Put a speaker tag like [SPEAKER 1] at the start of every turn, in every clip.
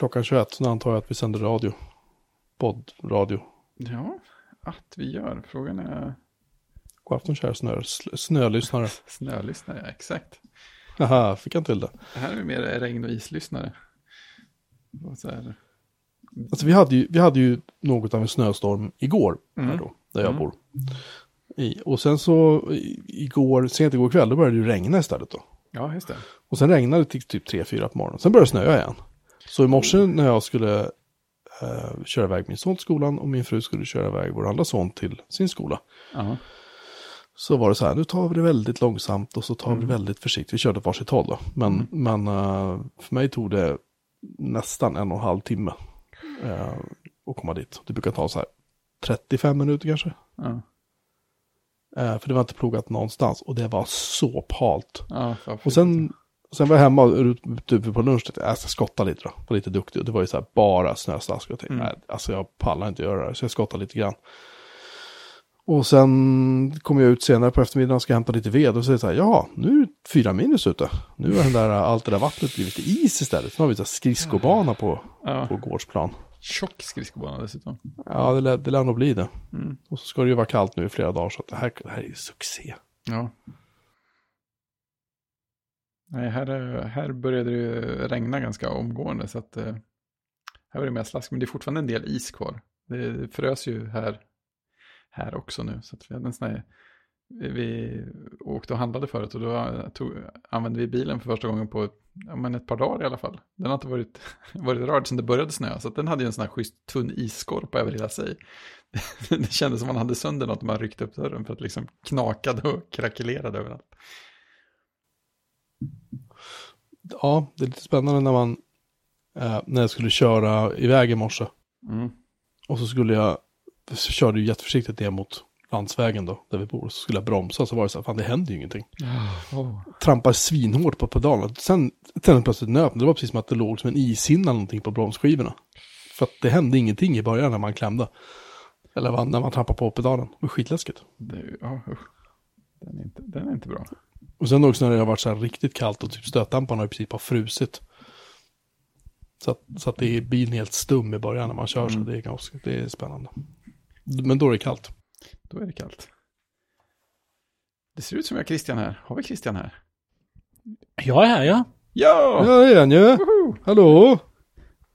[SPEAKER 1] klockan 21, så antar jag att vi sänder radio. Poddradio.
[SPEAKER 2] Ja, att vi gör. Frågan är
[SPEAKER 1] God afton kära snö, snölyssnare.
[SPEAKER 2] snölyssnare, exakt.
[SPEAKER 1] Haha, fick jag till det.
[SPEAKER 2] Här är mer regn och islyssnare. Och så här.
[SPEAKER 1] Alltså vi hade ju, vi hade ju något av en snöstorm igår, här
[SPEAKER 2] Mm.
[SPEAKER 1] då, där jag
[SPEAKER 2] Mm.
[SPEAKER 1] bor. I, och sen så igår, sent igår kväll, då började det ju regna istället då.
[SPEAKER 2] Ja, just det.
[SPEAKER 1] Och sen regnade det till typ 3-4 på morgonen. Sen började det snöa igen. Så i morse när jag skulle eh, köra iväg min son till skolan och min fru skulle köra iväg vår andra son till sin skola.
[SPEAKER 2] Ja.
[SPEAKER 1] Så var det så här, nu tar vi det väldigt långsamt och så tar vi det väldigt försiktigt. Vi körde varsitt håll då. Men, men eh, för mig tog det nästan en och en halv timme eh, att komma dit. Det brukar ta så här 35 minuter kanske.
[SPEAKER 2] Ja.
[SPEAKER 1] Eh, för det var inte plogat någonstans och det var så halt.
[SPEAKER 2] Ja,
[SPEAKER 1] Och sen, sen var jag hemma och ute på lunch, tänkte jag jag ska skotta lite då, var lite duktig. Och det var ju så här bara snöslask. Jag tänkte,
[SPEAKER 2] Mm.
[SPEAKER 1] nej, alltså jag pallar inte göra det här, så jag skottade lite grann. Och sen kom jag ut senare på eftermiddagen och ska hämta lite ved och så är det så här, ja, nu är det fyra minus ute. Nu har den där, allt det där vattnet blivit is istället. Nu har vi så här skridskobana på,
[SPEAKER 2] Ja.
[SPEAKER 1] på gårdsplan.
[SPEAKER 2] Tjock skridskobana dessutom.
[SPEAKER 1] Ja, det lär, det lär nog bli det.
[SPEAKER 2] Mm.
[SPEAKER 1] Och så ska det ju vara kallt nu i flera dagar, så att det här, det här är ju succé.
[SPEAKER 2] Ja. Nej, här, här började det regna ganska omgående så att eh, här var det mer slask, men det är fortfarande en del is kvar. Det frös ju här, här också nu, så att vi hade en sån här, vi åkte och handlade förut och då tog, använde vi bilen för första gången på ja, men ett par dagar i alla fall. Den har inte varit, varit rörd sedan det började snöa. så att den hade ju en sån här schysst tunn isskorpa över hela sig. Det kändes som man hade sönder något när man ryckte upp dörren för att liksom knakade och krackelerade överallt.
[SPEAKER 1] Ja, det är lite spännande när man, eh, när jag skulle köra iväg i morse.
[SPEAKER 2] Mm.
[SPEAKER 1] Och så skulle jag, så körde ju jätteförsiktigt ner mot landsvägen då, där vi bor. Så skulle jag bromsa, så var det så här, fan det händer ju ingenting.
[SPEAKER 2] Oh.
[SPEAKER 1] Trampar svinhårt på pedalen. Sen, sen plötsligt nöp det var precis som att det låg som en ishinna eller någonting på bromsskivorna. För att det hände ingenting i början när man klämde. Eller när man trampade på pedalen. Det var skitläskigt.
[SPEAKER 2] Det, ja, usch. Den, är inte, den är inte bra.
[SPEAKER 1] Och sen också när det har varit så här riktigt kallt och typ stötdämparna i princip har frusit. Så att, så att det är bilen helt stum i början när man kör så
[SPEAKER 2] Mm.
[SPEAKER 1] det är ganska, det är spännande. Men då är det kallt.
[SPEAKER 2] Då är det kallt. Det ser ut som jag har Christian här. Har vi Christian här?
[SPEAKER 3] Jag är här ja.
[SPEAKER 2] Ja!
[SPEAKER 1] Ja, det är han ju.
[SPEAKER 2] Woho!
[SPEAKER 1] Hallå!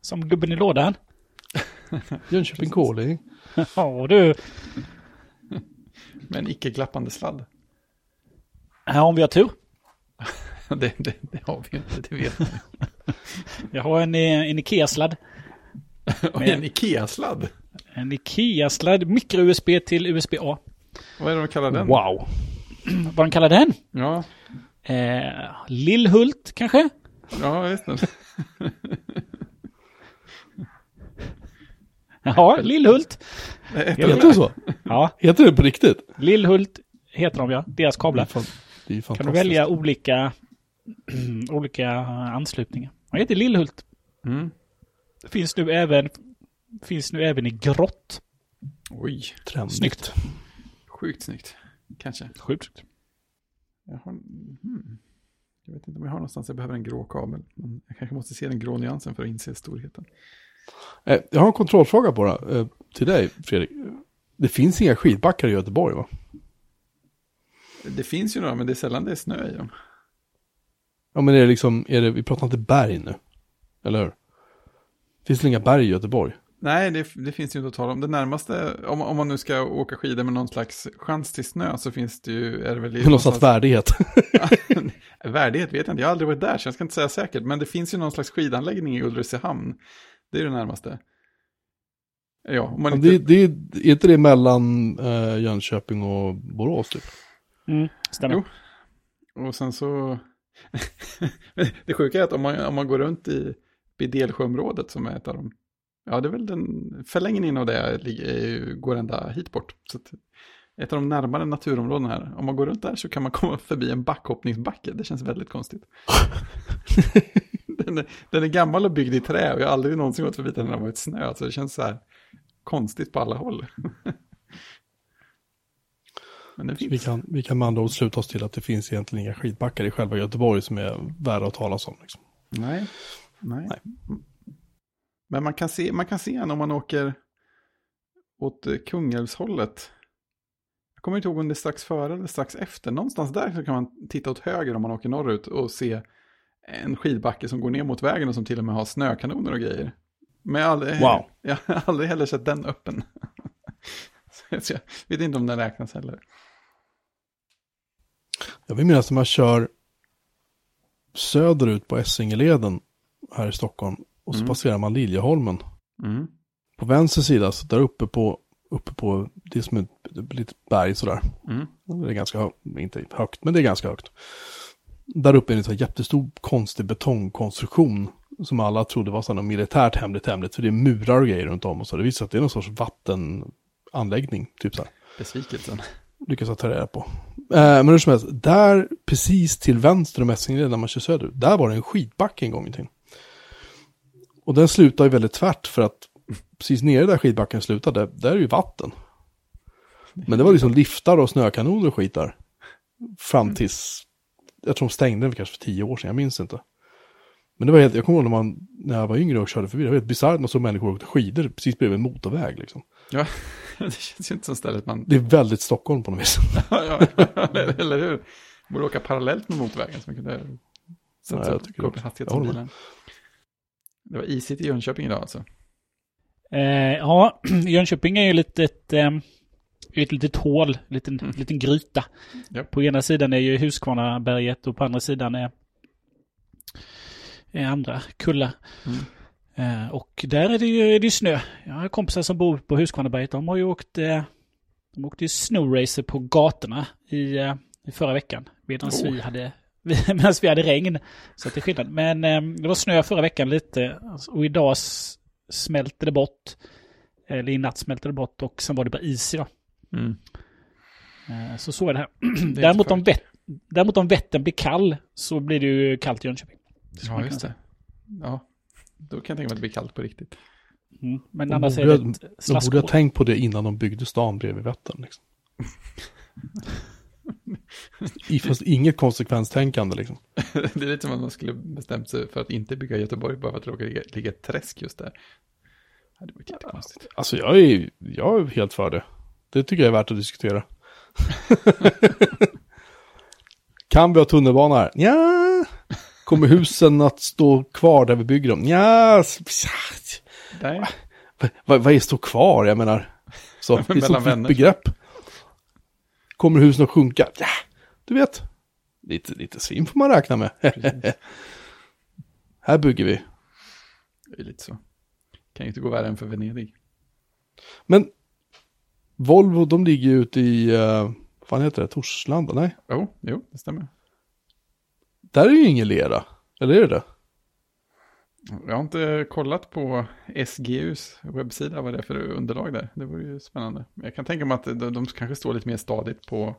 [SPEAKER 3] Som gubben i lådan.
[SPEAKER 1] Jönköping Calling.
[SPEAKER 3] Ja du.
[SPEAKER 2] Med en icke-glappande sladd.
[SPEAKER 3] Här om vi har tur.
[SPEAKER 2] Det, det, det har vi inte, det vet man
[SPEAKER 3] Jag har en, eh, en Ikea-sladd.
[SPEAKER 2] En Ikea-sladd.
[SPEAKER 3] En Ikea-sladd, micro-USB till USB-A.
[SPEAKER 2] Vad är det de kallar den?
[SPEAKER 1] Wow.
[SPEAKER 3] Vad de kallar den?
[SPEAKER 2] Ja,
[SPEAKER 3] Eh, Lillhult kanske?
[SPEAKER 2] ja just det.
[SPEAKER 3] Ja, Lillhult.
[SPEAKER 1] Heter det så?
[SPEAKER 3] Ja,
[SPEAKER 1] Heter det på riktigt?
[SPEAKER 3] Lillhult heter de ja. Deras
[SPEAKER 1] Det är,
[SPEAKER 3] kablar.
[SPEAKER 1] Fan, det är
[SPEAKER 3] Kan du välja olika, olika anslutningar. De heter Lillhult.
[SPEAKER 2] Mm.
[SPEAKER 3] Finns nu även, finns nu även i grått.
[SPEAKER 2] Oj,
[SPEAKER 1] Trendigt.
[SPEAKER 3] Snyggt.
[SPEAKER 2] sjukt snyggt. Kanske.
[SPEAKER 3] Sjukt.
[SPEAKER 2] Jag, har, hmm. jag vet inte om jag har någonstans jag behöver en grå kabel. Men jag kanske måste se den grå nyansen för att inse storheten.
[SPEAKER 1] Eh, Jag har en kontrollfråga på det. eh, Till dig, Fredrik. Det finns inga skidbackar i Göteborg, va?
[SPEAKER 2] Det finns ju några, men det är sällan det är snö i dem.
[SPEAKER 1] Ja, men är det liksom, är det, vi pratar inte berg nu. Eller hur? Finns det inga berg i Göteborg?
[SPEAKER 2] Nej, det, det finns ju inte att tala om. Det närmaste, om, om man nu ska åka skidor med någon slags chans till snö så finns det ju, är det väl
[SPEAKER 1] någon slags värdighet.
[SPEAKER 2] Värdighet vet jag inte, jag har aldrig varit där så jag ska inte säga säkert. Men det finns ju någon slags skidanläggning i Ulricehamn. Det är det närmaste. Ja, om man inte...
[SPEAKER 1] det, det, är inte det mellan eh, Jönköping och Borås typ?
[SPEAKER 3] Mm, stämmer.
[SPEAKER 2] Jo. Och sen så... det sjuka är att om man, om man går runt i Bidelsjöområdet som är ett av de... Ja, det är väl den förlängningen av det går ända hit bort. Så att ett av de närmare naturområdena här. Om man går runt där så kan man komma förbi en backhoppningsbacke. Det känns väldigt konstigt. den, är, den är gammal och byggd i trä och jag har aldrig någonsin gått förbi den när det har varit snö. Så det känns så här konstigt på alla håll. Men
[SPEAKER 1] Vi
[SPEAKER 2] finns.
[SPEAKER 1] kan, vi kan med andra ord sluta oss till att det finns egentligen inga skidbackar i själva Göteborg som är värda att talas om. Liksom.
[SPEAKER 2] Nej. Nej.
[SPEAKER 1] Nej.
[SPEAKER 2] Men man kan se, man kan se en om man åker åt eh, Kungälvshållet. Jag kommer inte ihåg om det är strax före eller strax efter. Någonstans där så kan man titta åt höger om man åker norrut och se en skidbacke som går ner mot vägen och som till och med har snökanoner och grejer. Men jag har aldrig,
[SPEAKER 1] Wow.
[SPEAKER 2] jag har aldrig heller sett den öppen. Jag vet inte om den räknas heller.
[SPEAKER 1] Jag vill minnas att man kör söderut på Essingeleden här i Stockholm. Och så
[SPEAKER 2] Mm.
[SPEAKER 1] passerar man Liljeholmen.
[SPEAKER 2] Mm.
[SPEAKER 1] På vänster sida, så där uppe på, uppe på, det är som ett litet berg sådär.
[SPEAKER 2] Mm.
[SPEAKER 1] Det är ganska högt, inte högt, men det är ganska högt. Där uppe är det en jättestor konstig betongkonstruktion. Som alla trodde var sådana militärt hemligt hemligt. För det är murar och grejer runt om. Och så det visar sig att det är någon sorts vattenanläggning. Typ så här.
[SPEAKER 2] Besvikelsen.
[SPEAKER 1] lyckas jag ta reda på. Eh, men hur som helst, där precis till vänster om Essingeleden när man kör söderut, där var det en skidbacke en gång i tiden. Och den slutar ju väldigt tvärt för att precis nere där skidbacken slutade, där är ju vatten. Men det var liksom liftar och snökanoner och skit där. Fram tills, jag tror de stängde den kanske för tio år sedan, jag minns inte. Men det var helt, jag kommer ihåg när, man, när jag var yngre och körde förbi, det var helt bisarrt när så människor åkte skidor precis bredvid en motorväg liksom.
[SPEAKER 2] Ja, det känns ju inte som stället man...
[SPEAKER 1] Det är väldigt Stockholm på något vis.
[SPEAKER 2] ja, eller, eller hur? Borde åka parallellt med motorvägen så man kunde
[SPEAKER 1] Ja, jag tycker
[SPEAKER 2] gå
[SPEAKER 1] det
[SPEAKER 2] upp i hastighet
[SPEAKER 1] Jag
[SPEAKER 2] som bilen. Det var isigt i Jönköping idag alltså.
[SPEAKER 3] Eh, ja, Jönköping är ju lite ett, eh, ett litet hål, en liten,
[SPEAKER 2] Mm.
[SPEAKER 3] liten gryta.
[SPEAKER 2] Ja.
[SPEAKER 3] På ena sidan är ju Huskvarnaberget och på andra sidan är, är andra kullar.
[SPEAKER 2] Mm.
[SPEAKER 3] Eh, och där är det ju är det ju snö. Jag har kompisar som bor på Huskvarnaberget. De har ju åkt, eh, de åkte ju snowracer på gatorna i, eh, i förra veckan. Medan
[SPEAKER 2] Oh.
[SPEAKER 3] vi hade Medan vi hade regn. Så det är skillnad. Men eh, det var snö förra veckan lite. Och idag s- smälte det bort. Eller i natt smälte det bort och sen var det bara is idag.
[SPEAKER 2] Mm.
[SPEAKER 3] Eh, så så är det här.
[SPEAKER 2] Det är
[SPEAKER 3] däremot, om vett, däremot om Vättern blir kall så blir det ju kallt i Jönköping.
[SPEAKER 2] Ja, just det. Ja, då kan jag tänka mig att det blir kallt på riktigt.
[SPEAKER 3] Mm. Men
[SPEAKER 1] De
[SPEAKER 3] annars är
[SPEAKER 1] borde-
[SPEAKER 3] det ett
[SPEAKER 1] De borde ha tänkt på det innan de byggde stan bredvid Vättern. Liksom. I, fast inget konsekvenstänkande liksom.
[SPEAKER 2] det är lite som att man skulle bestämt sig för att inte bygga Göteborg bara för att det råkar ligga, ligga ett träsk just där. Det varit jättekonstigt.
[SPEAKER 1] Alltså jag är, jag är helt för det. Det tycker jag är värt att diskutera. kan vi ha tunnelbana här? Ja. Kommer husen att stå kvar där vi bygger dem? Ja. Vad, vad är stå kvar? Jag menar. Så, det är
[SPEAKER 2] Mellan
[SPEAKER 1] så fritt
[SPEAKER 2] vänner.
[SPEAKER 1] begrepp. Kommer husen att sjunka? Ja, du vet. Lite, lite svin får man räkna med. här bygger vi.
[SPEAKER 2] det är lite så. Kan ju inte gå värre än för Venedig.
[SPEAKER 1] Men Volvo, de ligger ju ute i, uh, vad fan heter det, Torslanda? Nej,
[SPEAKER 2] Jo, jo, det stämmer.
[SPEAKER 1] Där är ju ingen lera. Eller är det det?
[SPEAKER 2] Jag har inte kollat på SGUs webbsida vad det är för underlag där. Det vore ju spännande. Jag kan tänka mig att de, de kanske står lite mer stadigt på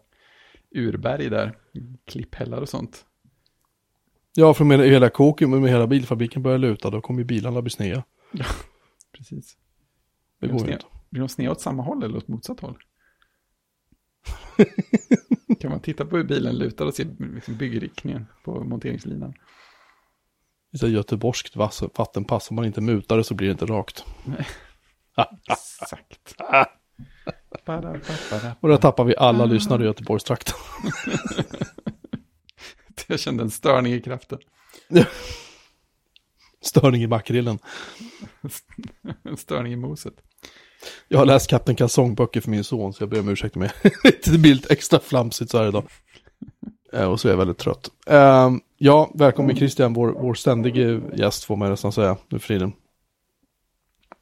[SPEAKER 2] urberg där. Klipphällar och sånt.
[SPEAKER 1] Ja, för med hela kåken, med hela bilfabriken börjar luta, då kommer ju bilarna bli sneda.
[SPEAKER 2] Precis.
[SPEAKER 1] Det går ju inte.
[SPEAKER 2] Blir de sneda åt samma håll eller åt motsatt håll? kan man titta på hur bilen lutar och se liksom byggriktningen på monteringslinan?
[SPEAKER 1] Så här göteborgskt vattenpass, om man inte mutar det så blir det inte rakt.
[SPEAKER 2] Exakt.
[SPEAKER 1] Och där tappar vi alla lyssnare i Göteborgstrakten.
[SPEAKER 2] Jag kände en störning i kraften.
[SPEAKER 1] Störning i makrillen.
[SPEAKER 2] En störning i moset.
[SPEAKER 1] Jag har läst Kapten Kalsongböcker för min son, så jag ber om ursäkt med. det blir lite extra flamsigt så här idag. Eh, Och så är jag väldigt trött. Ehm, ja, välkommen Christian, vår, vår ständige gäst får man nästan säga nu för tiden.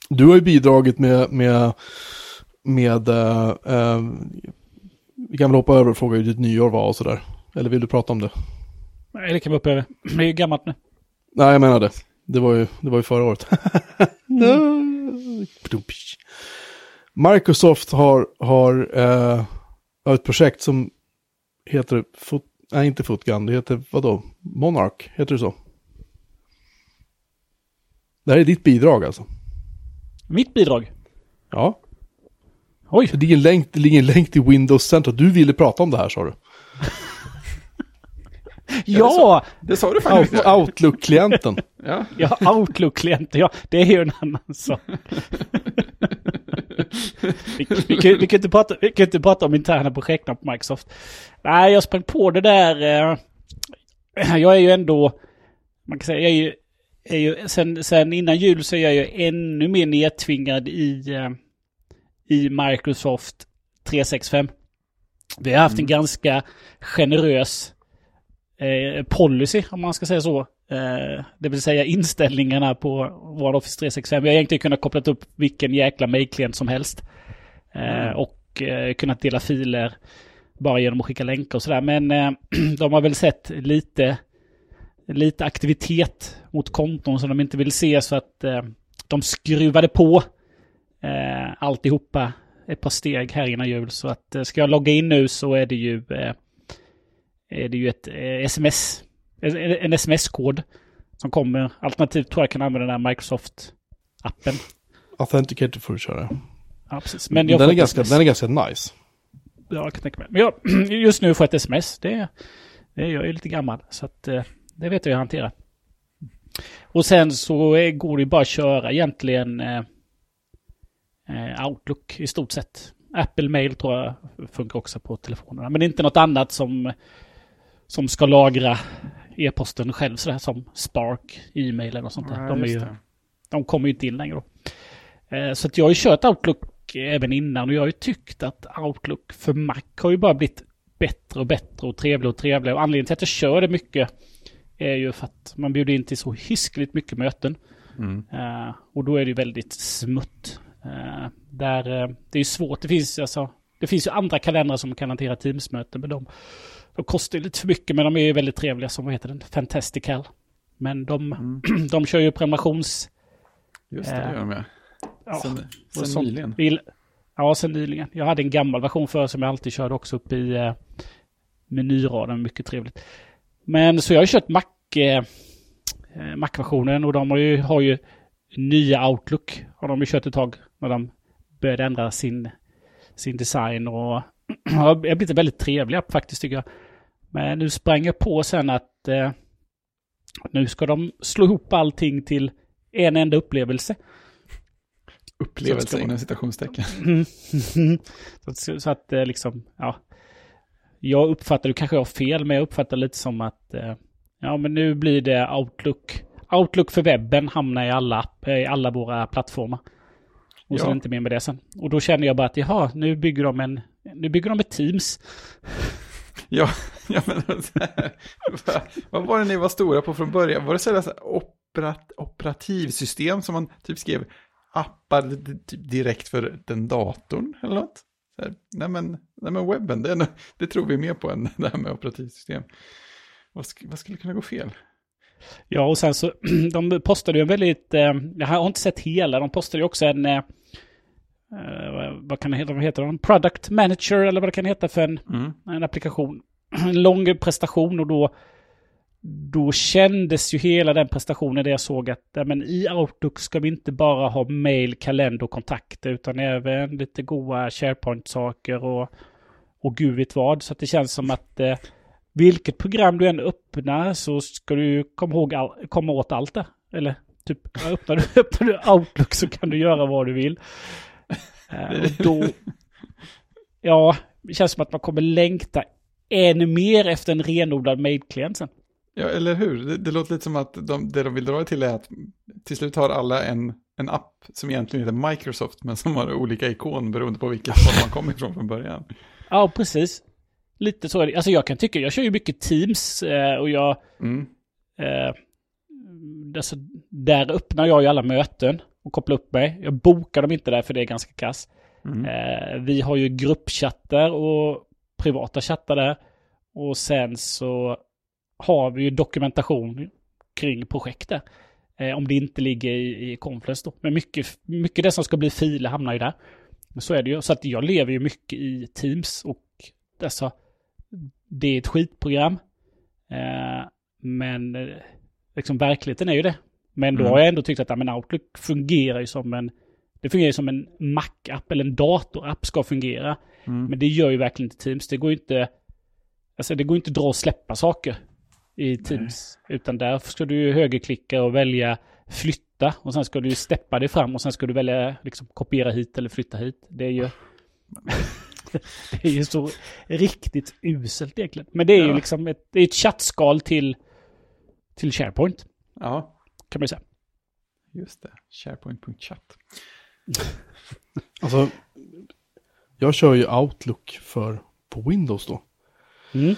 [SPEAKER 1] Du har ju bidragit med, med, med, uh, vi kan väl hoppa över och fråga hur ditt nyår var och sådär. Eller vill du prata om det?
[SPEAKER 3] Nej, det kan vi hoppa över. Det är ju gammalt nu.
[SPEAKER 1] Nej, jag menar det. Det var ju, det var ju förra året. Microsoft har, har, eh, ett projekt som heter, Foot, nej inte Footgun, det heter vadå? Monarch, heter det så? Det här är ditt bidrag alltså.
[SPEAKER 3] Mitt bidrag.
[SPEAKER 1] Ja.
[SPEAKER 3] Oj,
[SPEAKER 1] Det ligger en länk, det ligger en länk till Windows Central. Du ville prata om det här sa du.
[SPEAKER 3] Ja!
[SPEAKER 2] Det sa du faktiskt.
[SPEAKER 1] Out- Outlook-klienten.
[SPEAKER 2] Ja.
[SPEAKER 3] Ja, Outlook-klienter, ja, det är ju en annan sak. vi, vi, kan, vi, kan inte prata, vi kan inte prata om interna projekt på Microsoft. Nej, jag sprang på det där. Eh, jag är ju ändå, man kan säga, jag är ju, är ju sen, sen innan jul så är jag ju ännu mer nedtvingad i, eh, i Microsoft 365. Vi har haft en ganska generös eh, policy, om man ska säga så. Eh, det vill säga inställningarna på vår Office 365. Vi har egentligen kunnat koppla upp vilken jäkla mailklient som helst. Eh, och eh, kunnat dela filer bara genom att skicka länkar och sådär. Men eh, de har väl sett lite, lite aktivitet mot konton som de inte vill se så att eh, de skruvade på eh, alltihopa ett par steg här innan jul. Så att eh, ska jag logga in nu så är det ju, är det ju ett sms, en, en sms-kod som kommer. Alternativt tror jag kan använda den här Microsoft-appen.
[SPEAKER 1] Authenticator får du köra.
[SPEAKER 3] Ja, precis. Men jag
[SPEAKER 1] den, är ganska, den är ganska nice.
[SPEAKER 3] Ja, jag kan tänka mig. Men jag, just nu får jag ett sms. Det, det, jag är lite gammal. Så att eh, det vet jag hur jag hanterar. Och sen så går det bara att köra egentligen eh, eh, Outlook i stort sett. Apple Mail tror jag funkar också på telefonerna. Men inte något annat som, som ska lagra e-posten själv sådär som Spark, e-mail eller sånt där.
[SPEAKER 2] Ja,
[SPEAKER 3] de, ju, de kommer ju inte in längre då. Eh, Så att jag har ju kört Outlook även innan och jag har ju tyckt att Outlook för Mac har ju bara blivit bättre och bättre och trevligare och trevligare. Och anledningen till att jag kör det mycket är ju för att man bjuder in till så hiskligt mycket möten.
[SPEAKER 2] Mm.
[SPEAKER 3] Eh, och då är det ju väldigt smutt. Eh, där, eh, det är ju svårt, det finns, alltså, det finns ju andra kalendrar som kan hantera Teams-möten, men de, de kostar lite för mycket, men de är ju väldigt trevliga, som vad heter den, Fantastical. Men de,
[SPEAKER 2] Mm.
[SPEAKER 3] de kör ju prenumerations...
[SPEAKER 2] Just det, det gör de ja.
[SPEAKER 3] Ja,
[SPEAKER 2] Sen, sen
[SPEAKER 3] sånt.
[SPEAKER 2] nyligen.
[SPEAKER 3] Vill, ja, sen nyligen. Jag hade en gammal version för som jag alltid körde också upp i eh, menyraden. Mycket trevligt. Men så jag har ju kört Mac, eh, eh, Mac-versionen och de har ju, har ju nya Outlook. Har de ju kört ett tag när de började ändra sin, sin design och har blivit en väldigt trevlig app faktiskt tycker jag. Men nu sprang jag på sen att eh, nu ska de slå ihop allting till en enda upplevelse.
[SPEAKER 2] Upplevelse inom citationstecken.
[SPEAKER 3] Så, att, så att eh, liksom, ja. Jag uppfattar, du kanske har fel, men jag uppfattar lite som att eh, ja, men nu blir det Outlook. Outlook för webben hamnar i alla, eh, i alla våra plattformar. Och så
[SPEAKER 2] Ja.
[SPEAKER 3] är det inte mer med det sen. Och då känner jag bara att jaha, nu bygger de en, nu bygger de ett Teams.
[SPEAKER 2] Ja, ja men vad, alltså, vad var det ni var stora på från början? Var det så här, så operat, operativsystem som man typ skrev appar typ direkt för den datorn eller något? Så här, nej, men, nej men webben, det, det tror vi mer på än det här med operativsystem. Vad, sk, vad skulle kunna gå fel?
[SPEAKER 3] Ja, och sen så, de postade ju en väldigt, eh, jag har inte sett hela, de postade ju också en, eh, eh, vad kan det heta, vad heter de? Product Manager eller vad det kan heta för en,
[SPEAKER 2] Mm.
[SPEAKER 3] en applikation. En lång prestation och då, då kändes ju hela den prestationen där jag såg att ja, men i Outlook ska vi inte bara ha mail, kalender och kontakter utan även lite goa SharePoint-saker och, och gud vet vad. Så det känns som att eh, vilket program du än öppnar så ska du komma, ihåg all, komma åt allt det. Eller typ, öppnar du, öppnar du Outlook så kan du göra vad du vill. Eh, då, ja, det känns som att man kommer längta ännu mer efter en renodlad mailklient sen.
[SPEAKER 2] Ja, eller hur? Det, det låter lite som att de, det de vill dra till är att till slut har alla en, en app som egentligen heter Microsoft, men som har olika ikon beroende på vilket håll man kommer ifrån från början.
[SPEAKER 3] Ja, precis. Lite så är det. Alltså jag kan tycka, jag kör ju mycket Teams eh, och jag...
[SPEAKER 2] Mm.
[SPEAKER 3] Eh, alltså, där öppnar jag ju alla möten och kopplar upp mig. Jag bokar dem inte där för det är ganska kass.
[SPEAKER 2] Mm.
[SPEAKER 3] Eh, vi har ju gruppchattar och privata chattar där. Och sen så har vi ju dokumentation kring projektet. Eh, om det inte ligger i, i Confluence då. Men mycket, mycket det som ska bli filer hamnar ju där. Så är det ju. Så att jag lever ju mycket i Teams och alltså, det är ett skitprogram. Eh, men eh, liksom verkligheten är ju det. Men då
[SPEAKER 2] Mm.
[SPEAKER 3] har jag ändå tyckt att ja, men Outlook fungerar ju som en det fungerar ju som en Mac-app eller en datorapp ska fungera.
[SPEAKER 2] Mm.
[SPEAKER 3] Men det gör ju verkligen inte Teams. Det går ju inte, alltså det går inte att dra och släppa saker. i Teams. Utan där ska du ju högerklicka och välja flytta och sen ska du ju steppa dig fram och sen ska du välja liksom kopiera hit eller flytta hit. Det är ju... det är ju så riktigt uselt egentligen. Men det är ju
[SPEAKER 2] Ja.
[SPEAKER 3] liksom ett, det är ett chattskal till, till SharePoint
[SPEAKER 2] Ja,
[SPEAKER 3] kan man ju säga.
[SPEAKER 2] just det. SharePoint.chat.
[SPEAKER 1] Alltså, jag kör ju Outlook för, på Windows då,
[SPEAKER 3] Mm.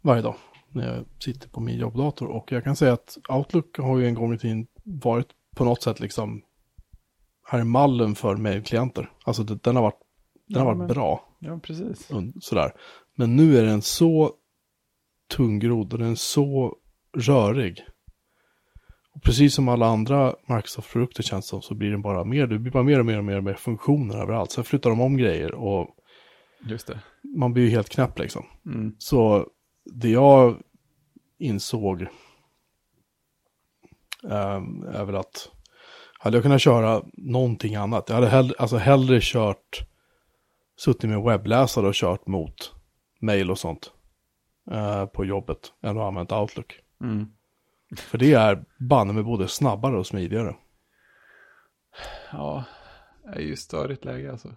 [SPEAKER 1] varje dag. När jag sitter på min jobbdator. Och jag kan säga att Outlook har ju en gång i tiden varit på något sätt liksom, här är mallen för mejlklienter. Alltså det, den har varit, den har
[SPEAKER 2] Ja,
[SPEAKER 1] varit
[SPEAKER 2] men-
[SPEAKER 1] bra.
[SPEAKER 2] Ja, precis.
[SPEAKER 1] sådär. Men nu är den så tungrodd och den är så rörig. Precis som alla andra Microsoft-produkter känns som så blir den bara mer, det blir bara mer och mer och mer och mer funktioner överallt. Sen flyttar de om grejer och
[SPEAKER 2] Just det.
[SPEAKER 1] man blir ju helt knäpp liksom.
[SPEAKER 2] Mm.
[SPEAKER 1] Så det jag insåg ehm, är väl att hade jag kunnat köra någonting annat. Jag hade hellre, alltså hellre kört, suttit med webbläsare och kört mot mail och sånt eh, på jobbet än att använda Outlook.
[SPEAKER 2] Mm.
[SPEAKER 1] För det är banne med både snabbare och smidigare.
[SPEAKER 2] Ja, det är ju störigt läge alltså.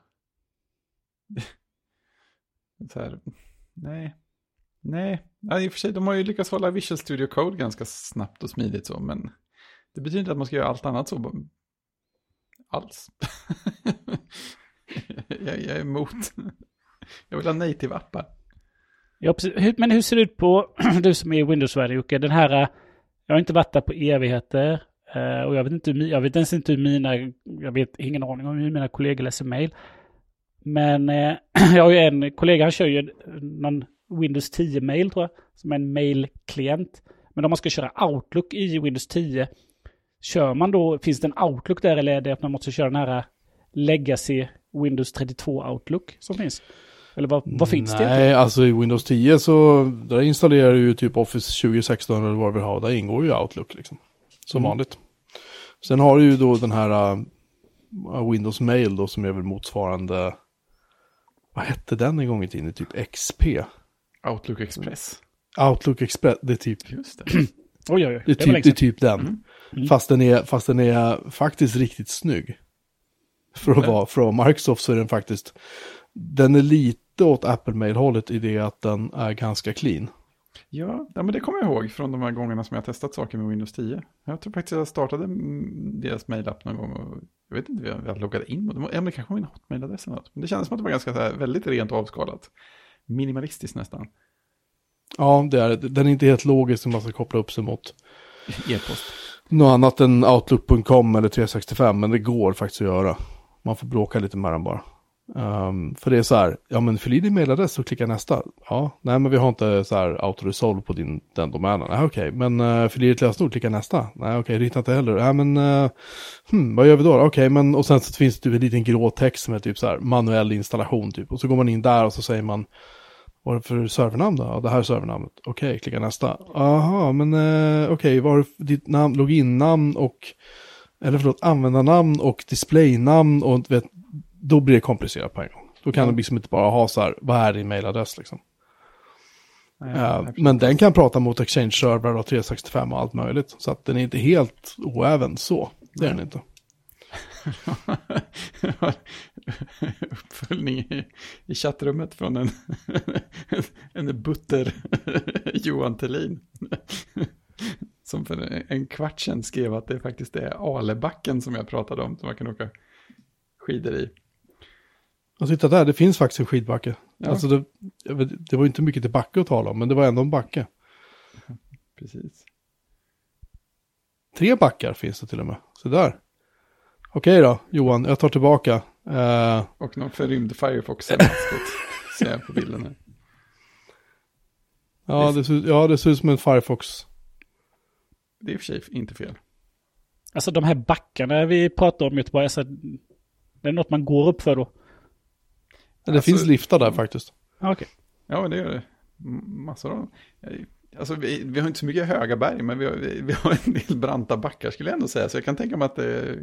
[SPEAKER 2] Så här, nej. Nej, ja, i och för sig, de har ju lyckats hålla Visual Studio Code ganska snabbt och smidigt så, men det betyder inte att man ska göra allt annat så. Alls. jag, jag är emot. Jag vill ha native-appar.
[SPEAKER 3] Ja, precis. Men hur ser det ut på, du som är i Jocke, den här, eh, jag har inte varit där på evigheter eh, och jag vet inte, hur jag vet ens inte hur mina, jag vet ingen aning om hur mina kollegor läser mail. Men eh, jag har ju en kollega, han kör ju någon Windows 10-mail tror jag, som är en mail-klient. Men om man ska köra Outlook i Windows 10, kör man då, finns det en Outlook där eller är det att man måste köra den här Legacy Windows 32 Outlook som finns? Eller vad, vad finns det?
[SPEAKER 1] Nej, alltså i Windows 10 så där installerar du ju typ Office 2016 eller vad du vill ha. Där ingår ju Outlook liksom. Som
[SPEAKER 3] Mm.
[SPEAKER 1] vanligt. Sen har du ju då den här uh, Windows Mail då som är väl motsvarande. Vad hette den en gång i tiden? Typ XP.
[SPEAKER 2] Outlook Express.
[SPEAKER 1] Outlook Express, det är typ,
[SPEAKER 2] Just det.
[SPEAKER 3] Oj, oj, oj.
[SPEAKER 1] det är typ, det är typ den.
[SPEAKER 2] Mm.
[SPEAKER 3] Mm.
[SPEAKER 1] Fast, den är, fast den är faktiskt riktigt snygg. För att, vara, vara Microsoft så är den faktiskt, den är lite åt Apple Mail-hållet i det att den är ganska clean.
[SPEAKER 2] Ja, ja, men det kommer jag ihåg från de här gångerna som jag testat saker med Windows 10. Jag tror faktiskt jag startade deras mailapp någon gång och jag vet inte, jag, jag loggade in. Ja, men det kanske var min hotmail-adress eller något. Men det kändes som att det var ganska så här, väldigt rent och avskalat. Minimalistiskt nästan.
[SPEAKER 1] Ja, det är det. Den är inte helt logisk om man ska koppla upp sig mot
[SPEAKER 2] E-post.
[SPEAKER 1] något annat än Outlook.com eller 365, men det går faktiskt att göra. Man får bråka lite med den bara. Um, för det är så här, ja men fyll i din mailadress och klicka nästa. Ja, nej men vi har inte så här autoresolve på din, den domänen. Nej okej, men uh, fyll i ditt lösenord, klicka nästa. Nej okej, det hittar inte heller. Nej men, uh, hmm, vad gör vi då? Okej, men och sen så finns det typ en liten grå text som är typ så här manuell installation typ. Och så går man in där och så säger man, vad är det för servernamn då? Ja, det här är servernamnet. Okej, klicka nästa. Aha, men uh, okej, vad har du för ditt namn, loginnamn och, eller förlåt, användarnamn och displaynamn och vet, då blir det komplicerat på en gång. Då kan
[SPEAKER 2] Ja.
[SPEAKER 1] du liksom inte bara ha så här, vad är din mailadress liksom.
[SPEAKER 2] Nej, förstår.
[SPEAKER 1] men den kan prata mot Exchange-servrar och 365 och allt möjligt. Så att den är inte helt oäven så. Det är den inte.
[SPEAKER 2] Uppföljning i, i chattrummet från en, en butter Johan Thelin. Som för en kvart sedan skrev att det faktiskt är Alebacken som jag pratade om som man kan åka skidor i.
[SPEAKER 1] Och titta där, det finns faktiskt en skidbacke.
[SPEAKER 2] Ja.
[SPEAKER 1] Alltså det, det var inte mycket till backe att tala om, men det var ändå en backe.
[SPEAKER 2] Precis.
[SPEAKER 1] Tre backar finns det till och med. Så där. Okej då, Johan, jag tar tillbaka. Eh,
[SPEAKER 2] Och någon förrymd Firefox-maskot ser jag på bilden här.
[SPEAKER 1] ja, det ser, ja, det ser ut som en Firefox.
[SPEAKER 2] Det är i och för sig inte fel.
[SPEAKER 3] Alltså de här backarna vi pratar om i Göteborg, alltså, det är något man går upp för då?
[SPEAKER 1] Det
[SPEAKER 2] Alltså-
[SPEAKER 1] finns liftar där faktiskt.
[SPEAKER 3] Ja, Okej.
[SPEAKER 2] Ja, men det gör det. Massor av dem. Alltså, vi, vi har inte så mycket höga berg, men vi har, vi, vi har en del branta backar skulle jag ändå säga. Så jag kan tänka mig att det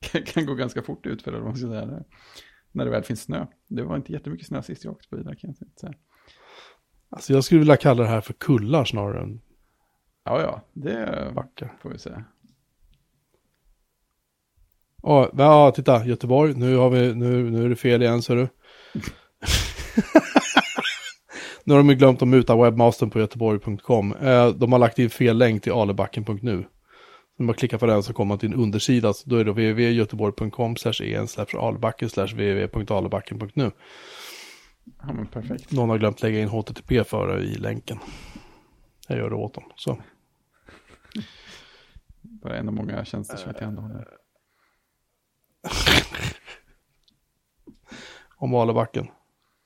[SPEAKER 2] kan, kan gå ganska fort ut för det, vad man ska säga, när, när det väl finns snö. Det var inte jättemycket snö sist jag åkte på Ida, kan jag inte säga.
[SPEAKER 1] Alltså jag skulle vilja kalla det här för kullar snarare än
[SPEAKER 2] Ja, ja, det
[SPEAKER 1] backar.
[SPEAKER 2] får vi säga.
[SPEAKER 1] Ja, ja, titta, Göteborg, nu, har vi, nu, nu är det fel igen, ser du. nu har de ju glömt att muta webbmastern på göteborg.com. Eh, de har lagt in fel länk till alebacken.nu. Om man klickar på den så kommer man till en undersida, så då är det www.göteborg.com en alebacken slash www.alebacken.nu.
[SPEAKER 2] Ja, men perfekt.
[SPEAKER 1] Någon har glömt lägga in HTTP för i länken. Jag gör det åt dem. Så.
[SPEAKER 2] Bara en av många tjänster som tillhandahåller.
[SPEAKER 1] Om Alebacken.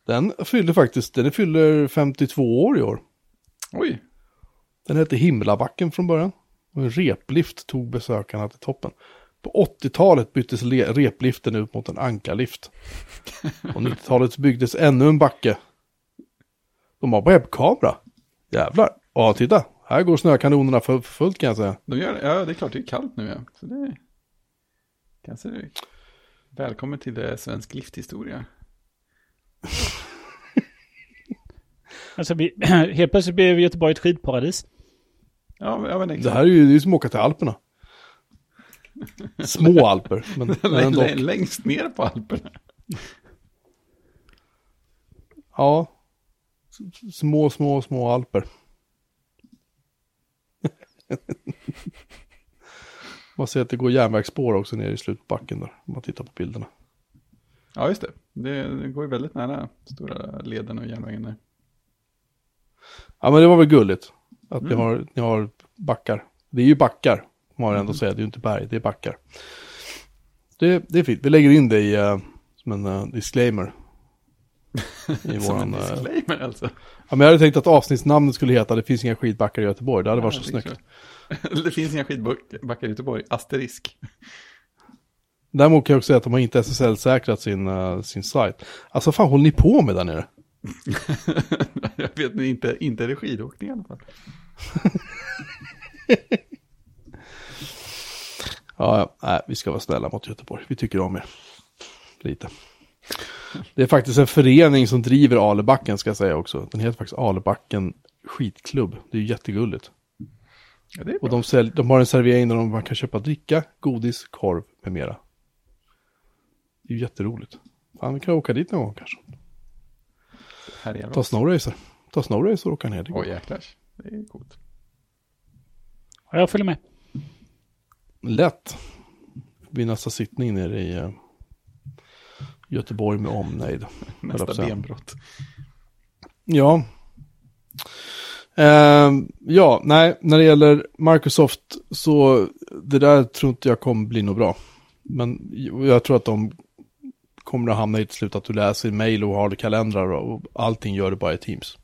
[SPEAKER 1] Den fyller faktiskt, den fyller 52 år i år.
[SPEAKER 2] Oj,
[SPEAKER 1] Den hette Himlabacken från början. Och en replift tog besökarna till toppen. På 80-talet byttes repliften ut mot en ankarlift. På 90-talet byggdes ännu en backe. De har webbkamera. Jävlar. Ja, titta. Här går snökanonerna för, för fullt kan jag säga.
[SPEAKER 2] de gör Ja, det är klart, det är kallt nu ja. Så det är... Kanske det är... Välkommen till eh, svensk lifthistoria.
[SPEAKER 3] Alltså, vi, helt plötsligt blev Göteborg ett skidparadis.
[SPEAKER 2] Ja, ja men
[SPEAKER 1] Det
[SPEAKER 2] exakt.
[SPEAKER 1] här är ju, det är ju som att åka till Alperna. Små Alper, men, men
[SPEAKER 2] lä- Längst ner på Alperna.
[SPEAKER 1] Ja. Små, små, små Alper. Man ser att det går järnvägsspår också ner i slutbacken där, om man tittar på bilderna.
[SPEAKER 2] Ja, just det. Det, det går ju väldigt nära stora leden och järnvägen där.
[SPEAKER 1] Ja, men det var väl gulligt att ni,
[SPEAKER 2] Mm.
[SPEAKER 1] har, ni har backar. Det är ju backar, må man ändå säga. Det är ju inte berg, det är backar. Det, det är fint. Vi lägger in det i, eh, som en eh, disclaimer. I
[SPEAKER 2] Som
[SPEAKER 1] våran,
[SPEAKER 2] en
[SPEAKER 1] eh,
[SPEAKER 2] disclaimer alltså.
[SPEAKER 1] ja, men jag hade tänkt att avsnittsnamnet skulle heta Det finns inga skidbackar i Göteborg. Det hade varit
[SPEAKER 2] Ja,
[SPEAKER 1] så
[SPEAKER 2] det är
[SPEAKER 1] snyggt.
[SPEAKER 2] klart. Det finns inga skidbackar i Göteborg. Asterisk.
[SPEAKER 1] Däremot kan jag också säga att de har inte SSL-säkrat sin, eh, sin sajt. Alltså vad fan håller ni på med där nere?
[SPEAKER 2] jag vet inte, inte är det skidåkning i alla fall.
[SPEAKER 1] Ja, nej, vi ska vara snälla mot Göteborg. Vi tycker om er. Lite. Det är faktiskt en förening som driver Alebacken ska jag säga också. Den heter faktiskt Alebacken skitklubb. Det är jättegulligt.
[SPEAKER 2] Ja, är
[SPEAKER 1] Och de, sälj, de har en servering där man kan köpa dricka, godis, korv med mera. Det är ju jätteroligt. Fan, vi kan åka dit någon gång kanske. Ta snowracer. Ta snowracer och åka ner. Det går.
[SPEAKER 2] Oj, jäklar. Det är coolt.
[SPEAKER 3] Ja, jag följer med.
[SPEAKER 1] Lätt. Vid nästa sittning nere i eh, Göteborg med omnejd.
[SPEAKER 2] Nästa benbrott.
[SPEAKER 1] Ja. Ehm, ja, nej, när det gäller Microsoft så det där tror inte jag kommer bli något bra. Men jag tror att de kommer att hamna i ett slut att du läser mail och har kalendrar och allting gör det bara i Teams.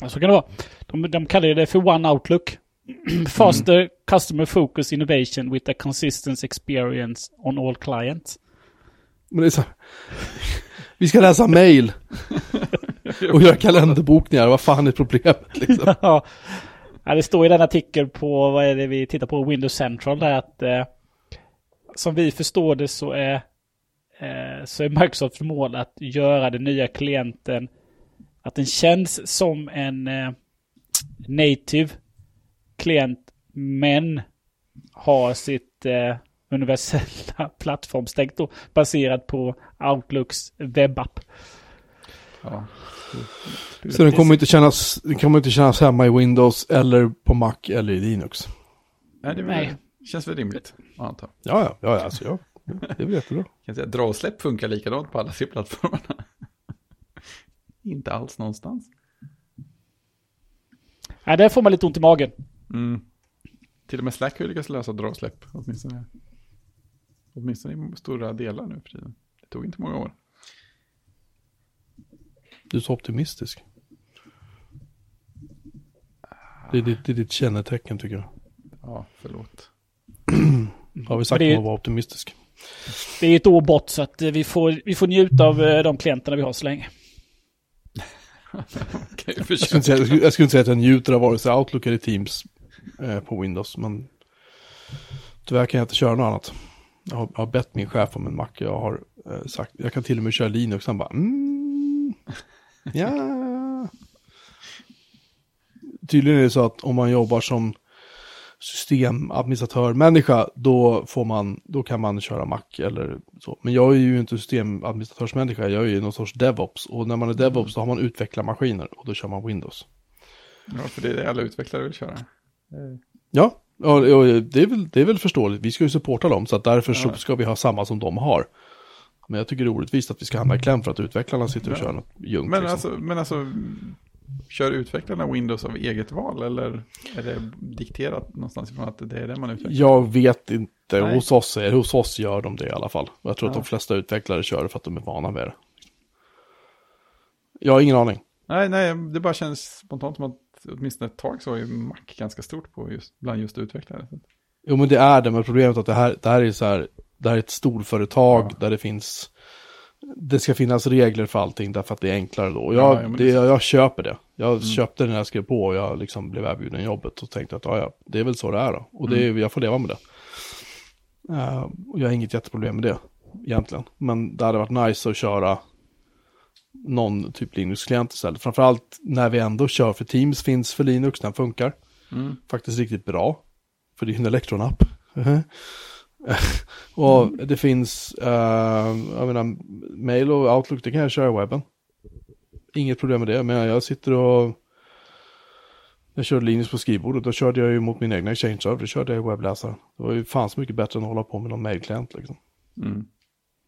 [SPEAKER 3] Ja, så kan det vara. De, de kallar det för One Outlook. Faster Customer Focus Innovation with a consistent experience on all clients.
[SPEAKER 1] Men det är så vi ska läsa mail och göra kalenderbokningar, vad fan är problemet liksom?
[SPEAKER 3] ja, Ja, det står i den artikel på, vad är det vi tittar på, Windows Central där att eh, som vi förstår det så är, så är Microsofts mål att göra den nya klienten att den känns som en eh, native klient men har sitt eh, universella plattformstänk då baserat på Outlooks webbapp.
[SPEAKER 2] Ja.
[SPEAKER 1] Så den kommer inte kännas, den kommer inte kännas hemma i Windows eller på Mac eller i Linux.
[SPEAKER 2] Nej, det är
[SPEAKER 3] Nej.
[SPEAKER 2] känns väl rimligt, antar
[SPEAKER 1] Ja, ja, ja, alltså ja. Det är väl jättebra.
[SPEAKER 2] Kan säga, dra och släpp funkar likadant på alla tre plattformarna. inte alls någonstans.
[SPEAKER 3] Ja, där får man lite ont i magen.
[SPEAKER 2] Mm. Till och med Slack har ju lyckats lösa dra och släpp, åtminstone, åtminstone i stora delar nu för tiden. Det tog inte många år.
[SPEAKER 1] Du är så optimistisk. Det är ditt, det är ditt kännetecken tycker jag.
[SPEAKER 2] Ja, förlåt.
[SPEAKER 1] Har vi sagt att vara optimistisk?
[SPEAKER 3] Det är ett år bort så att eh, vi får, vi får njuta av eh, de klienterna vi har så länge.
[SPEAKER 1] Jag skulle, säga, jag, skulle, jag skulle inte säga att jag njuter av vare sig Outlook eller Teams eh, på Windows, men tyvärr kan jag inte köra något annat. Jag har, jag har bett min chef om en Mac, jag har eh, sagt, jag kan till och med köra Linux, han bara, mm, ja. tydligen är det så att om man jobbar som systemadministratör-människa, då, får man, då kan man köra Mac eller så. Men jag är ju inte systemadministratörsmänniska, jag är ju någon sorts DevOps. Och när man är DevOps då har man utvecklarmaskiner och då kör man Windows.
[SPEAKER 2] Ja, för det är det alla utvecklare vill köra.
[SPEAKER 1] Ja, ja det, är väl, det är väl förståeligt. Vi ska ju supporta dem, så att därför så
[SPEAKER 2] Ja.
[SPEAKER 1] ska vi ha samma som de har. Men jag tycker det är orättvist att vi ska hamna i kläm för att utvecklarna sitter och kör något junk.
[SPEAKER 2] Men
[SPEAKER 1] liksom.
[SPEAKER 2] alltså, men alltså, kör utvecklarna Windows av eget val eller är det dikterat någonstans ifrån att det är det man utvecklar?
[SPEAKER 1] Jag vet inte,
[SPEAKER 2] Nej.
[SPEAKER 1] hos oss, är, hos oss gör de det i alla fall. Jag tror att
[SPEAKER 2] Ja.
[SPEAKER 1] de flesta utvecklare kör det för att de är vana med det. Jag har ingen aning.
[SPEAKER 2] Nej, nej, det bara känns spontant som att åtminstone ett tag så var ju Mac ganska stort på just, bland just utvecklare. Att-
[SPEAKER 1] Jo men det är det, men problemet är att det här, det här är så här, det här är ett storföretag
[SPEAKER 2] Ja.
[SPEAKER 1] där det finns, det ska finnas regler för allting därför att det är enklare då. Jag,
[SPEAKER 2] ja,
[SPEAKER 1] det, jag, jag köper det. Jag
[SPEAKER 2] Mm.
[SPEAKER 1] köpte det när jag skrev på och jag liksom blev erbjuden jobbet och tänkte att ja, ja, det är väl så det är då. Och det,
[SPEAKER 2] Mm.
[SPEAKER 1] jag får leva med det. Eh, och jag har inget jätteproblem med det egentligen. Men det hade varit nice att köra någon typ Linux-klient istället. Framförallt när vi ändå kör för Teams finns för Linux, den funkar
[SPEAKER 2] Mm.
[SPEAKER 1] faktiskt riktigt bra. För det är ju en Electron-app. och det finns, eh, jag menar, mail och Outlook, det kan jag köra i webben. Inget problem med det, men jag sitter och jag körde Linux på skrivbordet, då körde jag ju mot min egna Exchange-server, då körde jag i webbläsaren. Det var ju fan så mycket bättre än att hålla på med någon mailklient liksom.
[SPEAKER 2] Mm.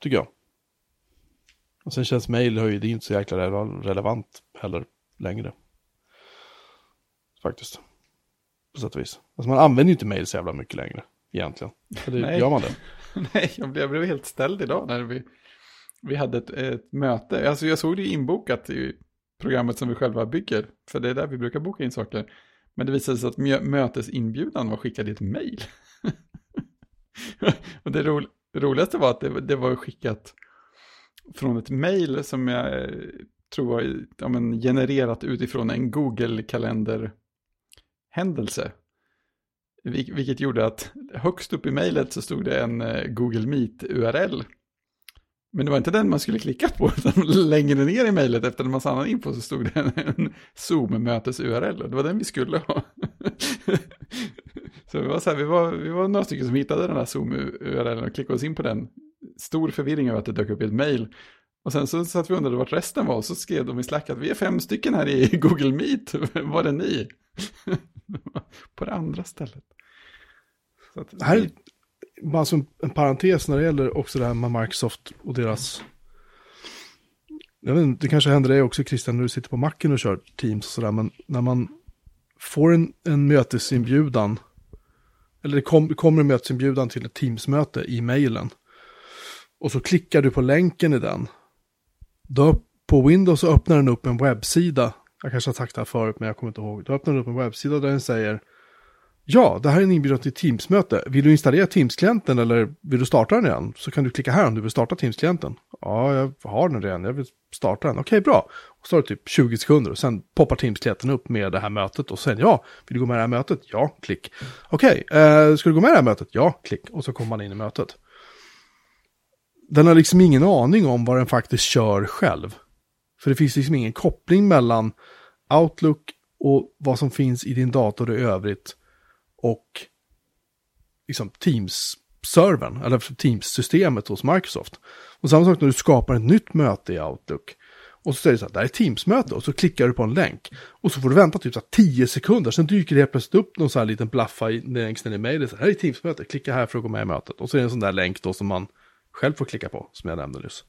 [SPEAKER 1] Tycker jag. Och sen känns mail, det är ju inte så jäkla rele- relevant heller längre. Faktiskt. På sätt och vis. Alltså man använder ju inte mail så jävla mycket längre. Egentligen. Eller
[SPEAKER 2] Nej.
[SPEAKER 1] gör man det?
[SPEAKER 2] Nej, jag blev, jag blev helt ställd idag när vi, vi hade ett, ett möte. Alltså jag såg det inbokat i programmet som vi själva bygger. För det är där vi brukar boka in saker. Men det visade sig att mö- mötesinbjudan var skickad i ett mejl. och det ro, roligaste var att det, det var skickat från ett mejl som jag eh, tror var ja, men, genererat utifrån en Google-kalender-händelse. Vilket gjorde att högst upp i mejlet så stod det en eh, Google Meet-URL. Men det var inte den man skulle klicka på, utan längre ner i mejlet efter en massa annan info så stod det en, Zoom-mötes-URL det var den vi skulle ha. så vi var, så här, vi, var, vi var några stycken som hittade den här Zoom-URL och klickade oss in på den. Stor förvirring över att det dök upp i ett mejl. Och sen så satt vi och undrade vart resten var och så skrev de i Slack att vi är fem stycken här i Google Meet, var är ni? på det andra stället. Så att,
[SPEAKER 1] Det här är bara som en parentes när det gäller också det här med Microsoft och deras... Jag vet inte, det kanske händer dig också Christian när du sitter på macken och kör Teams och sådär, men när man får en, en mötesinbjudan, eller det kom, kommer en mötesinbjudan till ett Teams-möte i mejlen, och så klickar du på länken i den, då på Windows så öppnar den upp en webbsida, jag kanske har sagt det här förut men jag kommer inte ihåg, då öppnar den upp en webbsida där den säger Ja, det här är en inbjudan till Teams-möte. Vill du installera Teams-klienten eller vill du starta den igen? Så kan du klicka här om du vill starta Teams-klienten. Ja, jag har den redan, jag vill starta den. Okej, bra. Och så tar det typ 20 sekunder och sen poppar Teams-klienten upp med det här mötet och sen ja, vill du gå med i det här mötet? Ja, klick. Okej, eh, ska du gå med i det här mötet? Ja, klick. Och så kommer man in i mötet. Den har liksom ingen aning om vad den faktiskt kör själv. För det finns liksom ingen koppling mellan Outlook och vad som finns i din dator i övrigt och liksom Teams-servern, eller Teams-systemet hos Microsoft. Och samma sak när du skapar ett nytt möte i Outlook. Och så säger du så här, det här är Teams-möte och så klickar du på en länk. Och så får du vänta typ så här 10 sekunder, sen dyker det helt plötsligt upp någon så här liten blaffa längst ner i mejlet. Här, här är Teams-möte, klicka här för att gå med i mötet. Och så är det en sån där länk då som man själv får klicka på, som jag nämnde nyss.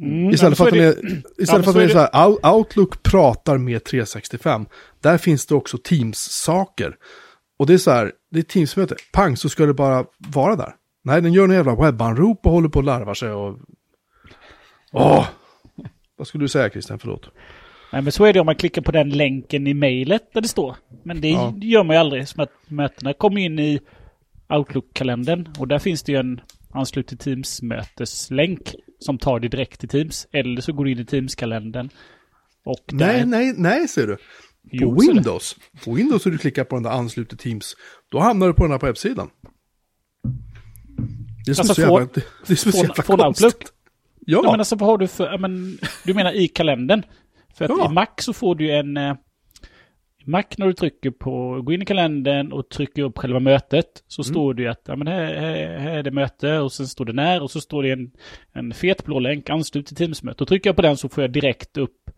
[SPEAKER 3] Mm,
[SPEAKER 1] Istället för att den
[SPEAKER 3] är det-
[SPEAKER 1] istället för att den är så här, Out- Outlook pratar med 365. Där finns det också Teams-saker. Och det är så här, det är Teams-möte. Pang så ska det bara vara där. Nej, den gör en jävla webbanrop och håller på att larva sig och... Åh! Vad skulle du säga Christian, förlåt?
[SPEAKER 3] Nej, men så är det om man klickar på den länken i mejlet där det står. Men det
[SPEAKER 1] Ja.
[SPEAKER 3] gör man ju aldrig. Som att mötena kommer in i Outlook-kalendern. Och där finns det ju en anslut till Teams-möteslänk som tar dig direkt till Teams. Eller så går du in i Teams-kalendern. Och
[SPEAKER 1] Nej,
[SPEAKER 3] där-
[SPEAKER 1] nej, nej ser du. På
[SPEAKER 3] Jo.
[SPEAKER 1] Windows, på Windows så du klickar på den där ansluter Teams, då hamnar du på den här på webbsidan. Det är som
[SPEAKER 3] Alltså,
[SPEAKER 1] så jävla, det, är som
[SPEAKER 3] från-
[SPEAKER 1] jävla
[SPEAKER 3] från
[SPEAKER 1] konstigt.
[SPEAKER 3] Outlook?
[SPEAKER 1] Ja,
[SPEAKER 3] Ja, men alltså vad har du för... Men, du menar i kalendern? För att
[SPEAKER 1] Ja.
[SPEAKER 3] i Mac så får du en... Mac när du trycker på, gå in i kalendern och trycker upp själva mötet så mm. står det ju att ja, men här, här, här, är det möte och sen står det när och så står det en, en fet blå länk anslut till Teams-möte. Och trycker jag på den så får jag direkt upp,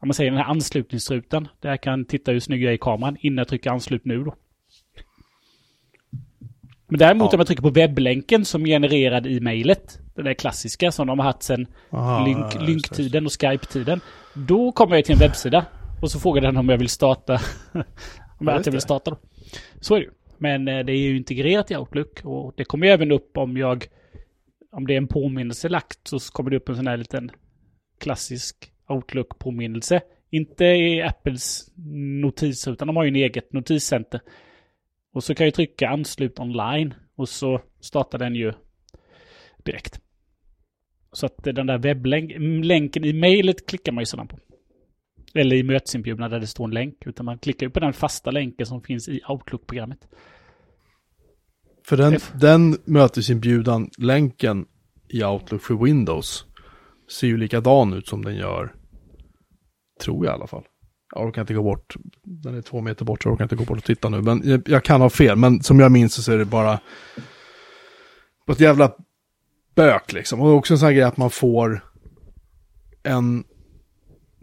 [SPEAKER 3] om man säger den här anslutningsrutan där jag kan titta hur snygg jag är i kameran innan jag trycker anslut nu då. Men däremot ja. om jag trycker på webblänken som genererad i mejlet, den där klassiska som de har haft sedan lynk, lynktiden och Skype-tiden. Då kommer jag till en webbsida och så frågar den om jag vill starta. om jag, jag vill starta då. Så är det ju. Men eh, det är ju integrerat i Outlook och det kommer ju även upp om jag om det är en påminnelse lagt så kommer det upp en sån här liten klassisk Outlook-påminnelse. Inte i Apples notiser utan de har ju en eget notiscenter. Och så kan jag trycka anslut online och så startar den ju direkt. Så att den där webblänken i mejlet klickar man ju sällan på. Eller i mötesinbjudan där det står en länk. Utan man klickar ju på den fasta länken som finns i Outlook-programmet.
[SPEAKER 1] För den, den mötesinbjudan, länken i Outlook för Windows, ser ju likadan ut som den gör, tror jag i alla fall. Jag orkar inte gå bort, den är två meter bort så jag orkar inte gå bort och titta nu. Men jag, jag kan ha fel, men som jag minns så är det bara på ett jävla bök liksom. Och också en sån här grej att man får en,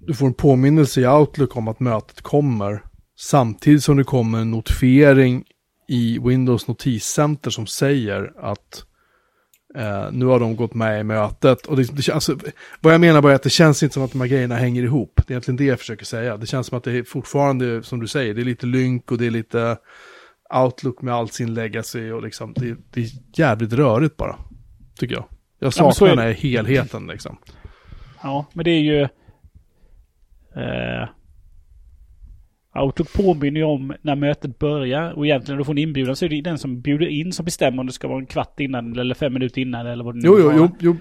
[SPEAKER 1] du får en påminnelse i Outlook om att mötet kommer. Samtidigt som det kommer en notifiering i Windows notiscenter som säger att eh, nu har de gått med i mötet. Och det, det, alltså, vad jag menar bara är att det känns inte som att de här grejerna hänger ihop. Det är egentligen det jag försöker säga. Det känns som att det är fortfarande, som du säger, det är lite lynk och det är lite Outlook med all sin legacy och liksom, det, det är jävligt rörigt bara. Tycker jag. Jag saknar ja, den här helheten liksom.
[SPEAKER 3] Ja, men det är ju... Eh, Outlook påminner ju om när mötet börjar och egentligen när du får en inbjudan så är det den som bjuder in som bestämmer om det ska vara en kvart innan eller fem minuter innan eller vad det nu
[SPEAKER 1] Jo, jo, jo,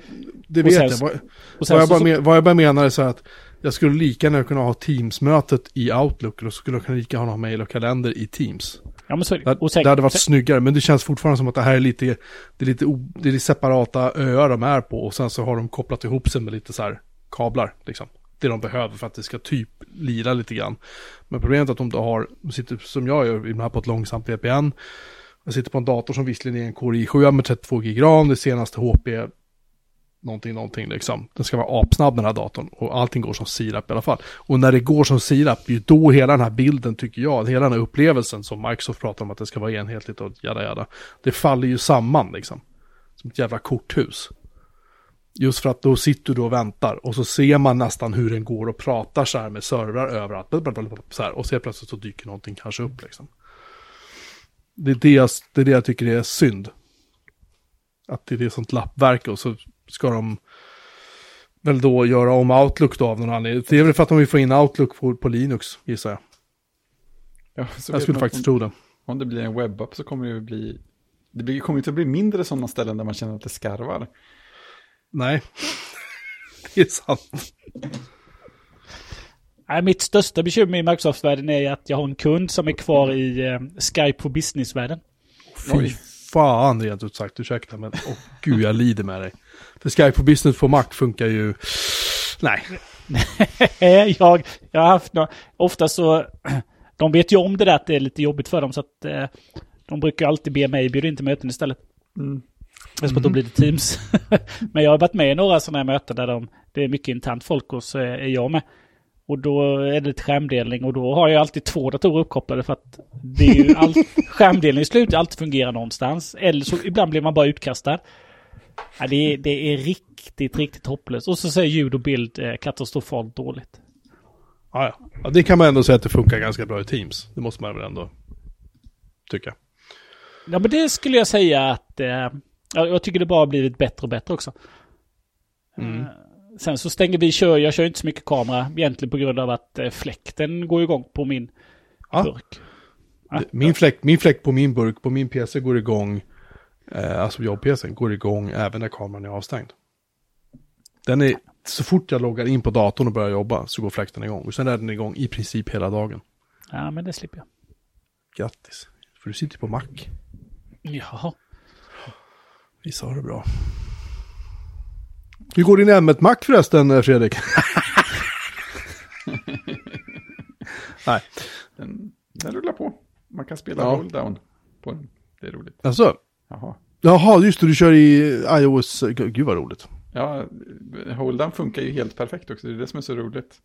[SPEAKER 1] det vet sen, jag. Vad, vad, jag bara men, vad jag bara menar är så att jag skulle lika gärna kunna ha Teams-mötet i Outlook och så skulle jag kunna lika gärna ha mail och kalender i Teams.
[SPEAKER 3] Ja, men så,
[SPEAKER 1] det, och sen, det hade varit sen, snyggare, men det känns fortfarande som att det här är lite, det är lite, det är separata öar de är på och sen så har de kopplat ihop sig med lite så här kablar liksom det de behöver för att det ska typ lira lite grann. Men problemet är att om du har, sitter som jag gör, ibland på ett långsamt VPN. Jag sitter på en dator som visserligen är en Core i7 med 32 gig RAM, det senaste HP någonting, någonting liksom. Den ska vara apsnabb den här datorn och allting går som sirap i alla fall. Och när det går som sirap, det är ju då hela den här bilden tycker jag, hela den här upplevelsen som Microsoft pratar om att det ska vara enhetligt och jada jada. Det faller ju samman liksom. Som ett jävla korthus. Just för att då sitter du och väntar och så ser man nästan hur den går och pratar så här med servrar överallt. Så här, och så plötsligt så dyker någonting kanske upp liksom. Det är det, jag, det är det jag tycker är synd. Att det är sånt lappverk och så ska de väl då göra om Outlook då av någon anledning. Det är väl för att de vill få in Outlook på, på Linux gissar jag. Ja, jag skulle faktiskt
[SPEAKER 2] om,
[SPEAKER 1] tro det.
[SPEAKER 2] Om det blir en webbapp så kommer det ju bli... Det blir, kommer inte att bli mindre sådana ställen där man känner att det skarvar.
[SPEAKER 1] Nej, det är sant.
[SPEAKER 3] Nej, mitt största bekymmer i Microsoft-världen är att jag har en kund som är kvar i eh, Skype for Business-världen.
[SPEAKER 1] Fy fan rent ut sagt, ursäkta men åh gud jag lider med dig. För Skype for Business på Mac funkar ju, nej.
[SPEAKER 3] jag, jag har haft några, ofta så, de vet ju om det där att det är lite jobbigt för dem så att eh, de brukar alltid be mig bjuda in till möten istället. Mm. På att då blir det Teams. Men jag har varit med i några sådana här möten där de, det är mycket internt folk och så är jag med. Och då är det lite skärmdelning och då har jag alltid två datorer uppkopplade för att det är ju all, skärmdelning slutar alltid fungera någonstans. Eller så ibland blir man bara utkastad. Ja, det, är, det är riktigt, riktigt hopplöst. Och så säger ljud och bild eh, katastrofalt dåligt.
[SPEAKER 1] Ja, ja, det kan man ändå säga att det funkar ganska bra i Teams. Det måste man väl ändå tycka.
[SPEAKER 3] Ja, men det skulle jag säga att eh, jag tycker det bara har blivit bättre och bättre också. Mm. Eh, sen så stänger vi, kör, jag kör inte så mycket kamera egentligen på grund av att eh, fläkten går igång på min ja. burk.
[SPEAKER 1] Ja, min, fläkt, min fläkt på min burk, på min PC går igång, eh, alltså jobb-PC, går igång även när kameran är avstängd. Den är, så fort jag loggar in på datorn och börjar jobba så går fläkten igång. Och sen är den igång i princip hela dagen.
[SPEAKER 3] Ja, men det slipper jag.
[SPEAKER 1] Grattis, för du sitter på Mac.
[SPEAKER 3] Ja.
[SPEAKER 1] Vissa har det bra. Hur går din M1 förresten, Fredrik? Nej.
[SPEAKER 2] Den, den rullar på. Man kan spela
[SPEAKER 1] Ja.
[SPEAKER 2] hold down på den. Det är roligt.
[SPEAKER 1] Alltså,
[SPEAKER 2] Jaha.
[SPEAKER 1] jaha, just det, du kör i iOS. Gud vad roligt.
[SPEAKER 2] Ja, hold down funkar ju helt perfekt också. Det är det som är så roligt.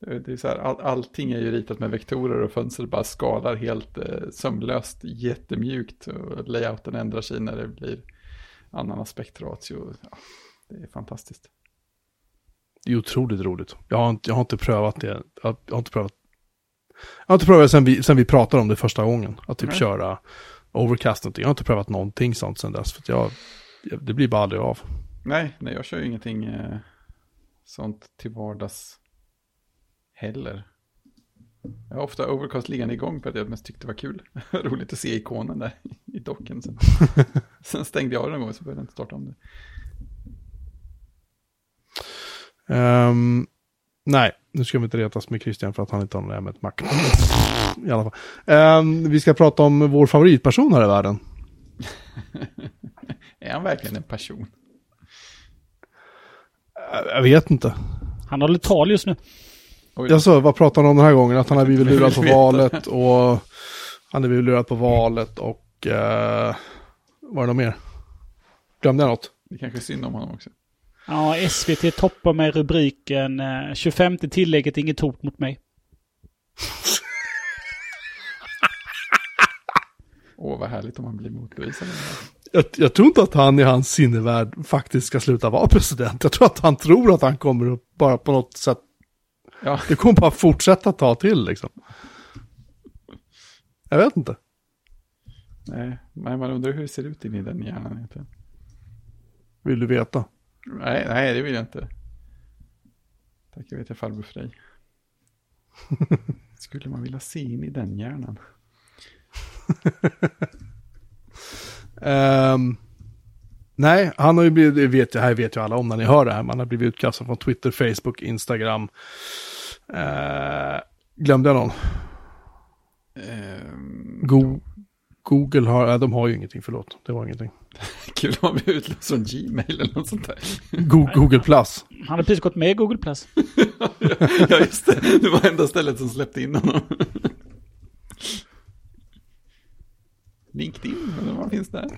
[SPEAKER 2] Det det är så här, all, allting är ju ritat med vektorer och fönstret bara skalar helt eh, sömlöst, jättemjukt. Och layouten ändrar sig när det blir annan aspektratio. Ja, det är fantastiskt.
[SPEAKER 1] Det är otroligt roligt. Jag har inte, jag har inte prövat det. Jag har inte prövat. Jag har inte prövat sen vi, sen vi pratade om det första gången. Att typ
[SPEAKER 2] Nej.
[SPEAKER 1] köra overcast någonting. Jag har inte prövat någonting sånt sen dess. För jag, det blir bara aldrig av.
[SPEAKER 2] Nej, nej, jag kör ju ingenting eh, sånt till vardags heller. Jag har ofta Overcast liggande igång för att jag mest tyckte det var kul. Roligt att se ikonen där i docken. Sen, sen stängde jag den en gång så började jag inte starta om det.
[SPEAKER 1] Ehm, nej, nu ska vi inte retas med Christian för att han inte har något med ett Mac. I alla fall. Ehm, vi ska prata om vår favoritperson här i världen.
[SPEAKER 2] Är han verkligen en person?
[SPEAKER 1] Jag- Jag vet inte.
[SPEAKER 3] Han håller tal just nu.
[SPEAKER 1] Jag sa, vad pratar han om den här gången? Att han har blivit lurad på valet och han har blivit lurad på valet och uh, var det något mer? Glömde jag något?
[SPEAKER 2] det kanske är synd om honom också.
[SPEAKER 3] Ja, SVT toppar med rubriken eh, 25 tillägget inget hot mot mig.
[SPEAKER 2] Åh, vad härligt om han blir motbevisad.
[SPEAKER 1] Jag, jag tror inte att han i hans sinnevärld faktiskt ska sluta vara president. Jag tror att han tror att han kommer att bara på något sätt,
[SPEAKER 2] Ja,
[SPEAKER 1] det kommer bara fortsätta ta till liksom. Jag vet inte.
[SPEAKER 2] nej, men man undrar hur det ser ut in i den hjärnan egentligen.
[SPEAKER 1] Vill du veta?
[SPEAKER 2] Nej, nej, det vill jag inte. Tack, jag vet jag farbror Frej. Skulle man vilja se in i den hjärnan?
[SPEAKER 1] Ehm, nej, han har ju blivit, det vet jag, här vet ju alla om när ni hör det här, man har blivit utkastad från Twitter, Facebook, Instagram. Eh, glömde jag någon?
[SPEAKER 2] Ehm,
[SPEAKER 1] Go Google har, ja, de har ju ingenting, förlåt, det var ingenting.
[SPEAKER 2] Kul om vi utlöst från Gmail eller något sånt där.
[SPEAKER 1] Go Google Plus.
[SPEAKER 3] Han har precis gått med Google+. Plus.
[SPEAKER 2] ja, just det. Det var enda stället som släppte in honom. LinkedIn, eller vad finns där?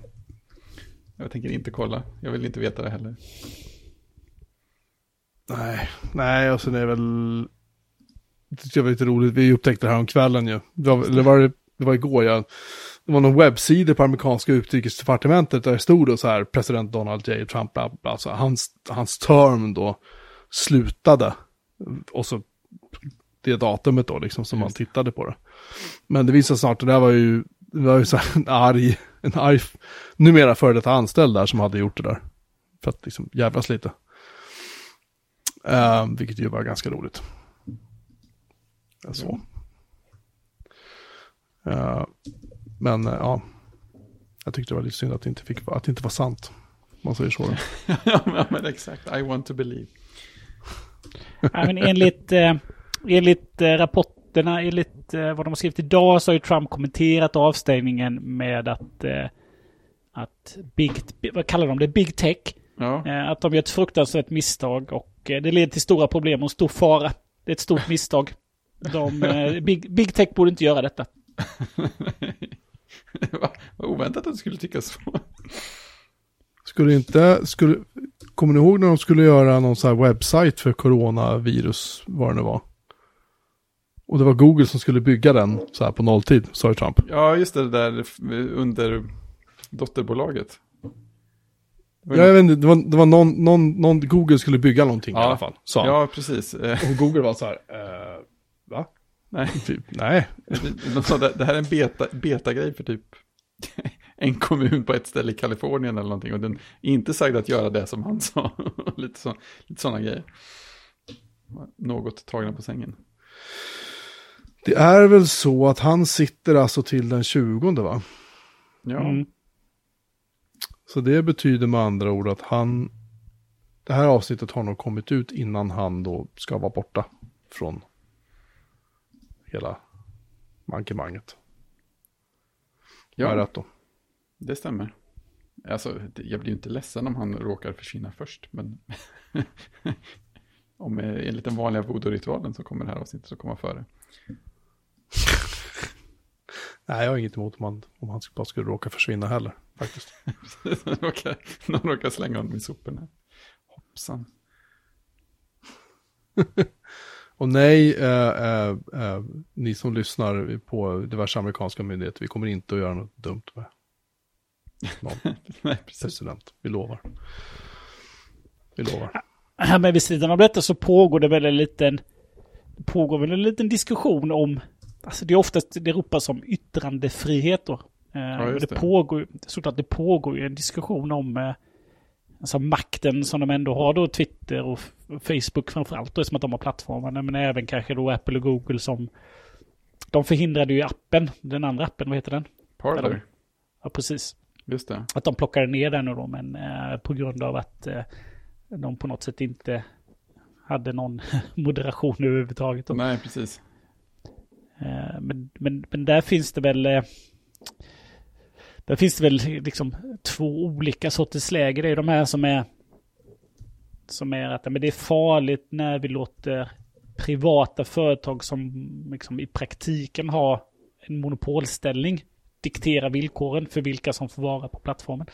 [SPEAKER 2] Jag tänker inte kolla. Jag vill inte veta det heller.
[SPEAKER 1] Nej, nej, och sen är det väl... Det tyckte jag var lite roligt, vi upptäckte det här om kvällen ju. Det var, eller var det, det var igår, ja. Det var någon webbsida på amerikanska utrikesdepartementet där det stod då så här, president Donald J. Trump, bla, bla, alltså hans, hans term då slutade. Och så det datumet då liksom som man tittade på det. Men det visade snart, det där var ju, det var ju så här en arg, en arg, numera före detta anställd där som hade gjort det där. För att liksom jävlas lite. Eh, vilket ju var ganska roligt. Ja, Så. Eh, men eh, ja, jag tyckte det var lite synd att det inte, fick, att det inte var sant. Om man säger så.
[SPEAKER 2] Ja, men- exakt. I want to believe.
[SPEAKER 3] Men enligt, eh, enligt eh, rapporterna, enligt eh, vad de har skrivit idag så har ju Trump kommenterat avstängningen med att, eh, att Big, vad kallar de det, Big Tech,
[SPEAKER 2] Ja,
[SPEAKER 3] eh, att de gör ett fruktansvärt misstag och eh, det leder till stora problem och stor fara. Det är ett stort misstag. De, eh, Big, Big Tech borde inte göra detta.
[SPEAKER 2] vad oväntat att du skulle tycka så.
[SPEAKER 1] Skulle inte, skulle, kommer ni ihåg när de skulle göra någon så här webbsajt för coronavirus, vad det nu var? Och det var Google som skulle bygga den så här på nolltid, sa ju Trump.
[SPEAKER 2] Ja, just det där under dotterbolaget.
[SPEAKER 1] Ja, jag vet inte, det var, det var någon, någon, någon, Google skulle bygga någonting i
[SPEAKER 2] Ja.
[SPEAKER 1] alla fall. Sa han.
[SPEAKER 2] Ja, precis. Eh,
[SPEAKER 1] Och Google var så här, eh, va?
[SPEAKER 2] Nej.
[SPEAKER 1] Typ, nej.
[SPEAKER 2] De sa det, det här är en beta, beta-grej för typ en kommun på ett ställe i Kalifornien eller någonting. Och den är inte sagd att göra det som han sa. lite, så, lite sådana grejer. Något tagna på sängen.
[SPEAKER 1] Det är väl så att han sitter alltså till den 20 va?
[SPEAKER 2] Ja,
[SPEAKER 3] Mm.
[SPEAKER 1] Så det betyder med andra ord att han, det här avsnittet har nog kommit ut innan han då ska vara borta från hela mankemanget. Ja. Rätt då?
[SPEAKER 2] det stämmer. Alltså, jag blir ju inte ledsen om han råkar försvinna först. Men om eh, enligt den vanliga voodoo-ritualen så kommer det här avsnittet att komma före.
[SPEAKER 1] Nej, jag har inget emot om han, om han bara skulle råka försvinna heller, faktiskt.
[SPEAKER 2] någon, råkar, någon råkar slänga honom i soporna. Hoppsan.
[SPEAKER 1] Och nej, eh, eh, eh, ni som lyssnar på diverse amerikanska myndigheter, vi kommer inte att göra något dumt med någon
[SPEAKER 2] Nej,
[SPEAKER 1] president. Vi lovar. Vi lovar.
[SPEAKER 3] Här med vid sidan av detta så pågår det väl en liten, pågår väl en liten diskussion om, alltså det är oftast det ropas om yttrandefrihet då. Eh, och det,
[SPEAKER 2] det.
[SPEAKER 3] pågår såklart det pågår ju en diskussion om eh, alltså makten som de ändå har då, Twitter och Facebook framförallt då, eftersom att de har plattformarna, men även kanske då Apple och Google som de förhindrade ju appen, den andra appen, vad heter den?
[SPEAKER 2] Parler.
[SPEAKER 3] Ja, precis.
[SPEAKER 2] Just det.
[SPEAKER 3] Att de plockade ner den då, men eh, på grund av att eh, de på något sätt inte hade någon moderation överhuvudtaget. Då.
[SPEAKER 2] Nej, precis.
[SPEAKER 3] Eh, men, men, men där finns det väl eh, där finns det väl liksom två olika sorters läger. Det är de här som är som är att men det är farligt när vi låter privata företag som liksom i praktiken har en monopolställning diktera villkoren för vilka som får vara på plattformen.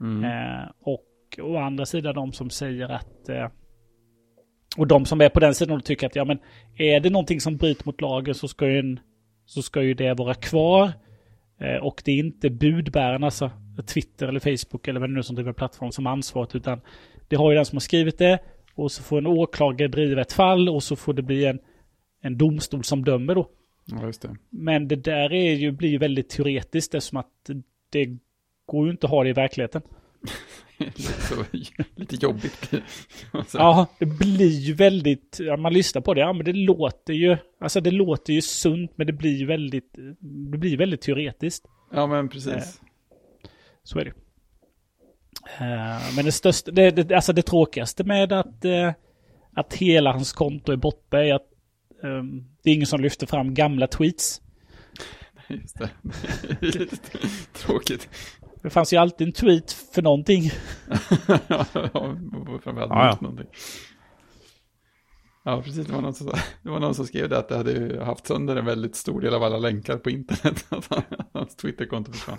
[SPEAKER 2] Mm.
[SPEAKER 3] Eh, och å andra sidan de som säger att... Eh, och de som är på den sidan och tycker att ja men är det någonting som bryter mot lagen så ska ju, en, så ska ju det vara kvar. Eh, och det är inte budbärarna, alltså Twitter eller Facebook eller vad det nu är som driver plattform som ansvaret utan det har ju den som har skrivit det och så får en åklagare driva ett fall och så får det bli en, en domstol som dömer då.
[SPEAKER 2] Ja, det.
[SPEAKER 3] Men det där är ju, blir ju väldigt teoretiskt eftersom att det går ju inte att ha det i verkligheten.
[SPEAKER 2] Så, lite jobbigt
[SPEAKER 3] Ja, det blir ju väldigt, ja, man lyssnar på det, ja men det låter ju, alltså det låter ju sunt men det blir väldigt, det blir väldigt teoretiskt.
[SPEAKER 2] ja, men precis.
[SPEAKER 3] Så är det. Eh, Men det största, det, det, alltså det tråkigaste med att, eh, att hela hans konto är borta är att ehm, det är ingen som lyfter fram gamla tweets.
[SPEAKER 2] Just det. Det är lite tråkigt.
[SPEAKER 3] Det fanns ju alltid en tweet för någonting.
[SPEAKER 2] ja, framförallt
[SPEAKER 1] Ja,
[SPEAKER 2] någonting. Ja, precis. Det var, någon som, det var någon som skrev det att det hade haft sönder en väldigt stor del av alla länkar på internet. Att hans Twitterkonto försvann.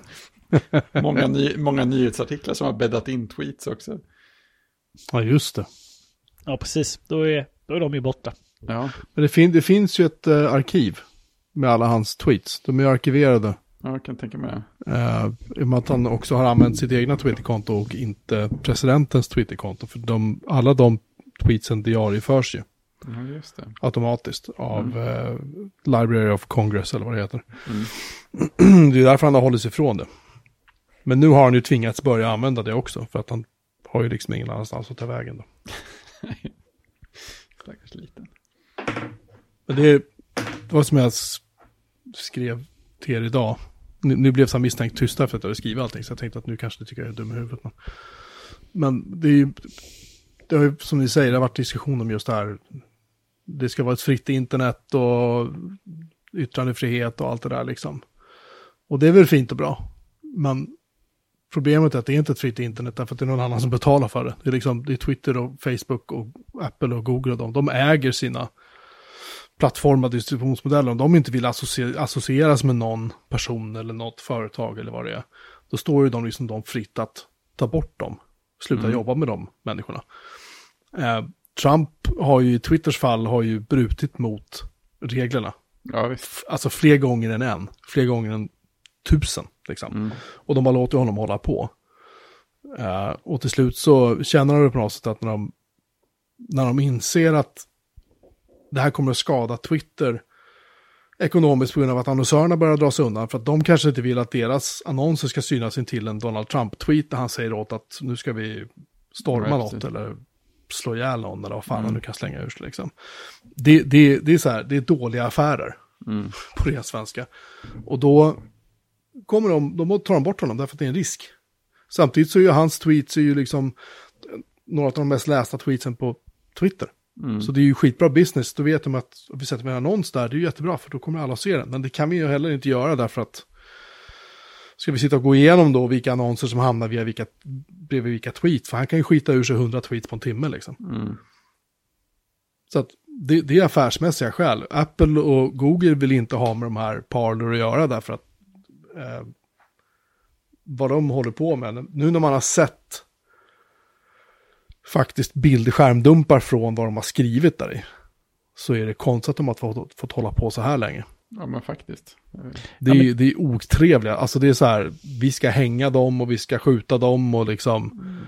[SPEAKER 2] Många, ny, många nyhetsartiklar som har bäddat in tweets också.
[SPEAKER 1] Ja, just det.
[SPEAKER 3] Ja, precis. Då är, då är de ju borta.
[SPEAKER 2] Ja,
[SPEAKER 1] Men det, fin det finns ju ett eh, arkiv med alla hans tweets. De är arkiverade.
[SPEAKER 2] Ja jag kan tänka mig det.
[SPEAKER 1] Uh, I och med att han också har använt sitt egna Twitterkonto och inte presidentens Twitterkonto. För de, alla de tweetsen diarieförs ju
[SPEAKER 2] Ja, just det.
[SPEAKER 1] automatiskt av eh, Library of Congress eller vad det heter.
[SPEAKER 2] Mm.
[SPEAKER 1] det är därför han har hållit sig ifrån det. Men nu har han ju tvingats börja använda det också. För att han har ju liksom ingen annanstans att ta vägen. Då.
[SPEAKER 2] Stackars liten.
[SPEAKER 1] Men det, är- var som jag skrev till er idag. Nu, nu blev han misstänkt tysta efter att jag hade skrivit allting. Så jag tänkte att nu kanske du tycker jag är dum i huvudet. Men, men det är ju, det har ju, som ni säger, det har varit diskussion om just det här. Det ska vara ett fritt internet och yttrandefrihet och allt det där liksom. Och det är väl fint och bra. Men problemet är att det är inte ett fritt internet därför att det är någon annan som betalar för det. Det är, liksom, det är Twitter och Facebook och Apple och Google och de. De äger sina plattformar, distributionsmodeller, om de inte vill associe- associeras med någon person eller något företag eller vad det är, då står ju de liksom de fritt att ta bort dem, sluta
[SPEAKER 2] Mm.
[SPEAKER 1] jobba med de människorna. Eh, Trump har ju i Twitters fall har ju brutit mot reglerna,
[SPEAKER 2] Ja,
[SPEAKER 1] alltså fler gånger än en, fler gånger än tusen liksom.
[SPEAKER 2] Mm.
[SPEAKER 1] Och de har låtit honom hålla på. Eh, och till slut så känner de på något sätt att när de, när de inser att det här kommer att skada Twitter ekonomiskt på grund av att annonsörerna börjar dra sig undan. För att de kanske inte vill att deras annonser ska synas in till en Donald Trump-tweet där han säger åt att nu ska vi storma
[SPEAKER 2] Ja,
[SPEAKER 1] något eller slå ihjäl någon eller vad fan
[SPEAKER 2] Mm.
[SPEAKER 1] han nu kan slänga ur sig. Liksom. Det, det, det är så här, det är dåliga affärer
[SPEAKER 2] Mm.
[SPEAKER 1] på ren svenska. Och då kommer de, då tar de bort honom därför att det är en risk. Samtidigt så är ju hans tweets är ju liksom några av de mest lästa tweetsen på Twitter.
[SPEAKER 2] Mm.
[SPEAKER 1] Så det är ju skitbra business. Då vet de att om vi sätter med en annons där, det är ju jättebra för då kommer alla att se den. Men det kan vi ju heller inte göra därför att ska vi sitta och gå igenom då vilka annonser som hamnar via vilka, bredvid vilka tweets. För han kan ju skita ur sig 100 tweets på en timme liksom.
[SPEAKER 2] Mm.
[SPEAKER 1] Så att det, det är affärsmässiga skäl. Apple och Google vill inte ha med de här Parler att göra därför att eh, vad de håller på med. Nu när man har sett faktiskt bildskärmdumpar från vad de har skrivit där i. Så är det konstigt att de har fått, fått hålla på så här länge.
[SPEAKER 2] Ja, men faktiskt.
[SPEAKER 1] Det är, ja, men... det är otrevliga, alltså det är så här, vi ska hänga dem och vi ska skjuta dem och liksom. Mm.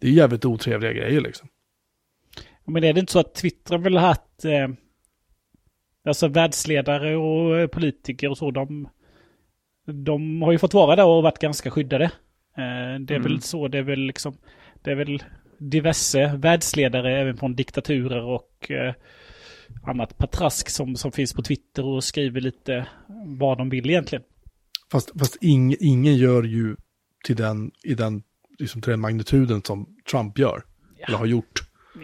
[SPEAKER 1] Det är jävligt otrevliga grejer liksom.
[SPEAKER 3] Ja, men är det inte så att Twitter vill ha haft, eh, alltså världsledare och politiker och så, de, de har ju fått vara där och varit ganska skyddade. Eh, det är mm. väl så, det är väl liksom, det är väl diverse världsledare även från diktaturer och eh, annat patrask som, som finns på Twitter och skriver lite vad de vill egentligen.
[SPEAKER 1] Fast, fast ing, ingen gör ju till den, i den, liksom till den magnituden som Trump gör. Ja. Eller har gjort.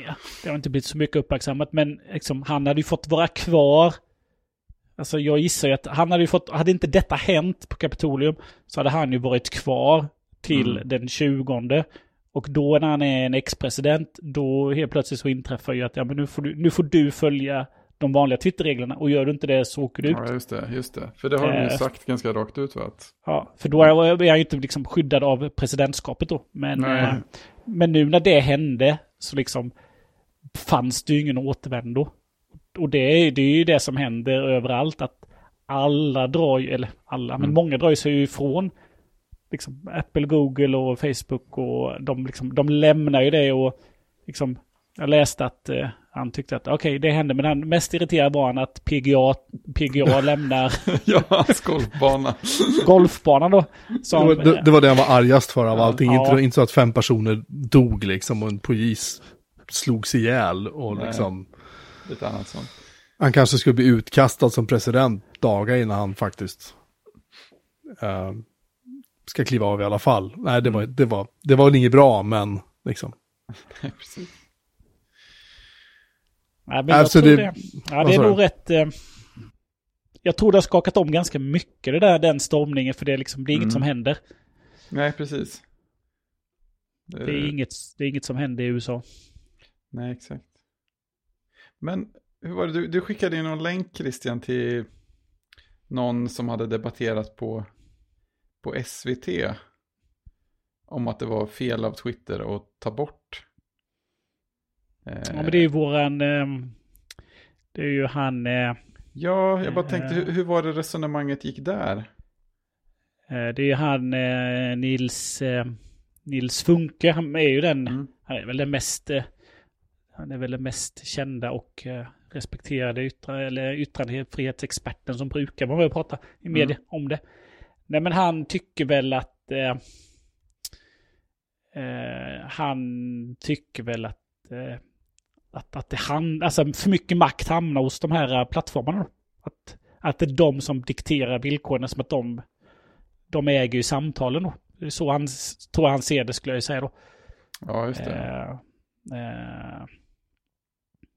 [SPEAKER 3] Ja, det har inte blivit så mycket uppmärksammat, men liksom, han hade ju fått vara kvar. Alltså jag gissar ju att han hade ju fått, hade inte detta hänt på Kapitolium så hade han ju varit kvar till mm. den 20. Och då när han är en ex-president, då helt plötsligt så inträffar ju att ja, men nu, får du, nu får du följa de vanliga Twitterreglerna och gör du inte det så åker du ut.
[SPEAKER 2] Ja, just det. Just det. För det har de ju eh, sagt ganska rakt ut. Va? Att...
[SPEAKER 3] Ja, för då är han ju inte liksom skyddad av presidentskapet då. Men, eh, men nu när det hände så liksom fanns det ju ingen återvändo. Och det är, det är ju det som händer överallt. Att alla drar ju, eller alla, mm. men många drar ju sig ifrån liksom Apple, Google och Facebook och de, liksom, de lämnar ju det och liksom, jag läste att eh, han tyckte att okej, okay, det hände, men han mest irriterad var han att PGA, PGA lämnar...
[SPEAKER 2] ja, hans golfbana.
[SPEAKER 3] golfbanan då.
[SPEAKER 1] Som, det, var, det, det, var det han var argast för av allting. Ja. Inte, inte så att fem personer dog liksom och en polis slogs ihjäl och Nej, liksom...
[SPEAKER 2] Lite annat sånt.
[SPEAKER 1] Han kanske skulle bli utkastad som president dagar innan han faktiskt uh, ska kliva av i alla fall. Nej, det var, det var, det var väl inget bra, men liksom.
[SPEAKER 2] Nej, precis.
[SPEAKER 3] Nej, men alltså, jag tror det, det, ja, det är nog rätt... Eh, jag tror det har skakat om ganska mycket det där, den stormningen, för det är liksom, det är inget mm. som händer.
[SPEAKER 2] Nej, precis.
[SPEAKER 3] Det... det, är inget, det är inget som händer i USA.
[SPEAKER 2] Nej, exakt. Men hur var det, du, du skickade in någon länk Christian till någon som hade debatterat på på SVT om att det var fel av Twitter att ta bort.
[SPEAKER 3] Ja, men det är ju våran, ehm, det är ju han. Eh,
[SPEAKER 2] ja, jag bara tänkte, hur, hur var det resonemanget gick där?
[SPEAKER 3] Eh, det är ju han eh, Nils, Nils Funke, han är ju den, mm. han är väl den mest, han är väl den mest kända och respekterade yttra, eller yttrandefrihetsexperten som brukar vara med och prata i media mm. om det. Nej men han tycker väl att... Eh, eh, han tycker väl att... Eh, att, att det han, alltså för mycket makt hamnar hos de här plattformarna. Att, att det är de som dikterar villkoren som att de, de äger ju samtalen då. Så han, tror han ser det skulle jag säga då.
[SPEAKER 2] Ja, just det. Eh, eh,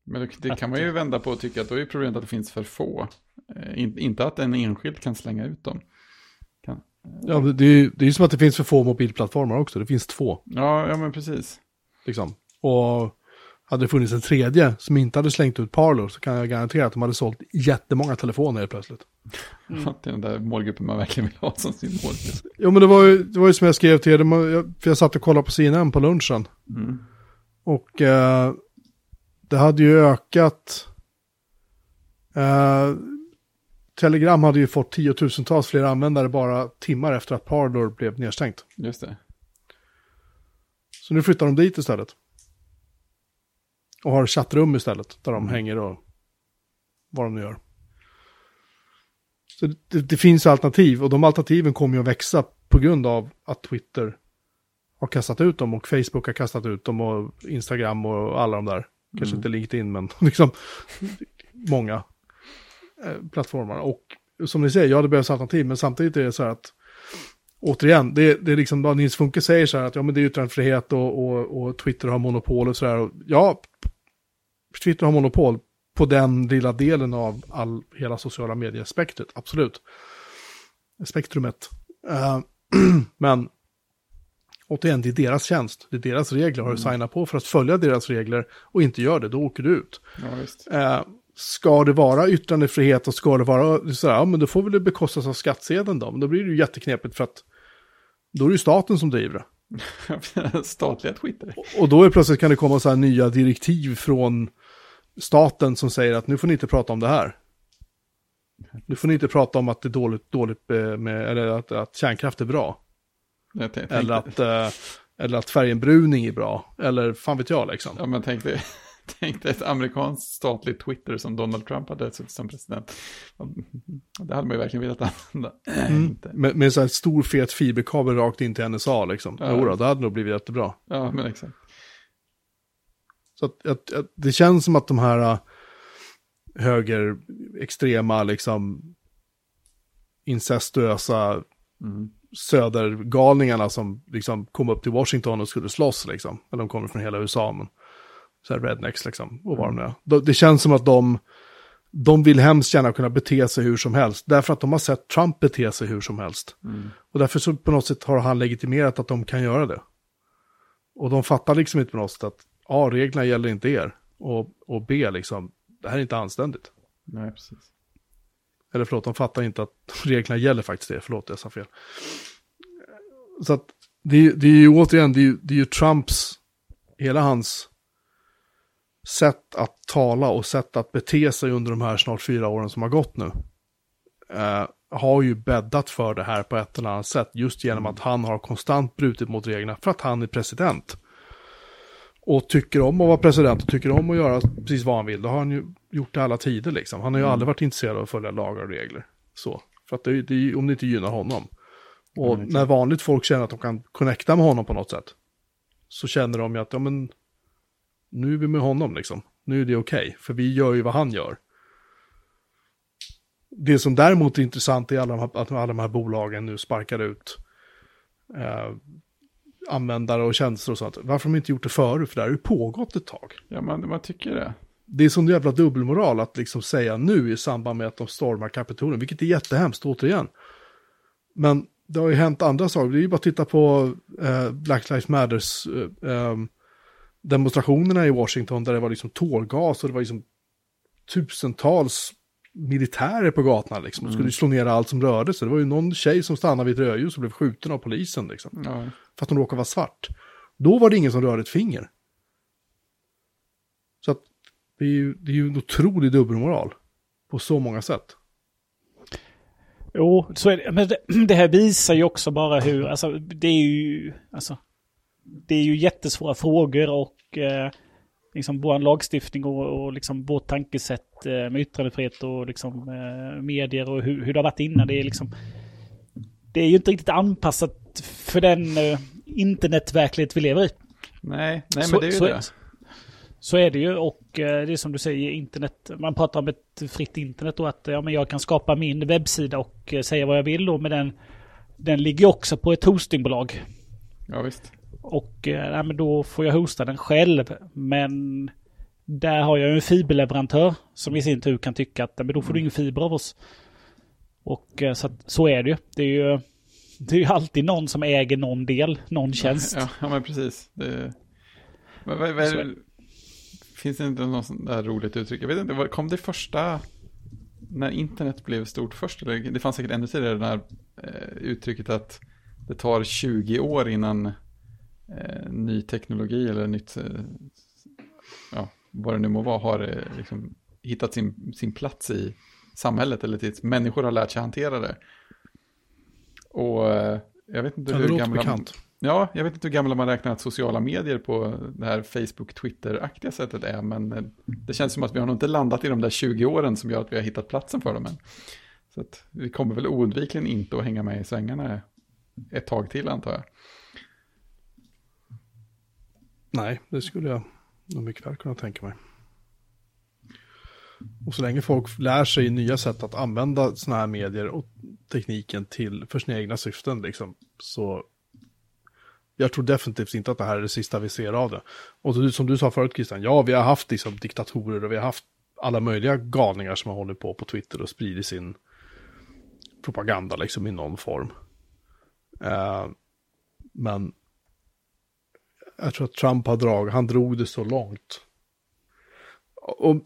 [SPEAKER 2] men det, det kan man ju vända på och tycka att då är problemet att det finns för få. Eh, in, inte att en enskild kan slänga ut dem.
[SPEAKER 1] Ja, det är, det är som att det finns för få mobilplattformar också. Det finns två.
[SPEAKER 2] Ja, ja men precis.
[SPEAKER 1] Liksom. Och hade det funnits en tredje som inte hade slängt ut Parlor så kan jag garantera att de hade sålt jättemånga telefoner helt plötsligt.
[SPEAKER 2] Mm. det är den där målgruppen man verkligen vill ha som sin målgrupp.
[SPEAKER 1] Jo, men det var ju, det var ju som jag skrev till er, för jag satt och kollade på CNN på lunchen. Mm. Och eh, det hade ju ökat. Eh, Telegram hade ju fått tiotusentals fler användare bara timmar efter att Parlor blev nedstängt.
[SPEAKER 2] Just det.
[SPEAKER 1] Så nu flyttar de dit istället. Och har chattrum istället, där de mm. hänger och vad de nu gör. Så det, det, finns alternativ och de alternativen kommer ju att växa på grund av att Twitter har kastat ut dem och Facebook har kastat ut dem och Instagram och alla de där. Kanske mm. inte LinkedIn men liksom många. Eh, plattformar. Och som ni säger, ja det behövs alternativ, men samtidigt är det så här att återigen, det, det är liksom vad Nils Funke säger så här att ja men det är yttrandefrihet och, och, och Twitter har monopol och så här. Ja, Twitter har monopol på den lilla delen av all, hela sociala mediespektret, absolut. Spektrumet. Uh, men återigen, det är deras tjänst, det är deras regler. Har du mm. signat på för att följa deras regler och inte gör det, då åker du ut.
[SPEAKER 2] Ja,
[SPEAKER 1] uh, ska det vara yttrandefrihet och ska det vara så här, ja men då får väl det bekostas av skattsedeln då. Men då blir det ju jätteknepigt för att då är det ju staten som driver det.
[SPEAKER 2] Statliga Twitter.
[SPEAKER 1] Och då är plötsligt kan det komma så här nya direktiv från staten som säger att nu får ni inte prata om det här. Nu får ni inte prata om att det är dåligt, dåligt med, eller att, att kärnkraft är bra. Eller att, eh, eller att färgenbruning är bra. Eller fan vet jag liksom.
[SPEAKER 2] Ja, men tänk dig, tänk dig ett amerikanskt statligt Twitter som Donald Trump hade suttit som president. Det hade man ju verkligen velat använda.
[SPEAKER 1] Mm. Med, med sån här stor fet fiberkabel rakt in till NSA liksom.
[SPEAKER 2] Ja.
[SPEAKER 1] Jo då, det hade nog blivit jättebra.
[SPEAKER 2] Ja, men exakt.
[SPEAKER 1] Så att, att, att det känns som att de här äh, högerextrema, liksom incestuösa
[SPEAKER 2] Mm.
[SPEAKER 1] södergalningarna som liksom kom upp till Washington och skulle slåss liksom. Eller de kommer från hela USA, men så här rednecks liksom, och vad de nu är. De- Det känns som att de, de vill hemskt gärna kunna bete sig hur som helst, därför att de har sett Trump bete sig hur som helst.
[SPEAKER 2] Mm.
[SPEAKER 1] Och därför så på något sätt har han legitimerat att de kan göra det. Och de fattar liksom inte på något sätt att A, reglerna gäller inte er. Och, och B, liksom, det här är inte anständigt.
[SPEAKER 2] Nej, precis.
[SPEAKER 1] Eller förlåt, de fattar inte att reglerna gäller faktiskt det. Förlåt, jag sa fel. Så att det, är- det är ju återigen, det är, ju- det är ju Trumps, hela hans sätt att tala och sätt att bete sig under de här snart fyra åren som har gått nu. Eh, har ju bäddat för det här på ett eller annat sätt. Just genom att han har konstant brutit mot reglerna för att han är president. Och tycker om att vara president och tycker om att göra precis vad han vill. Då har han ju gjort det alla tider liksom. Han har ju aldrig varit intresserad av att följa lagar och regler. Så. För att det, det om det inte gynnar honom. Och
[SPEAKER 2] Mm,
[SPEAKER 1] när vanligt folk känner att de kan connecta med honom på något sätt. Så känner de ju att, ja men, nu är vi med honom liksom. Nu är det okej, för vi gör ju vad han gör. Det som däremot är intressant är alla de här, att alla de här bolagen nu sparkar ut eh, användare och tjänster och sånt. Varför har de inte gjort det förut? För det här har ju pågått ett tag.
[SPEAKER 2] Ja, man, man tycker det.
[SPEAKER 1] Det är sån jävla dubbelmoral att liksom säga nu i samband med att de stormar Kapitolen, vilket är jättehemskt återigen. Men det har ju hänt andra saker, det är ju bara att titta på eh, Black Lives Matters eh, ehm, demonstrationerna i Washington där det var liksom tårgas och det var liksom tusentals militärer på gatorna liksom. De skulle ju slå ner allt som rörde sig. Det var ju någon tjej som stannade vid ett rödljus och blev skjuten av polisen liksom.
[SPEAKER 2] Ja,
[SPEAKER 1] För att hon råkade vara svart. Då var det ingen som rörde ett finger. Så att det är ju, det är ju en otrolig dubbelmoral. På så många sätt.
[SPEAKER 3] Jo, så är det. Men det, det här visar ju också bara hur, alltså det är ju, alltså, det är ju jättesvåra frågor och eh, liksom vår lagstiftning och, och liksom vårt tankesätt eh, med yttrandefrihet och liksom eh, medier och hur, hur det har varit innan. Det är liksom, det är ju inte riktigt anpassat för den eh, internetverklighet vi lever i.
[SPEAKER 2] nej, nej
[SPEAKER 3] så,
[SPEAKER 2] men det är ju
[SPEAKER 3] så,
[SPEAKER 2] det.
[SPEAKER 3] Så är det ju och eh, det är som du säger, internet, man pratar om ett fritt internet och att ja, men jag kan skapa min webbsida och eh, säga vad jag vill då, men den, den ligger också på ett hostingbolag.
[SPEAKER 2] Ja, visst.
[SPEAKER 3] Och eh, men då får jag hosta den själv. Men där har jag ju en fiberleverantör som i sin tur kan tycka att men då får du ingen fiber av oss. Och eh, så, att, så är det ju. Det är ju det är ju alltid någon som äger någon del, någon tjänst.
[SPEAKER 2] Ja, ja men precis. Det... Vad, vad, vad, det- Finns det inte något sånt där roligt uttryck? Jag vet inte, kom det första när internet blev stort först? Eller, det fanns säkert ännu tidigare det här eh, uttrycket att det tar 20 år innan eh, ny teknologi eller nytt, eh, ja, vad det nu må vara, har eh, liksom, hittat sin, sin plats i samhället eller tills människor har lärt sig hantera det. Och eh, jag vet inte hur gamla...
[SPEAKER 1] bekant.
[SPEAKER 2] Ja, jag vet inte hur gamla man räknar att sociala medier på det här Facebook-Twitter-aktiga sättet är, men eh, det känns som att vi har nog inte landat i de där 20 åren som gör att vi har hittat platsen för dem än. Så att vi kommer väl oundvikligen inte att hänga med i svängarna ett tag till antar jag.
[SPEAKER 1] Nej, det skulle jag nog mycket väl kunna tänka mig. Och så länge folk lär sig nya sätt att använda sådana här medier och tekniken till för sina egna syften, liksom, så jag tror definitivt inte att det här är det sista vi ser av det. Och som du sa förut Christian, ja vi har haft liksom, diktatorer och vi har haft alla möjliga galningar som har hållit på på Twitter och spridit sin propaganda liksom i någon form. Eh, men jag tror att Trump har dragit, han drog det så långt. Och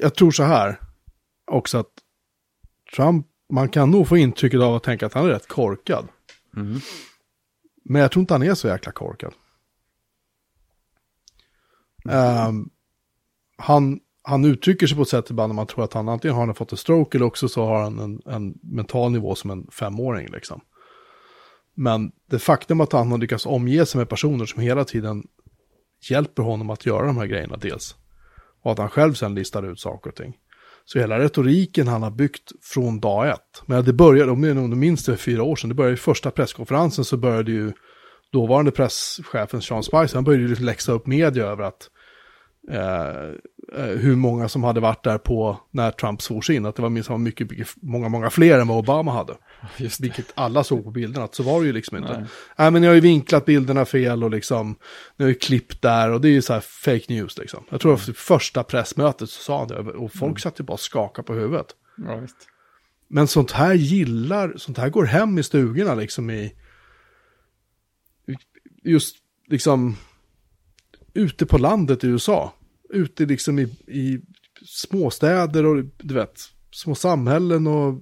[SPEAKER 1] jag tror så här också att Trump, man kan nog få intrycket av att tänka att han är rätt korkad.
[SPEAKER 2] Mm.
[SPEAKER 1] Men jag tror inte han är så jäkla korkad. Ehm, han, han uttrycker sig på ett sätt ibland när man tror att han antingen har han fått en stroke eller också så har han en, en mental nivå som en femåring liksom. Men det faktum att han har lyckats omge sig med personer som hela tiden hjälper honom att göra de här grejerna dels. Och att han själv sen listar ut saker och ting. Så hela retoriken han har byggt från dag ett. Men det började, om ni minns det för fyra år sedan, det började i första presskonferensen så började ju dåvarande presschefen Sean Spicer, han började ju liksom läxa upp media över att eh, hur många som hade varit där på när Trump svors in, att det var minst mycket, mycket, många, många fler än vad Obama hade. Vilket alla såg på bilderna, att så var det ju liksom inte.
[SPEAKER 2] Nej.
[SPEAKER 1] Nej, men ni har ju vinklat bilderna fel och liksom, ni har ju klippt där och det är ju så här fake news liksom. Jag tror att första pressmötet så sa han det och folk satt ju bara och skakade på huvudet.
[SPEAKER 2] Ja.
[SPEAKER 1] Men sånt här gillar, sånt här går hem i stugorna liksom i, just liksom, ute på landet i USA. Ute liksom i, i småstäder och du vet, små samhällen och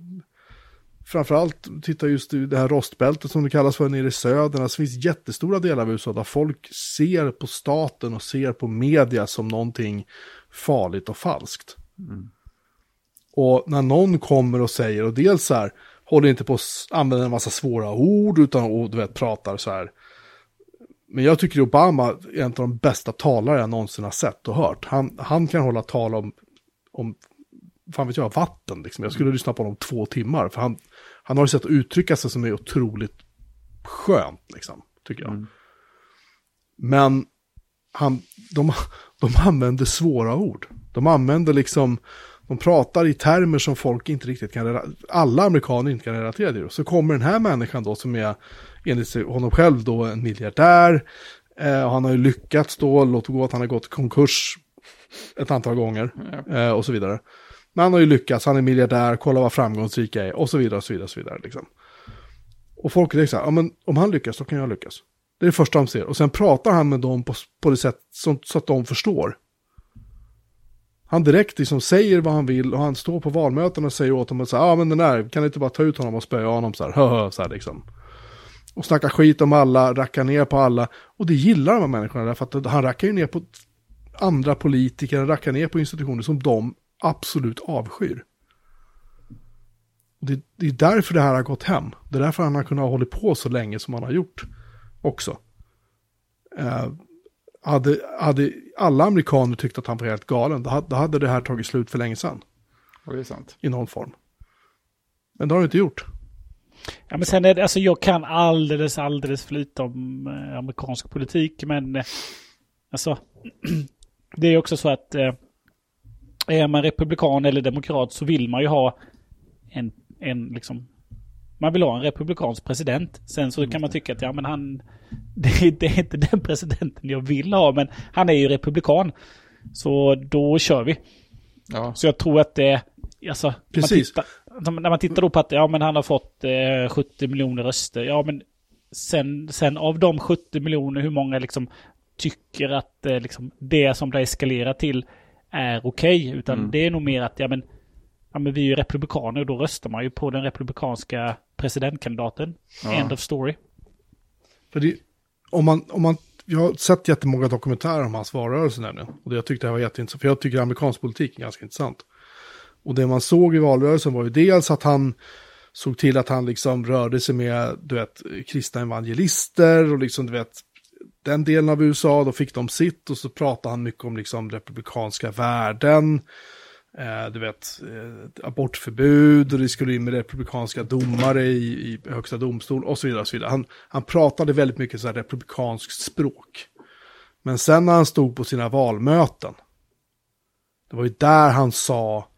[SPEAKER 1] framförallt titta just i det här rostbältet som det kallas för nere i södern. Alltså, det finns jättestora delar av USA där folk ser på staten och ser på media som någonting farligt och falskt. Och när någon kommer och säger, och dels så här, håller inte på att använda en massa svåra ord utan och, du vet, pratar så här. Men jag tycker Obama är en av de bästa talare jag någonsin har sett och hört. Han, han kan hålla tal om, om fan vet jag, vatten liksom. Jag skulle lyssna på honom två timmar. För han, han har ju sätt att uttrycka sig som är otroligt skönt liksom, tycker jag. Men han, de, de använder svåra ord. De använder liksom, de pratar i termer som folk inte riktigt kan, rela- alla amerikaner inte kan relatera till. Så kommer den här människan då som är, enligt honom själv då, en miljardär. Eh, och han har ju lyckats då, låt gå att han har gått konkurs ett antal gånger eh, och så vidare. Men han har ju lyckats, han är miljardär, kolla vad framgångsrik jag är och så vidare och så vidare. Och, så vidare liksom. och folk tänker så här, ja men om han lyckas så kan jag lyckas. Det är det första de ser. Och sen pratar han med dem på, på det sätt som, så att de förstår. Han direkt liksom säger vad han vill och han står på valmöten och säger åt dem att säga, ja men den där, kan ni inte bara ta ut honom och spöa honom så här, så här liksom. Och snacka skit om alla, racka ner på alla. Och det gillar de här människorna därför att han rackar ju ner på andra politiker, han rackar ner på institutioner som de absolut avskyr. Och Det, det är därför det här har gått hem. Det är därför han har kunnat hålla på så länge som han har gjort också. Eh, hade, hade alla amerikaner tyckt att han var helt galen, då hade, då hade det här tagit slut för länge sedan.
[SPEAKER 2] Och det är sant.
[SPEAKER 1] I någon form. Men det har det inte gjort.
[SPEAKER 3] Ja, men sen är det, alltså jag kan alldeles, alldeles för lite om eh, amerikansk politik, men eh, alltså, det är också så att eh, är man republikan eller demokrat så vill man ju ha en, en liksom, man vill ha en republikansk president. Sen så kan man tycka att ja men han, det, det är inte den presidenten jag vill ha, men han är ju republikan. Så då kör vi.
[SPEAKER 2] Ja,
[SPEAKER 3] Så jag tror att det, alltså,
[SPEAKER 1] Precis.
[SPEAKER 3] Man tittar, när man tittar då på att ja, men han har fått eh, 70 miljoner röster. Ja, men sen, sen av de 70 miljoner, hur många liksom tycker att eh, liksom, det som det eskalerar till är okej? Utan
[SPEAKER 2] Mm.
[SPEAKER 3] det är nog mer att ja, men, ja, men vi är ju republikaner och då röstar man ju på den republikanska presidentkandidaten.
[SPEAKER 2] Ja.
[SPEAKER 3] End of story.
[SPEAKER 1] För det, om man, om man, jag har sett jättemånga dokumentärer om hans valrörelse nämligen. Och det jag tyckte det här var jätteintressant, för jag tycker amerikansk politik är ganska intressant. Och det man såg i valrörelsen var ju dels att han såg till att han liksom rörde sig med, du vet, kristna evangelister och liksom, du vet, den delen av USA, då fick de sitt och så pratade han mycket om liksom republikanska värden. Eh, du vet, eh, abortförbud och det skulle in med republikanska domare i, i högsta domstol och så vidare. Och så vidare. Han, han pratade väldigt mycket så här republikanskt språk. Men sen när han stod på sina valmöten, det var ju där han sa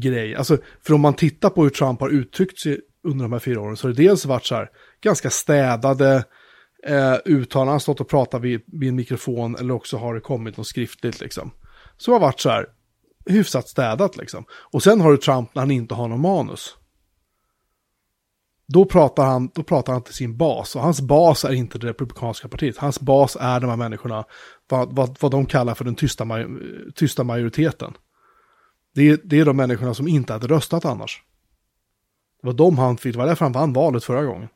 [SPEAKER 1] grej. Alltså, för om man tittar på hur Trump har uttryckt sig under de här fyra åren så har det dels varit så här ganska städade eh, uttalanden, han har stått och pratat vid, vid en mikrofon eller också har det kommit något skriftligt liksom. Så har varit så här hyfsat städat liksom. Och sen har du Trump när han inte har någon manus. Då pratar, han, då pratar han till sin bas och hans bas är inte det republikanska partiet. Hans bas är de här människorna, vad, vad, vad de kallar för den tysta, tysta majoriteten. Det, det är de människorna som inte hade röstat annars. Det var de han fick, det var därför han vann valet förra gången.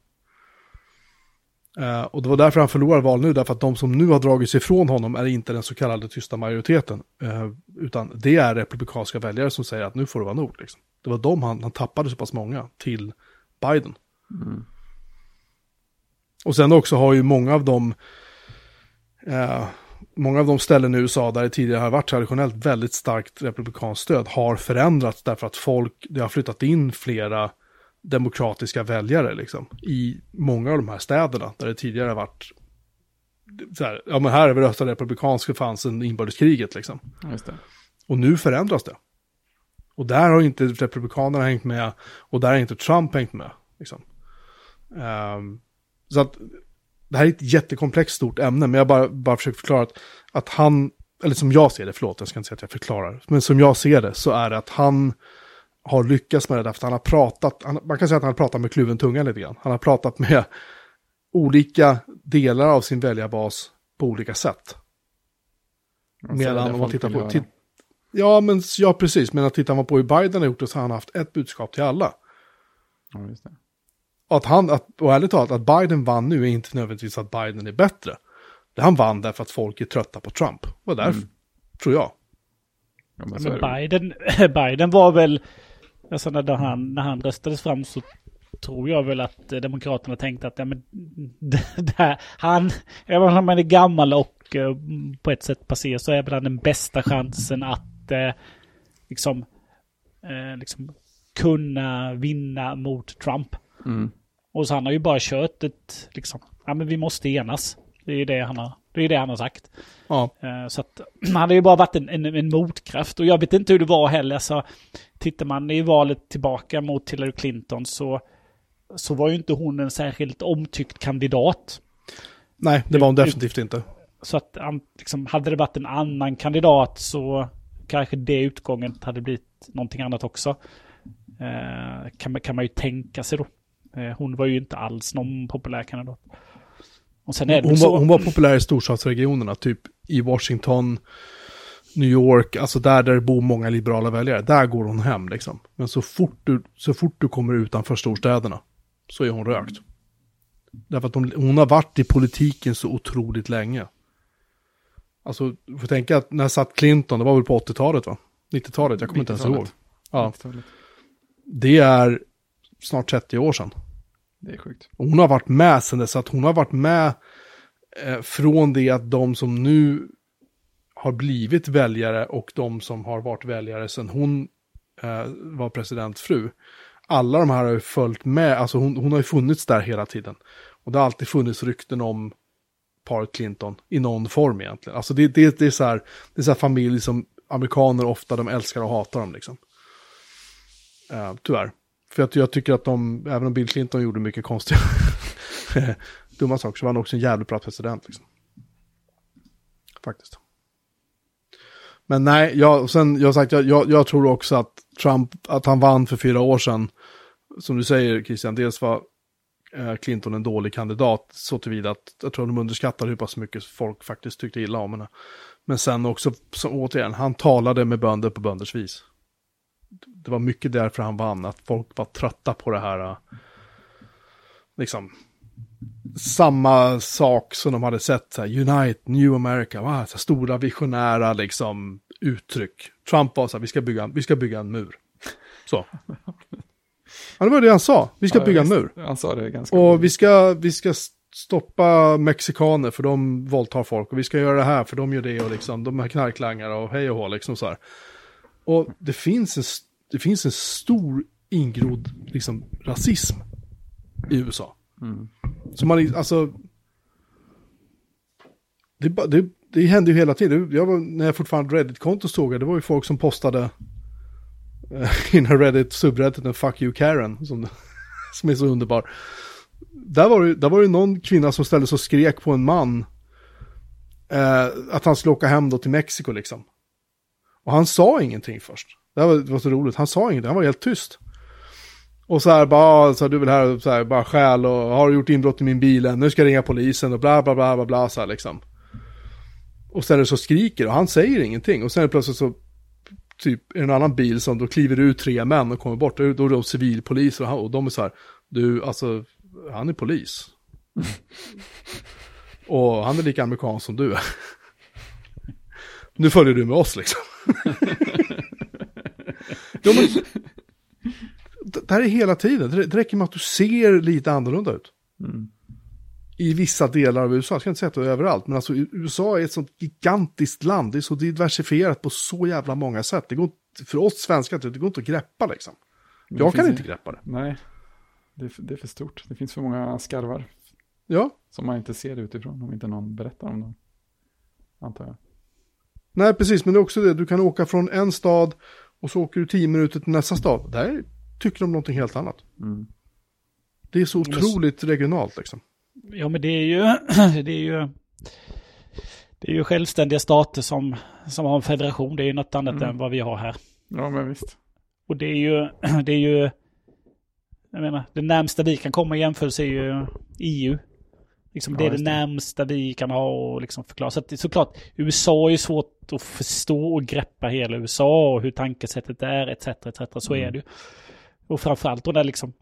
[SPEAKER 1] Uh, och det var därför han förlorar val nu, därför att de som nu har dragit sig ifrån honom är inte den så kallade tysta majoriteten. Uh, utan det är republikanska väljare som säger att nu får det vara nog. Liksom. Det var de han, han tappade så pass många till Biden. Mm. Och sen också har ju många av dem, uh, många av de ställen i USA där det tidigare har varit traditionellt väldigt starkt republikanskt stöd har förändrats därför att folk, det har flyttat in flera demokratiska väljare liksom. I många av de här städerna där det tidigare har varit så här, ja men här är vi röstat republikanskt för fanns en inbördeskriget liksom. Och nu förändras det. Och där har inte republikanerna hängt med och där har inte Trump hängt med. Liksom. Um, så att det här är ett jättekomplext stort ämne, men jag bara, bara försöker förklara att, att han, eller som jag ser det, förlåt, jag ska inte säga att jag förklarar, men som jag ser det så är det att han har lyckats med det därför att han har pratat, han, man kan säga att han har pratat med kluven tunga lite grann. Han har pratat med olika delar av sin väljarbas på olika sätt. Medan om man tittar på... Titt, ja, men ja, precis. Men att tittar man på hur Biden har gjort det så har han haft ett budskap till alla.
[SPEAKER 2] Ja, just det.
[SPEAKER 1] Att han, att, och ärligt talat, att Biden vann nu är inte nödvändigtvis att Biden är bättre. Det han vann därför att folk är trötta på Trump. Och därför, mm. tror jag.
[SPEAKER 3] Ja, men, men Biden, Biden var väl Alltså när han, när han röstades fram så tror jag väl att Demokraterna tänkte att ja, men, det här, han, även om han är gammal och uh, på ett sätt passé så är väl han den bästa chansen att uh, liksom, uh, liksom kunna vinna mot Trump.
[SPEAKER 2] Mm.
[SPEAKER 3] Och så han har ju bara kört ett, liksom, ja men vi måste enas. Det är det han har, det är det han har sagt.
[SPEAKER 1] Ja.
[SPEAKER 3] Så att han har ju bara varit en, en, en motkraft. Och jag vet inte hur det var heller. Så tittar man i valet tillbaka mot Hillary Clinton så, så var ju inte hon en särskilt omtyckt kandidat.
[SPEAKER 1] Nej, det var hon definitivt inte.
[SPEAKER 3] Så att liksom, hade det varit en annan kandidat så kanske det utgången hade blivit någonting annat också. Eh, kan, kan man ju tänka sig då. Eh, hon var ju inte alls någon populär kandidat.
[SPEAKER 1] hon, var, hon var populär i storstadsregionerna, typ i Washington, New York, alltså där, där det bor många liberala väljare, där går hon hem liksom. Men så fort du, så fort du kommer utanför storstäderna så är hon rökt. Därför att hon, hon har varit i politiken så otroligt länge. Alltså, du får tänka att när satt Clinton, det var väl på 80-talet va? 90-talet, jag kommer inte ens ihåg. Ja. Det är snart 30 år sedan.
[SPEAKER 2] Det är sjukt.
[SPEAKER 1] Och hon har varit med sen dess, att hon har varit med eh, från det att de som nu har blivit väljare och de som har varit väljare sedan hon eh, var presidentfru. Alla de här har ju följt med, alltså hon, hon har ju funnits där hela tiden. Och det har alltid funnits rykten om paret Clinton i någon form egentligen. Alltså det, det, det är så här, det är så här familj som amerikaner ofta, de älskar och hatar dem liksom. Uh, tyvärr. För att jag tycker att de, även om Bill Clinton gjorde mycket konstiga, dumma saker, så var han också en jävligt bra president liksom. Faktiskt. Men nej, jag, sen, jag sagt, jag, jag, jag, tror också att Trump, att han vann för fyra år sedan, som du säger Christian, dels var eh, Clinton en dålig kandidat, så tillvida att jag tror de underskattar hur pass mycket folk faktiskt tyckte illa om henne. Men sen också, så, återigen, han talade med bönder på bönders vis. Det var mycket därför han vann, att folk var trötta på det här, liksom, samma sak som de hade sett, så här, Unite, New America, va? Så stora visionära liksom, uttryck. Trump var så här, vi ska bygga, vi ska bygga en mur. Så. Ja, det var det han sa, vi ska ja, bygga en mur.
[SPEAKER 2] Han sa det ganska
[SPEAKER 1] Och vi ska, vi ska stoppa mexikaner för de våldtar folk. Och vi ska göra det här för de gör det och liksom, de är knarklangare och hej och hå liksom så här. Och det finns en, det finns en stor ingrodd liksom rasism i USA.
[SPEAKER 2] Mm.
[SPEAKER 1] Så man, alltså... Det, det, det hände ju hela tiden. Jag var, när jag fortfarande Reddit-konto såg jag, det var ju folk som postade uh, i den här Reddit-subredditen Fuck You Karen, som, som är så underbar. Där var, det, där var det någon kvinna som ställde sig och skrek på en man uh, att han skulle åka hem då till Mexiko liksom. Och han sa ingenting först. Det var, det var så roligt, han sa ingenting, han var helt tyst. Och så här bara, så här, du vill här, så här, bara skäl och har du gjort inbrott i min bil än? Nu ska jag ringa polisen och bla bla bla bla bla så här liksom. Och sen är det så skriker och han säger ingenting och sen är det plötsligt så typ i en annan bil som då kliver ut tre män och kommer bort. Då är det civilpoliser och, han- och de är så här, du, alltså, han är polis. och han är lika amerikan som du är. nu följer du med oss liksom. ja, men, det här är hela tiden, det räcker med att du ser lite annorlunda ut.
[SPEAKER 2] Mm.
[SPEAKER 1] I vissa delar av USA, jag ska inte säga att det är överallt, men alltså USA är ett sånt gigantiskt land, det är så diversifierat på så jävla många sätt. Det går för oss svenskar, det går inte att greppa liksom. Jag kan inte greppa det.
[SPEAKER 2] Nej, det är, för, det är för stort. Det finns för många skarvar
[SPEAKER 1] Ja,
[SPEAKER 2] som man inte ser utifrån om inte någon berättar om dem. Antar jag.
[SPEAKER 1] Nej precis, men det är också det, du kan åka från en stad och så åker du tio minuter till nästa stad. Där tycker de någonting helt annat.
[SPEAKER 2] Mm.
[SPEAKER 1] Det är så
[SPEAKER 3] Men-
[SPEAKER 1] otroligt regionalt liksom.
[SPEAKER 3] Ja, men det är ju, det är ju, det är ju självständiga stater som, som har en federation. Det är ju något annat
[SPEAKER 2] Mm.
[SPEAKER 3] än vad vi har här.
[SPEAKER 2] Ja, men visst.
[SPEAKER 3] Och det är ju, det är ju, jag menar, det närmsta vi kan komma i jämförelse är ju EU. Liksom
[SPEAKER 2] Ja,
[SPEAKER 3] det är det närmsta vi kan ha och liksom förklara. Så att, såklart, USA är ju svårt att förstå och greppa hela USA och hur tankesättet är etc. etc. Så
[SPEAKER 2] Mm.
[SPEAKER 3] är det ju. Och framförallt då när liksom,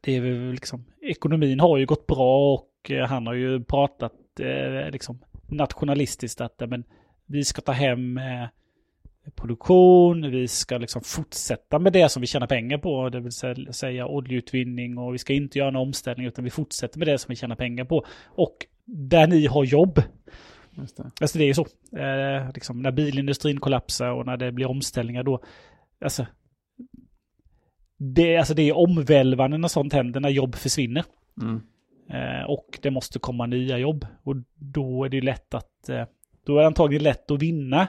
[SPEAKER 3] det är liksom, ekonomin har ju gått bra och eh, han har ju pratat eh, liksom nationalistiskt att men, vi ska ta hem eh, produktion, vi ska liksom fortsätta med det som vi tjänar pengar på, det vill sä- säga oljeutvinning och vi ska inte göra en omställning utan vi fortsätter med det som vi tjänar pengar på. Och där ni har jobb,
[SPEAKER 2] Just det.
[SPEAKER 3] alltså det är ju så, eh, liksom, när bilindustrin kollapsar och när det blir omställningar då, alltså det, alltså det är omvälvande när sånt händer, när jobb försvinner.
[SPEAKER 2] Mm.
[SPEAKER 3] Eh, och det måste komma nya jobb. Och då är det lätt att, eh, då är det antagligen lätt att vinna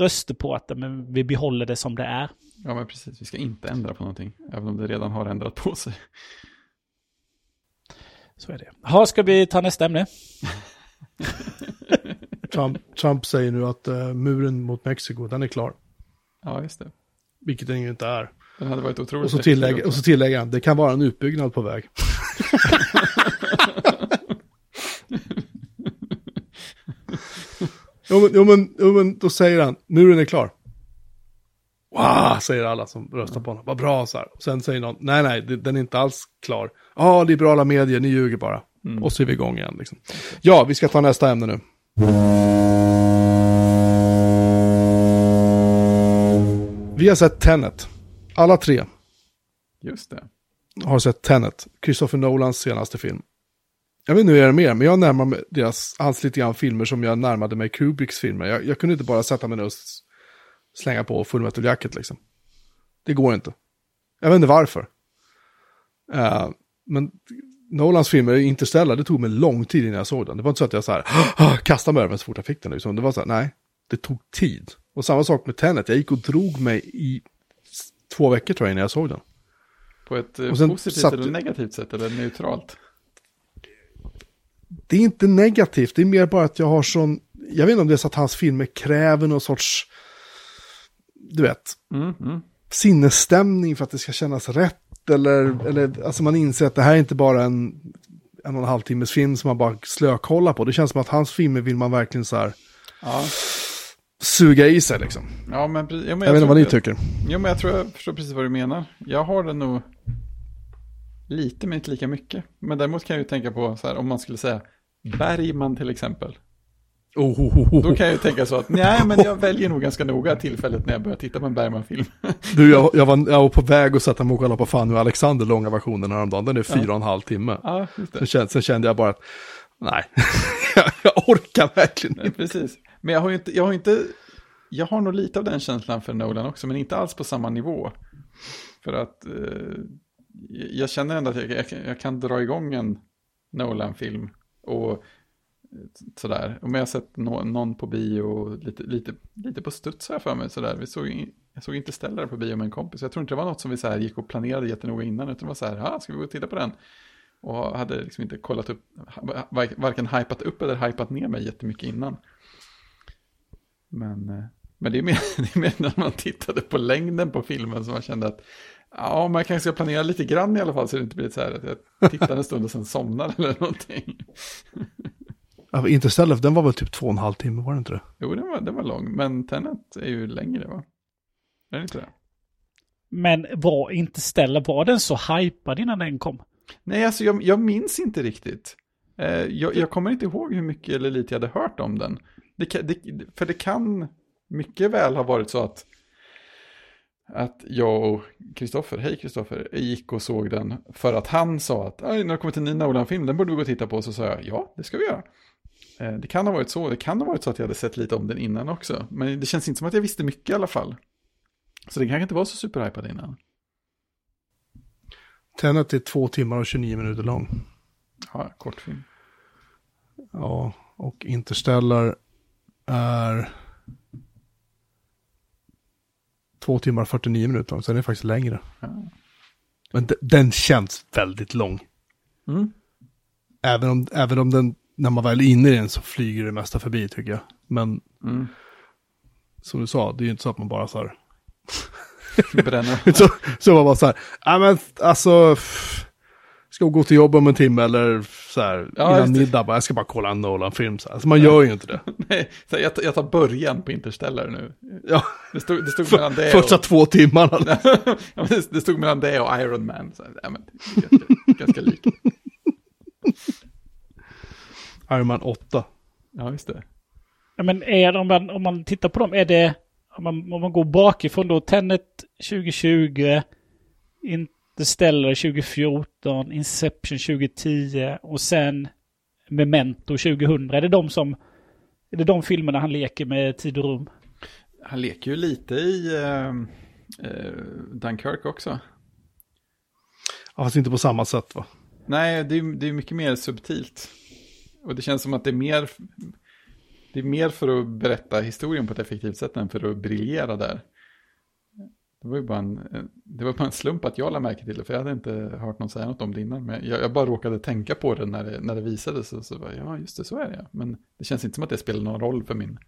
[SPEAKER 3] röster på att men, vi behåller det som det är.
[SPEAKER 2] Ja, men precis. Vi ska inte ändra på någonting, även om det redan har ändrat på sig.
[SPEAKER 3] Så är det. Ha, ska vi ta nästa ämne?
[SPEAKER 1] Trump, Trump säger nu att eh, muren mot Mexiko, den är klar.
[SPEAKER 2] Ja, just det.
[SPEAKER 1] Vilket den ju inte är.
[SPEAKER 2] Den hade varit otroligt
[SPEAKER 1] Och så,
[SPEAKER 2] också.
[SPEAKER 1] och så tillägger han, det kan vara en utbyggnad på väg. jo, men, jo, men, jo men då säger han, muren är klar. Wow, säger alla som röstar på honom. Vad bra, så här. Och sen säger någon, nej, nej, den är inte alls klar. Ja, liberala medier, ni ljuger bara.
[SPEAKER 2] Mm.
[SPEAKER 1] Och så är vi igång igen. Liksom. Ja, vi ska ta nästa ämne nu. Vi har sett Tenet. Alla tre
[SPEAKER 2] Just det.
[SPEAKER 1] har sett Tenet, Christopher Nolans senaste film. Jag vet inte hur jag är mer, men jag närmar mig deras, hans lite grann filmer som jag närmade mig Kubricks filmer. Jag, jag kunde inte bara sätta mig ner och slänga på Full Metal Jacket liksom. Det går inte. Jag vet inte varför. Eh, men Nolans filmer, Interstellar, det tog mig lång tid innan jag såg den. Det var inte så att jag så här, kastade mig över den så fort jag fick den. Liksom. Det var så här, nej, det tog tid. Och samma sak med Tenet, jag gick och drog mig i två veckor tror jag innan jag såg den.
[SPEAKER 2] På ett eh, positivt
[SPEAKER 1] satt
[SPEAKER 2] eller negativt sätt, eller neutralt?
[SPEAKER 1] Det är inte negativt, det är mer bara att jag har sån, jag vet inte om det är så att hans filmer kräver någon sorts, du vet,
[SPEAKER 2] Mm, mm.
[SPEAKER 1] sinnesstämning för att det ska kännas rätt. Eller, eller alltså man inser att det här är inte bara en en och en halv timmes film som man bara slökollar på. Det känns som att hans filmer vill man verkligen så här
[SPEAKER 2] Ja,
[SPEAKER 1] suga i sig liksom.
[SPEAKER 2] ja men, ja, men
[SPEAKER 1] Jag, vet inte vad ni tycker.
[SPEAKER 2] Jo, men jag tror jag förstår precis vad du menar. Jag har det nog lite, men inte lika mycket. Men däremot kan jag ju tänka på så här, om man skulle säga Bergman till exempel.
[SPEAKER 1] Oh, oh, oh.
[SPEAKER 2] Då kan jag ju tänka så att, nej, men jag väljer nog ganska noga tillfället när jag börjar titta på en Bergman-film.
[SPEAKER 1] Du, jag, jag, var, jag var på väg att sätta mig och kolla på Fanny och Alexander, långa versionen häromdagen. Den är fyra och en halv timme.
[SPEAKER 2] ja.
[SPEAKER 1] Sen, kände, sen kände jag bara att, nej, jag, jag orkar verkligen
[SPEAKER 2] Nej,
[SPEAKER 1] inte.
[SPEAKER 2] precis. Men jag har ju inte, jag har inte, jag har nog lite av den känslan för Nolan också, men inte alls på samma nivå. För att eh, jag känner ändå att jag, jag, kan- jag kan dra igång en Nolan-film och sådär. Om jag har sett no, någon på bio och lite, lite, lite på studs har jag för mig sådär. Vi såg, in- jag såg inte ställare på bio med en kompis. Jag tror inte det var något som vi så gick och planerade jättenoga innan, utan det var så här, ska vi gå och titta på den? Och hade liksom inte kollat upp, varken hypat upp eller hypat ner mig jättemycket innan. Men, eh, men det, är mer, det är mer när man tittade på längden på filmen som man kände att ja, man kanske ska planera lite grann i alla fall så det inte blir så här att jag tittar en stund och sen somnar eller någonting.
[SPEAKER 1] Ja, Interstellar, den var väl typ två och en halv timme, var det inte det?
[SPEAKER 2] Jo, den var, den var lång, men Tenet är ju längre va? Är det inte det?
[SPEAKER 3] Men var inte Stella, var den så hypad innan den kom?
[SPEAKER 2] Nej, alltså jag, jag minns inte riktigt. Eh, jag, jag kommer inte ihåg hur mycket eller lite jag hade hört om den. Det, det, för det kan mycket väl ha varit så att, att jag och Kristoffer, hej Kristoffer, gick och såg den för att han sa att "Aj, när det kommer till en ny Nolan-film, den borde vi gå och titta på. Så sa jag, ja, det ska vi göra. Eh, det kan ha varit så, det kan ha varit så att jag hade sett lite om den innan också. Men det känns inte som att jag visste mycket i alla fall. Så det kanske inte var så superhypad innan.
[SPEAKER 1] Tenet är två timmar och 29 minuter lång.
[SPEAKER 2] Ja, kortfilm.
[SPEAKER 1] Ja, och Interstellar är två timmar och 49 minuter lång, så den är faktiskt längre.
[SPEAKER 2] Ja.
[SPEAKER 1] Men de, den känns väldigt lång.
[SPEAKER 2] Mm.
[SPEAKER 1] Även om, även om den, när man väl är inne i den så flyger det mesta förbi tycker jag. Men
[SPEAKER 2] Mm.
[SPEAKER 1] som du sa, det är ju inte så att man bara så här,
[SPEAKER 2] Bränner.
[SPEAKER 1] så, så man bara så här, ja men alltså, pff, ska gå till jobb om en timme eller så här,
[SPEAKER 2] Ja,
[SPEAKER 1] innan middag, bara, jag ska bara kolla en Nolan-film. Så. Alltså man gör ju inte det.
[SPEAKER 2] Nej, så jag, tar- jag tar början på Interstellar nu.
[SPEAKER 1] Ja,
[SPEAKER 2] Det stod, det stod mellan det
[SPEAKER 1] första
[SPEAKER 2] och...
[SPEAKER 1] två timmarna.
[SPEAKER 2] ja, men det, det stod mellan det och Iron Man. Så, ja, men, ganska, ganska likt.
[SPEAKER 1] Iron Man 8.
[SPEAKER 2] Ja, just det.
[SPEAKER 3] Ja, men är om, man, om man tittar på dem, är det, om man, om man går bakifrån då, Tenet 2020, Interstellar 2014, Inception 2010 och sen Memento 2000. Är det de som, är det de filmerna han leker med tid och rum?
[SPEAKER 2] Han leker ju lite i eh, eh, Dunkirk också.
[SPEAKER 1] Ja, fast inte på samma sätt va?
[SPEAKER 2] Nej, det är, det är mycket mer subtilt. Och det känns som att det är mer... Det är mer för att berätta historien på ett effektivt sätt än för att briljera där. Det var ju bara en, det var bara en slump att jag lade märke till det, för jag hade inte hört någon säga något om det innan. Men jag, jag bara råkade tänka på det när det, när det visades. Och så bara, ja, just det, så är det. Men det känns inte som att det spelar någon roll för min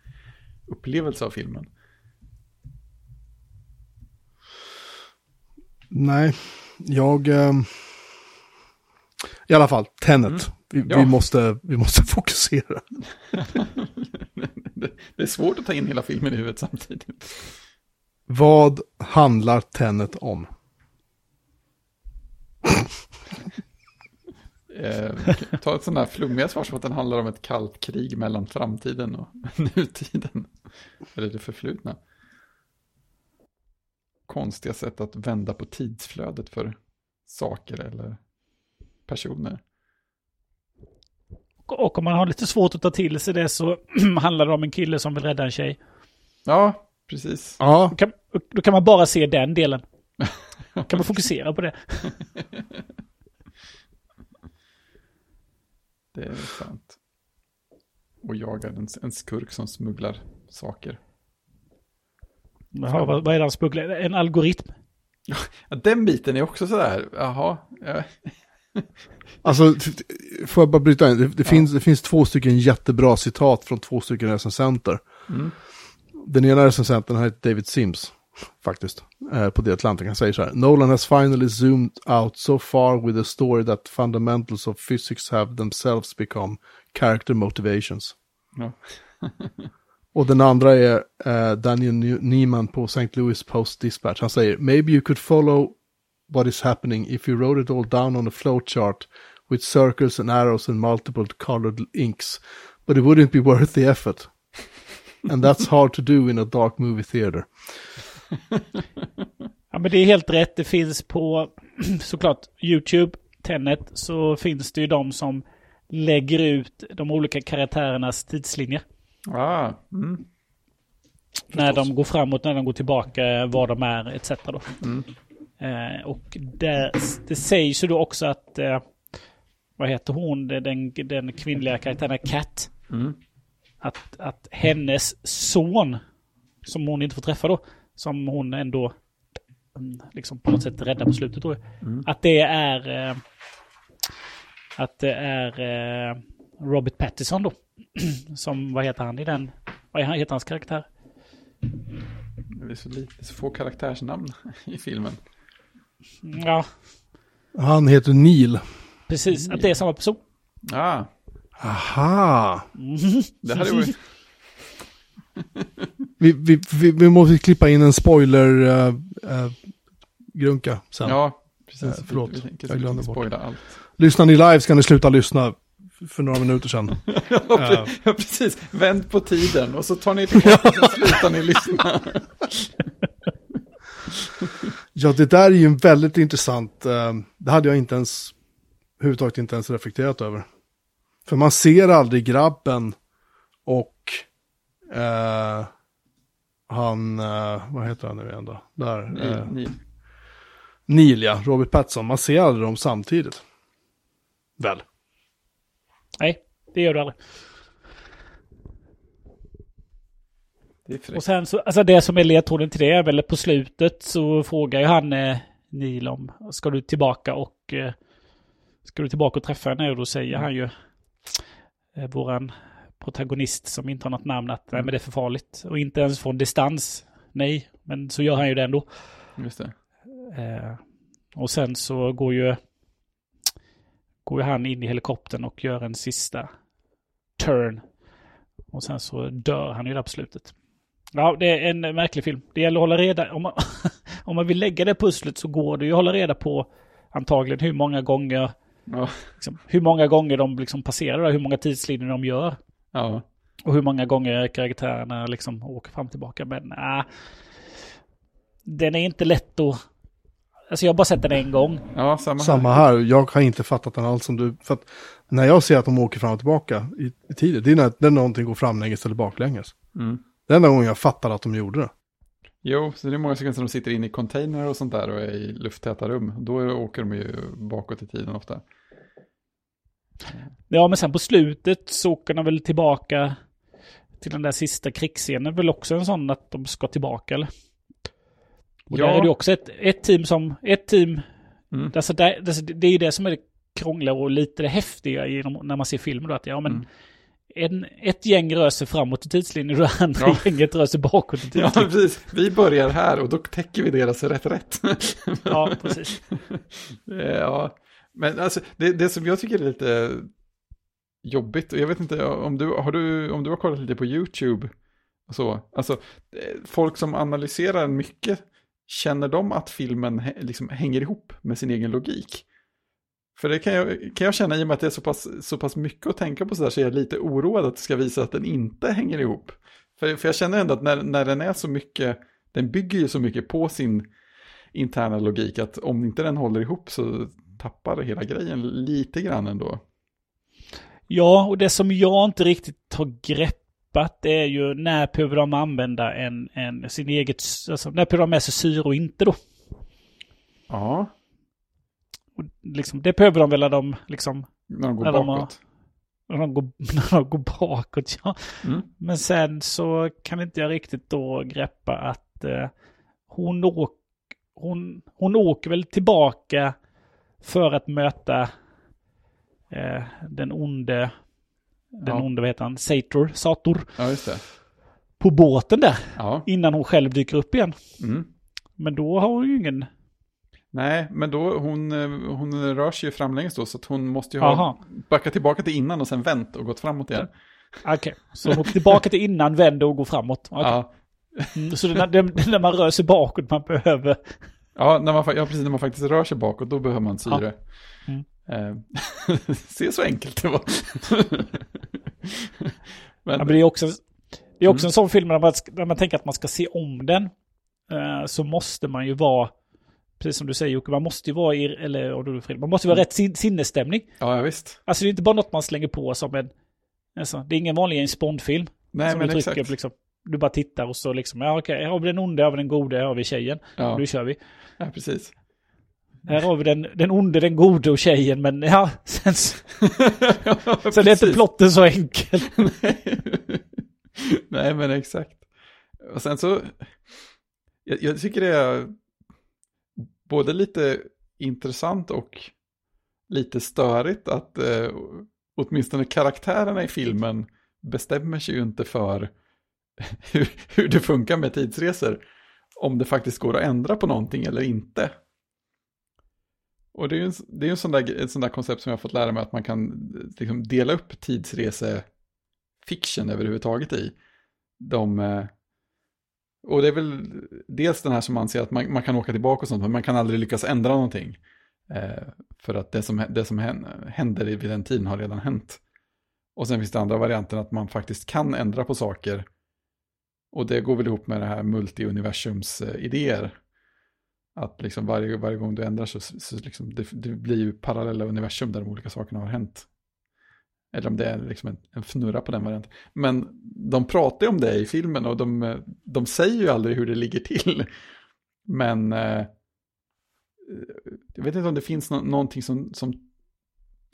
[SPEAKER 2] upplevelse av filmen.
[SPEAKER 1] Nej, jag... ehm, I alla fall, Tenet. Vi,
[SPEAKER 2] Ja.
[SPEAKER 1] vi, måste, vi måste fokusera.
[SPEAKER 2] det, det är svårt att ta in hela filmen i huvudet samtidigt.
[SPEAKER 1] Vad handlar Tenet om?
[SPEAKER 2] Eh, ta ett sånt här flummiga svar som att den handlar om ett kallt krig mellan framtiden och nutiden. Eller det förflutna. Konstiga sätt att vända på tidsflödet för saker eller personer.
[SPEAKER 3] Och om man har lite svårt att ta till sig det så handlar det om en kille som vill rädda en tjej.
[SPEAKER 2] Ja, precis.
[SPEAKER 1] Ja,
[SPEAKER 3] kan, då kan man bara se den delen. Kan man fokusera på det?
[SPEAKER 2] Det är sant. Och jagar en, en skurk som smugglar saker.
[SPEAKER 3] Jaha, vad, vad är det han smugglar? En algoritm?
[SPEAKER 2] Ja, den biten är också sådär, jaha. Ja.
[SPEAKER 1] alltså får jag bara bryta in? Det, det, finns, det finns två stycken jättebra citat från två stycken recensenter.
[SPEAKER 2] Mm.
[SPEAKER 1] Den ena recensenten här heter David Sims, faktiskt, eh, på The Atlantic. Han säger så här, Nolan has finally zoomed out so far with a story that fundamentals of physics have themselves become character motivations.
[SPEAKER 2] Ja.
[SPEAKER 1] Och den andra är eh, Daniel Neiman på St. Louis Post Dispatch. Han säger, maybe you could follow what is happening if you wrote it all down on a flowchart with circles and arrows and multiple colored inks. But it wouldn't be worth the effort. And that's hard to do in a dark movie theater.
[SPEAKER 3] Ja, men det är helt rätt. Det finns på såklart YouTube, Tenet, så finns det ju de som lägger ut de olika karaktärernas tidslinjer.
[SPEAKER 2] Ah, mm.
[SPEAKER 3] När de går framåt, när de går tillbaka, var de är etc. Då.
[SPEAKER 2] Mm.
[SPEAKER 3] Eh, och det, det sägs ju då också att, eh, vad heter hon, den, den kvinnliga karaktären Kat,
[SPEAKER 2] Mm.
[SPEAKER 3] att, att hennes son, som hon inte får träffa då, som hon ändå mm, liksom på något sätt räddar på slutet då,
[SPEAKER 2] Mm.
[SPEAKER 3] att det är eh, att det är eh, Robert Pattinson då. som, vad heter han i den, vad heter hans karaktär?
[SPEAKER 2] Det är så, lite, så få karaktärsnamn i filmen.
[SPEAKER 3] Ja,
[SPEAKER 1] Han heter Neil.
[SPEAKER 3] precis. Att det är samma person.
[SPEAKER 2] Ah,
[SPEAKER 1] Aha!
[SPEAKER 2] Det hade varit...
[SPEAKER 1] Vi, vi, vi, vi måste klippa in en spoiler uh, uh, grunka sen.
[SPEAKER 2] Ja, precis.
[SPEAKER 1] Eh, förlåt,
[SPEAKER 2] Vi, vi tänker
[SPEAKER 1] jag glömde bort.
[SPEAKER 2] allt.
[SPEAKER 1] Lyssnar ni live ska ni sluta lyssna för några minuter sedan.
[SPEAKER 2] ja, pre- ja, precis. Vänd på tiden och så tar ni tillbaka och så slutar ni lyssna.
[SPEAKER 1] Ja, det där är ju en väldigt intressant, eh, det hade jag inte ens, överhuvudtaget inte ens reflekterat över. För man ser aldrig grabben och eh, han, eh, vad heter han nu igen då? Där,
[SPEAKER 2] Ni,
[SPEAKER 1] eh,
[SPEAKER 2] ni.
[SPEAKER 1] Neil ja, Robert Pattinson, man ser aldrig dem samtidigt. Väl?
[SPEAKER 3] Nej, det gör du aldrig. Och sen så, alltså det som är ledtråden till det är väl på slutet så frågar ju han eh, Neil om, ska du tillbaka och eh, ska du tillbaka och träffa henne? Och då säger han ju, eh, våran protagonist som inte har något namn, att nej men det är för farligt. Och inte ens från distans, nej, men så gör han ju det ändå.
[SPEAKER 2] Just det.
[SPEAKER 3] Eh, och sen så går ju, går ju han in i helikoptern och gör en sista turn. Och sen så dör han ju där på slutet. Ja, det är en märklig film. Det gäller att hålla reda, om man, om man vill lägga det pusslet så går det ju att hålla reda på antagligen hur många gånger,
[SPEAKER 2] Ja.
[SPEAKER 3] liksom, hur många gånger de liksom passerar, hur många tidslinjer de gör.
[SPEAKER 2] Ja.
[SPEAKER 3] Och hur många gånger karaktärerna liksom åker fram och tillbaka. Men äh, den är inte lätt att... Alltså jag har bara sett den en gång.
[SPEAKER 2] Ja, samma,
[SPEAKER 1] Samma
[SPEAKER 2] här.
[SPEAKER 1] här, jag har inte fattat den alls som du, för att när jag ser att de åker fram och tillbaka i, i tiden, det är när, när någonting går framlänges eller baklänges.
[SPEAKER 2] Mm.
[SPEAKER 1] Det är enda gången jag fattar att de gjorde det.
[SPEAKER 2] Jo, så det är många sekvenser de sitter inne i container och sånt där och är i lufttäta rum. Då åker de ju bakåt i tiden ofta.
[SPEAKER 3] Ja, men sen på slutet så åker de väl tillbaka till den där sista krigsscenen. Väl också en sån att de ska tillbaka eller? Och
[SPEAKER 2] Ja.
[SPEAKER 3] där är det också ett, ett team som... Ett team...
[SPEAKER 2] Mm.
[SPEAKER 3] Alltså där, alltså det är ju det som är det krångliga och lite det häftiga genom, när man ser filmer då. Att ja, men
[SPEAKER 2] Mm.
[SPEAKER 3] en, ett gäng rör sig framåt i tidslinjen och det andra
[SPEAKER 2] Ja.
[SPEAKER 3] gänget rör sig bakåt i
[SPEAKER 2] Ja,
[SPEAKER 3] tidslinjen.
[SPEAKER 2] precis. Vi börjar här och då täcker vi deras rätt rätt.
[SPEAKER 3] Ja, precis.
[SPEAKER 2] ja, men alltså det, det som jag tycker är lite jobbigt, och jag vet inte om du har, du, om du har kollat lite på YouTube och så, alltså eh, folk som analyserar mycket, känner de att filmen liksom hänger ihop med sin egen logik? För det kan jag, kan jag känna i och med att det är så pass, så pass mycket att tänka på så där så är jag lite oroad att det ska visa att den inte hänger ihop. För, för jag känner ändå att när, när den är så mycket, den bygger ju så mycket på sin interna logik att om inte den håller ihop så tappar hela grejen lite grann ändå.
[SPEAKER 3] Ja, och det som jag inte riktigt har greppat det är ju när behöver de använda en, en sin eget, alltså när behöver de med sig syre och inte då?
[SPEAKER 2] Ja,
[SPEAKER 3] Och liksom, det behöver de väl när de liksom,
[SPEAKER 2] när de går
[SPEAKER 3] När de har-
[SPEAKER 2] bakåt.
[SPEAKER 3] när de går, när de går bakåt, ja.
[SPEAKER 2] Mm.
[SPEAKER 3] Men sen så kan inte jag riktigt då greppa att eh, hon, åk, hon, hon åker väl tillbaka för att möta eh, den onde, den
[SPEAKER 2] Ja.
[SPEAKER 3] onde, vad heter han, Sator, Sator,
[SPEAKER 2] Ja, just det.
[SPEAKER 3] på båten där.
[SPEAKER 2] Ja.
[SPEAKER 3] Innan hon själv dyker upp igen.
[SPEAKER 2] Mm.
[SPEAKER 3] Men då har hon ju ingen...
[SPEAKER 2] Nej, men då hon, eh, hon rör sig ju framlänges då så att hon måste ju ha
[SPEAKER 3] Aha,
[SPEAKER 2] backat tillbaka till innan och sen vänt och gått framåt igen.
[SPEAKER 3] okej. Så hon tillbaka till innan, vänder och går framåt. Okej.
[SPEAKER 2] Ja.
[SPEAKER 3] Mm, så det är när, när man rör sig bakåt man behöver...
[SPEAKER 2] Ja, när man, ja, precis när man faktiskt rör sig bakåt då behöver man syre.
[SPEAKER 3] Mm.
[SPEAKER 2] Eh, Se så enkelt det var. men,
[SPEAKER 3] Ja, men det är också, det är också
[SPEAKER 2] Mm.
[SPEAKER 3] en sån film när man, när man tänker att man ska se om den. eh, så måste man ju vara, precis som du säger Jocke, man måste ju vara i, eller och du, Fredrik, man måste ju vara
[SPEAKER 2] Mm.
[SPEAKER 3] rätt sin, sinnesstämning.
[SPEAKER 2] ja, ja, visst.
[SPEAKER 3] Alltså det är inte bara något man slänger på som en, alltså, det är ingen vanlig James Bond-film.
[SPEAKER 2] Nej,
[SPEAKER 3] som
[SPEAKER 2] men exakt.
[SPEAKER 3] liksom, du bara tittar och så liksom, ja okej, här har vi den onde, här har vi den gode, här har vi tjejen.
[SPEAKER 2] Ja,
[SPEAKER 3] Nu kör vi.
[SPEAKER 2] ja, precis.
[SPEAKER 3] Här har vi den, den onde, den gode och tjejen, men ja, sen,
[SPEAKER 2] ja,
[SPEAKER 3] sen är inte plotten så enkel.
[SPEAKER 2] Nej, men exakt. Och sen så, jag, jag tycker det är både lite intressant och lite störigt att eh, åtminstone karaktärerna i filmen bestämmer sig ju inte för hur, hur det funkar med tidsresor. Om det faktiskt går att ändra på någonting eller inte. Och det är ju en, det är en sån där, ett sånt där koncept som jag har fått lära mig att man kan liksom dela upp tidsrese-fiction överhuvudtaget i. De, eh, och det är väl dels den här som man ser att man, man kan åka tillbaka och sånt, men man kan aldrig lyckas ändra någonting. Eh, för att det som, det som händer vid den tiden har redan hänt. Och sen finns det andra varianten att man faktiskt kan ändra på saker. Och det går väl ihop med det här multi-universums-idéer. Att liksom varje, varje gång du ändrar så, så liksom det, det, blir ju parallella universum där de olika sakerna har hänt. Eller om det är liksom en, en fnurra på den varianten. Men de pratar ju om det i filmen och de, de säger ju aldrig hur det ligger till. Men eh, jag vet inte om det finns no någonting som, som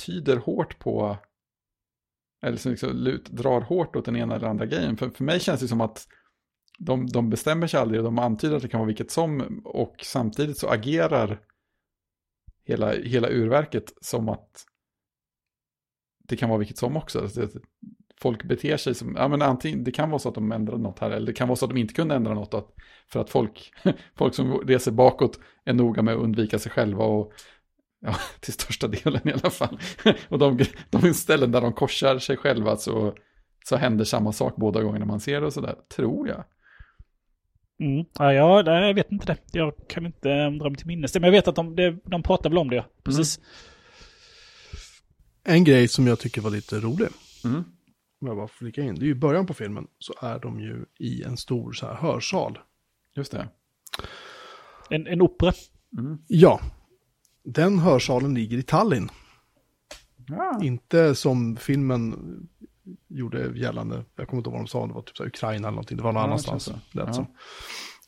[SPEAKER 2] tyder hårt på eller som liksom drar hårt åt den ena eller andra grejen. För, för mig känns det som att de, de bestämmer sig aldrig, och de antyder att det kan vara vilket som och samtidigt så agerar hela, hela urverket som att det kan vara vilket som också. Alltså, folk beter sig som, ja men antingen, det kan vara så att de ändrar något här, eller det kan vara så att de inte kunde ändra något, att, för att folk, folk som reser bakåt är noga med att undvika sig själva och Ja, till största delen i alla fall. Och de, de ställen där de korsar sig själva så, så händer samma sak båda gångerna man ser det och sådär, tror jag.
[SPEAKER 3] Mm. Ja, jag, jag vet inte det. Jag kan inte dra mig till minnes det. Men jag vet att de, de, de pratar väl om det, ja. Precis. Mm.
[SPEAKER 1] En grej som jag tycker var lite rolig.
[SPEAKER 2] Mm.
[SPEAKER 1] Om jag bara flika in. Det är ju i början på filmen så är de ju i en stor så här hörsal.
[SPEAKER 2] Just det.
[SPEAKER 3] En, en opera.
[SPEAKER 1] Mm. Ja. Den hörsalen ligger i Tallinn.
[SPEAKER 2] Ja.
[SPEAKER 1] Inte som filmen gjorde gällande, jag kommer inte ihåg vad de sa, det var typ så Ukraina eller någonting, det var någon ja, annanstans. Det ja.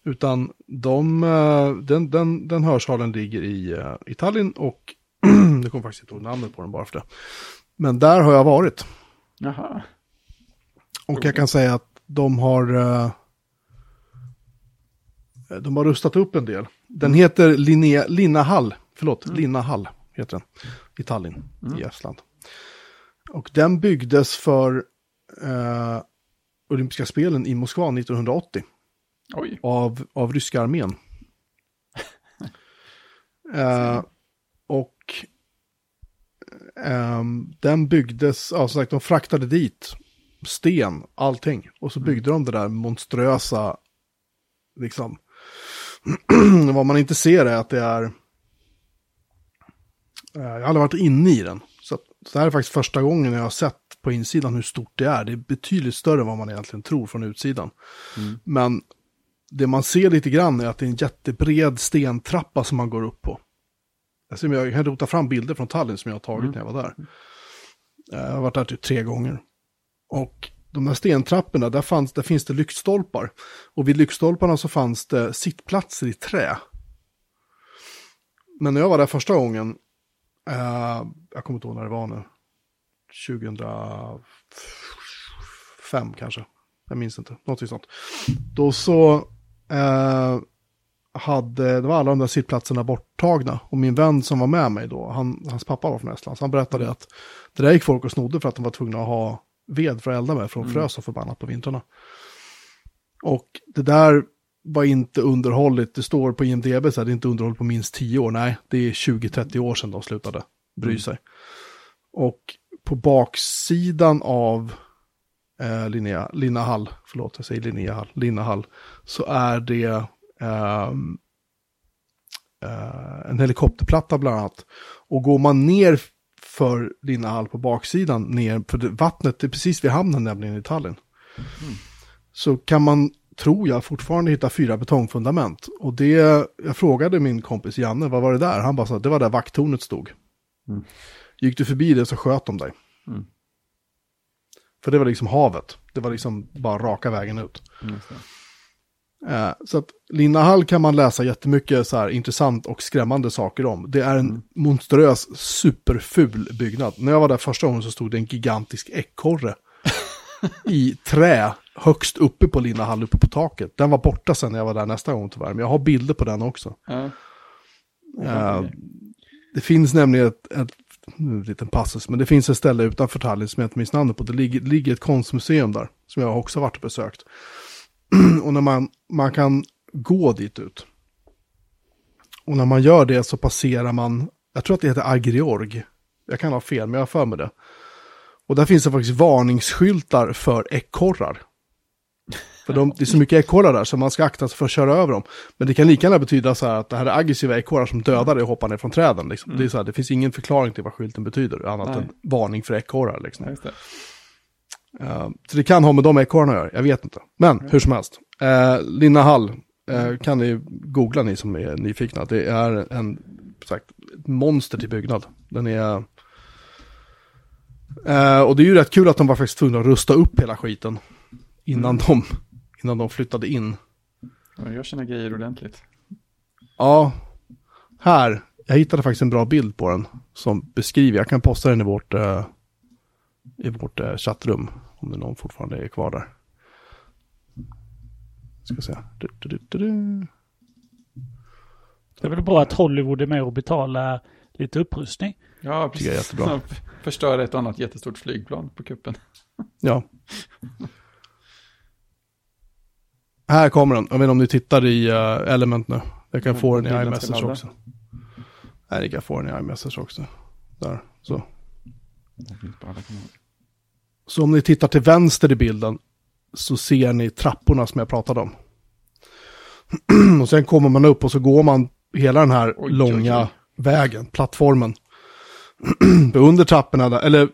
[SPEAKER 1] Utan de, eh, den, den, den hörsalen ligger i, eh, i Tallinn och det kommer faktiskt inte ihåg namnet på den bara för det. Men där har jag varit.
[SPEAKER 2] Jaha.
[SPEAKER 1] Och jag kan säga att de har eh, de har rustat upp en del. Den heter Linnea, Linnahall, förlåt, mm. Linnahall heter den, i Tallinn mm. i Estland. Och den byggdes för eh, olympiska spelen i Moskva 1980.
[SPEAKER 2] Oj.
[SPEAKER 1] Av, av ryska armén. eh, och eh, den byggdes, alltså sagt, de fraktade dit sten, allting. Och så mm. byggde mm. de det där monströsa, liksom. Vad man inte ser är att det är, eh, jag har aldrig varit inne i den. Så, det här är faktiskt första gången jag har sett på insidan hur stort det är. Det är betydligt större än vad man egentligen tror från utsidan.
[SPEAKER 2] Mm.
[SPEAKER 1] Men det man ser lite grann är att det är en jättebred stentrappa som man går upp på. Alltså, jag kan rota fram bilder från Tallinn som jag har tagit mm. när jag var där. Eh, jag har varit där typ tre gånger. Och de här stentrapporna, där, fanns, där finns det lyktstolpar. Och vid lyktstolparna så fanns det sittplatser i trä. Men när jag var där första gången, eh, jag kommer inte ihåg när det var nu, 2005 kanske, jag minns inte, något sånt. Då så eh, hade, det var alla de där sittplatserna borttagna. Och min vän som var med mig då, han, hans pappa var från Estland, så han berättade mm. att det där gick folk och snodde för att de var tvungna att ha ved för att elda med, för de mm. frös så förbannat på vintrarna. Och det där var inte underhållit, det står på IMDB så här, det är inte underhållit på minst 10 år, nej, det är 20-30 år sedan de slutade bry mm. sig. Och på baksidan av eh, Linnea, Linna Hall, förlåt jag säger Linnea Hall, Linna Hall, så är det eh, eh, en helikopterplatta bland annat. Och går man ner för Linna Hall på baksidan, ner, för vattnet är precis vid hamnen nämligen i Tallinn. Mm. Så kan man, tror jag, fortfarande hitta fyra betongfundament. Och det, jag frågade min kompis Janne, vad var det där? Han bara sa, det var där vakttornet stod.
[SPEAKER 2] Mm.
[SPEAKER 1] Gick du förbi det så sköt de dig.
[SPEAKER 2] Mm.
[SPEAKER 1] För det var liksom havet. Det var liksom bara raka vägen ut.
[SPEAKER 2] Mm,
[SPEAKER 1] eh, så att Linnahall kan man läsa jättemycket så här intressant och skrämmande saker om. Det är en mm. monströs, superful byggnad. När jag var där första gången så stod det en gigantisk ekorre i trä högst uppe på Linnahall, uppe på taket. Den var borta sen när jag var där nästa gång tyvärr, men jag har bilder på den också.
[SPEAKER 2] Ja.
[SPEAKER 1] Uh, det finns nämligen ett, ett en liten passus, men det finns ett ställe utanför Tallinn som jag inte minns namnet på. Det ligger, ligger ett konstmuseum där, som jag också varit och besökt. och när man, man kan gå dit ut. Och när man gör det så passerar man jag tror att det heter Agriorg. Jag kan ha fel, men jag har för mig det. Och där finns det faktiskt varningsskyltar för ekorrar. För de, det är så mycket ekorrar där så man ska akta sig för att köra över dem. Men det kan lika gärna betyda så här att det här är aggressiva ekorrar som dödar dig och hoppar ner från träden. Liksom. Det, är så här, det finns ingen förklaring till vad skylten betyder, annat
[SPEAKER 2] Nej.
[SPEAKER 1] än varning för ekorrar. Liksom.
[SPEAKER 2] Ja, det.
[SPEAKER 1] Eh, så det kan ha med de ekorrarna att göra, jag vet inte. Men hur som helst, uh, Linna Hall eh, kan ni googla ni som är nyfikna. Det är en, sagt, monster till byggnad. Den är... eh, och det är ju rätt kul att de var faktiskt tvungna att rusta upp hela skiten innan, de, innan de flyttade in.
[SPEAKER 2] De gör sina grejer ordentligt.
[SPEAKER 1] Ja, här, jag hittade faktiskt en bra bild på den som beskriver, jag kan posta den i vårt, eh, i vårt eh, chattrum om det någon fortfarande är kvar där. Ska se. Du, du, du, du, du.
[SPEAKER 3] Det är väl bra att Hollywood är med och betalar lite upprustning.
[SPEAKER 2] Ja,
[SPEAKER 1] Tycker jag är
[SPEAKER 2] precis.
[SPEAKER 1] jättebra.
[SPEAKER 2] Förstör ett annat jättestort flygplan på kuppen.
[SPEAKER 1] Ja. Här kommer den. Jag vet inte om ni tittar i eh, Element nu. Jag kan
[SPEAKER 2] Ja,
[SPEAKER 1] få den i iMessage också. Nej, ni kan få den i iMessage också. Där, så. Så om ni tittar till vänster i bilden så ser ni trapporna som jag pratade om. och sen kommer man upp och så går man hela den här
[SPEAKER 2] Oj, oj,
[SPEAKER 1] långa
[SPEAKER 2] oj.
[SPEAKER 1] vägen, plattformen. Under trapporna, där, eller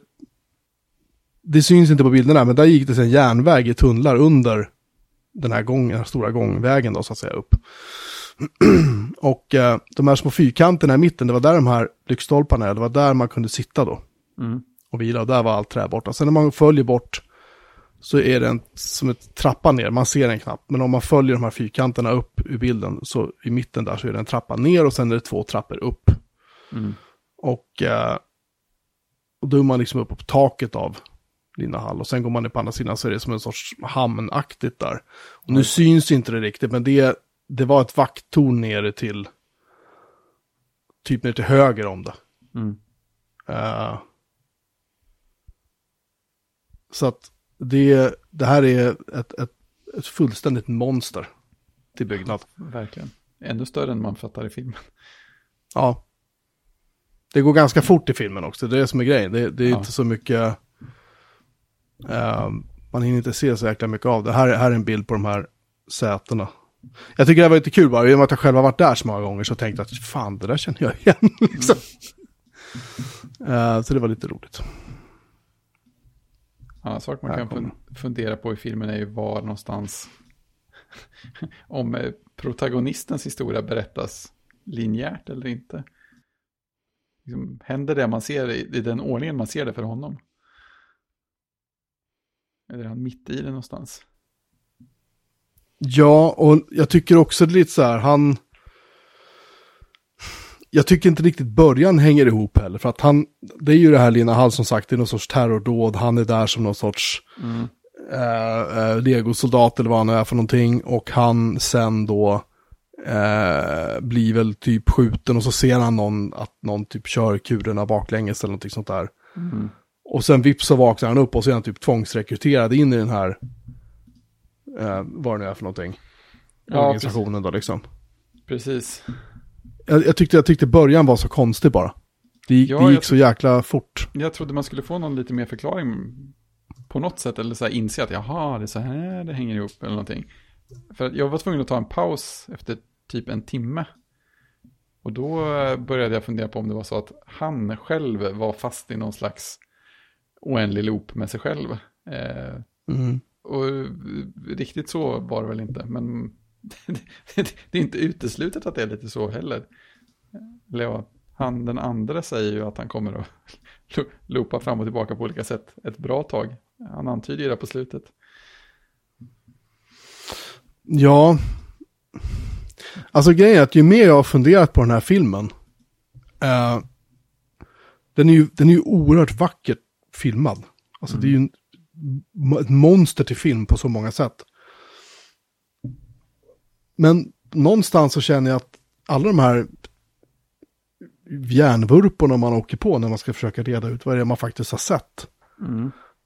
[SPEAKER 1] det syns inte på bilderna, men där gick det sen järnväg i tunnlar under den här gången, den här stora gångvägen då så att säga upp. och eh, de här små fyrkanterna i mitten, det var där de här lyktstolparna är, det var där man kunde sitta då
[SPEAKER 2] Mm.
[SPEAKER 1] och vila och där var allt trä borta. Sen när man följer bort så är det en, som ett trappa ner, man ser den knappt. Men om man följer de här fyrkanterna upp ur bilden så i mitten där så är det en trappa ner och sen är det två trappor upp.
[SPEAKER 2] Mm.
[SPEAKER 1] Och, eh, och då är man liksom uppe på taket av Lina Hall och sen går man ner på andra sidan så är det som en sorts hamnaktigt där. Och nu syns inte det riktigt men det, det var ett vakttorn nere till typ ner till höger om det.
[SPEAKER 2] Mm.
[SPEAKER 1] Eh, så att det, det här är ett, ett, ett fullständigt monster till byggnad.
[SPEAKER 2] Verkligen. Ännu större än man fattar i filmen.
[SPEAKER 1] Ja. Det går ganska fort i filmen också, det är det som är grejen. Det, det är
[SPEAKER 2] Ja.
[SPEAKER 1] inte så mycket... eh, man hinner inte se så jäkla mycket av det. Här, här är en bild på de här sätena. Jag tycker det var lite kul bara, i och med att jag själv har varit där så många gånger så tänkte jag att fan, det där känner jag igen. liksom. Eh, så det var lite roligt.
[SPEAKER 2] Ja, sak man
[SPEAKER 1] Här
[SPEAKER 2] kan
[SPEAKER 1] kommer
[SPEAKER 2] fun- fundera på i filmen är ju var någonstans om eh, protagonistens historia berättas linjärt eller inte. Liksom, händer det man ser i, i den ordningen man ser det för honom? Eller är han mitt i det någonstans?
[SPEAKER 1] Ja, och jag tycker också det är lite så här, han... Jag tycker inte riktigt början hänger ihop heller, för att han, det är ju det här Lina Hall som sagt, det är någon sorts terrordåd, han är där som någon sorts
[SPEAKER 2] Mm.
[SPEAKER 1] eh, eh, legosoldat eller vad han är för någonting, och han sen då eh, blir väl typ skjuten och så ser han någon, att någon typ kör kulorna baklänges eller någonting sånt där.
[SPEAKER 2] Mm.
[SPEAKER 1] Och sen vips så vaknar han upp och så är han typ tvångsrekryterad in i den här, eh, vad det nu är för någonting,
[SPEAKER 2] Ja,
[SPEAKER 1] organisationen då liksom.
[SPEAKER 2] Precis.
[SPEAKER 1] Jag, jag, tyckte, jag tyckte början var så konstig bara. Det, gick-
[SPEAKER 2] Ja,
[SPEAKER 1] det gick så jäkla fort.
[SPEAKER 2] Jag trodde man skulle få någon lite mer förklaring på något sätt. Eller så här inse att jaha, det är så här det hänger ihop eller någonting. För jag var tvungen att ta en paus efter typ en timme. Och då eh, började jag fundera på om det var så att han själv var fast i någon slags oändlig loop med sig själv. Eh,
[SPEAKER 1] Mm.
[SPEAKER 2] och eh, riktigt så var det väl inte. Men det är inte uteslutet att det är lite så heller. Eller ja, han den andra säger ju att han kommer att lo- loopa fram och tillbaka på olika sätt ett bra tag. Han antyder ju det på slutet.
[SPEAKER 1] Ja. Alltså grejen är att ju mer jag har funderat på den här filmen. Eh, den, är ju, den är ju oerhört vackert filmad. Alltså det är ju en, ett monster till film på så många sätt. Men någonstans så känner jag att alla de här järnvurporna man åker på när man ska försöka reda ut vad det är man faktiskt har sett.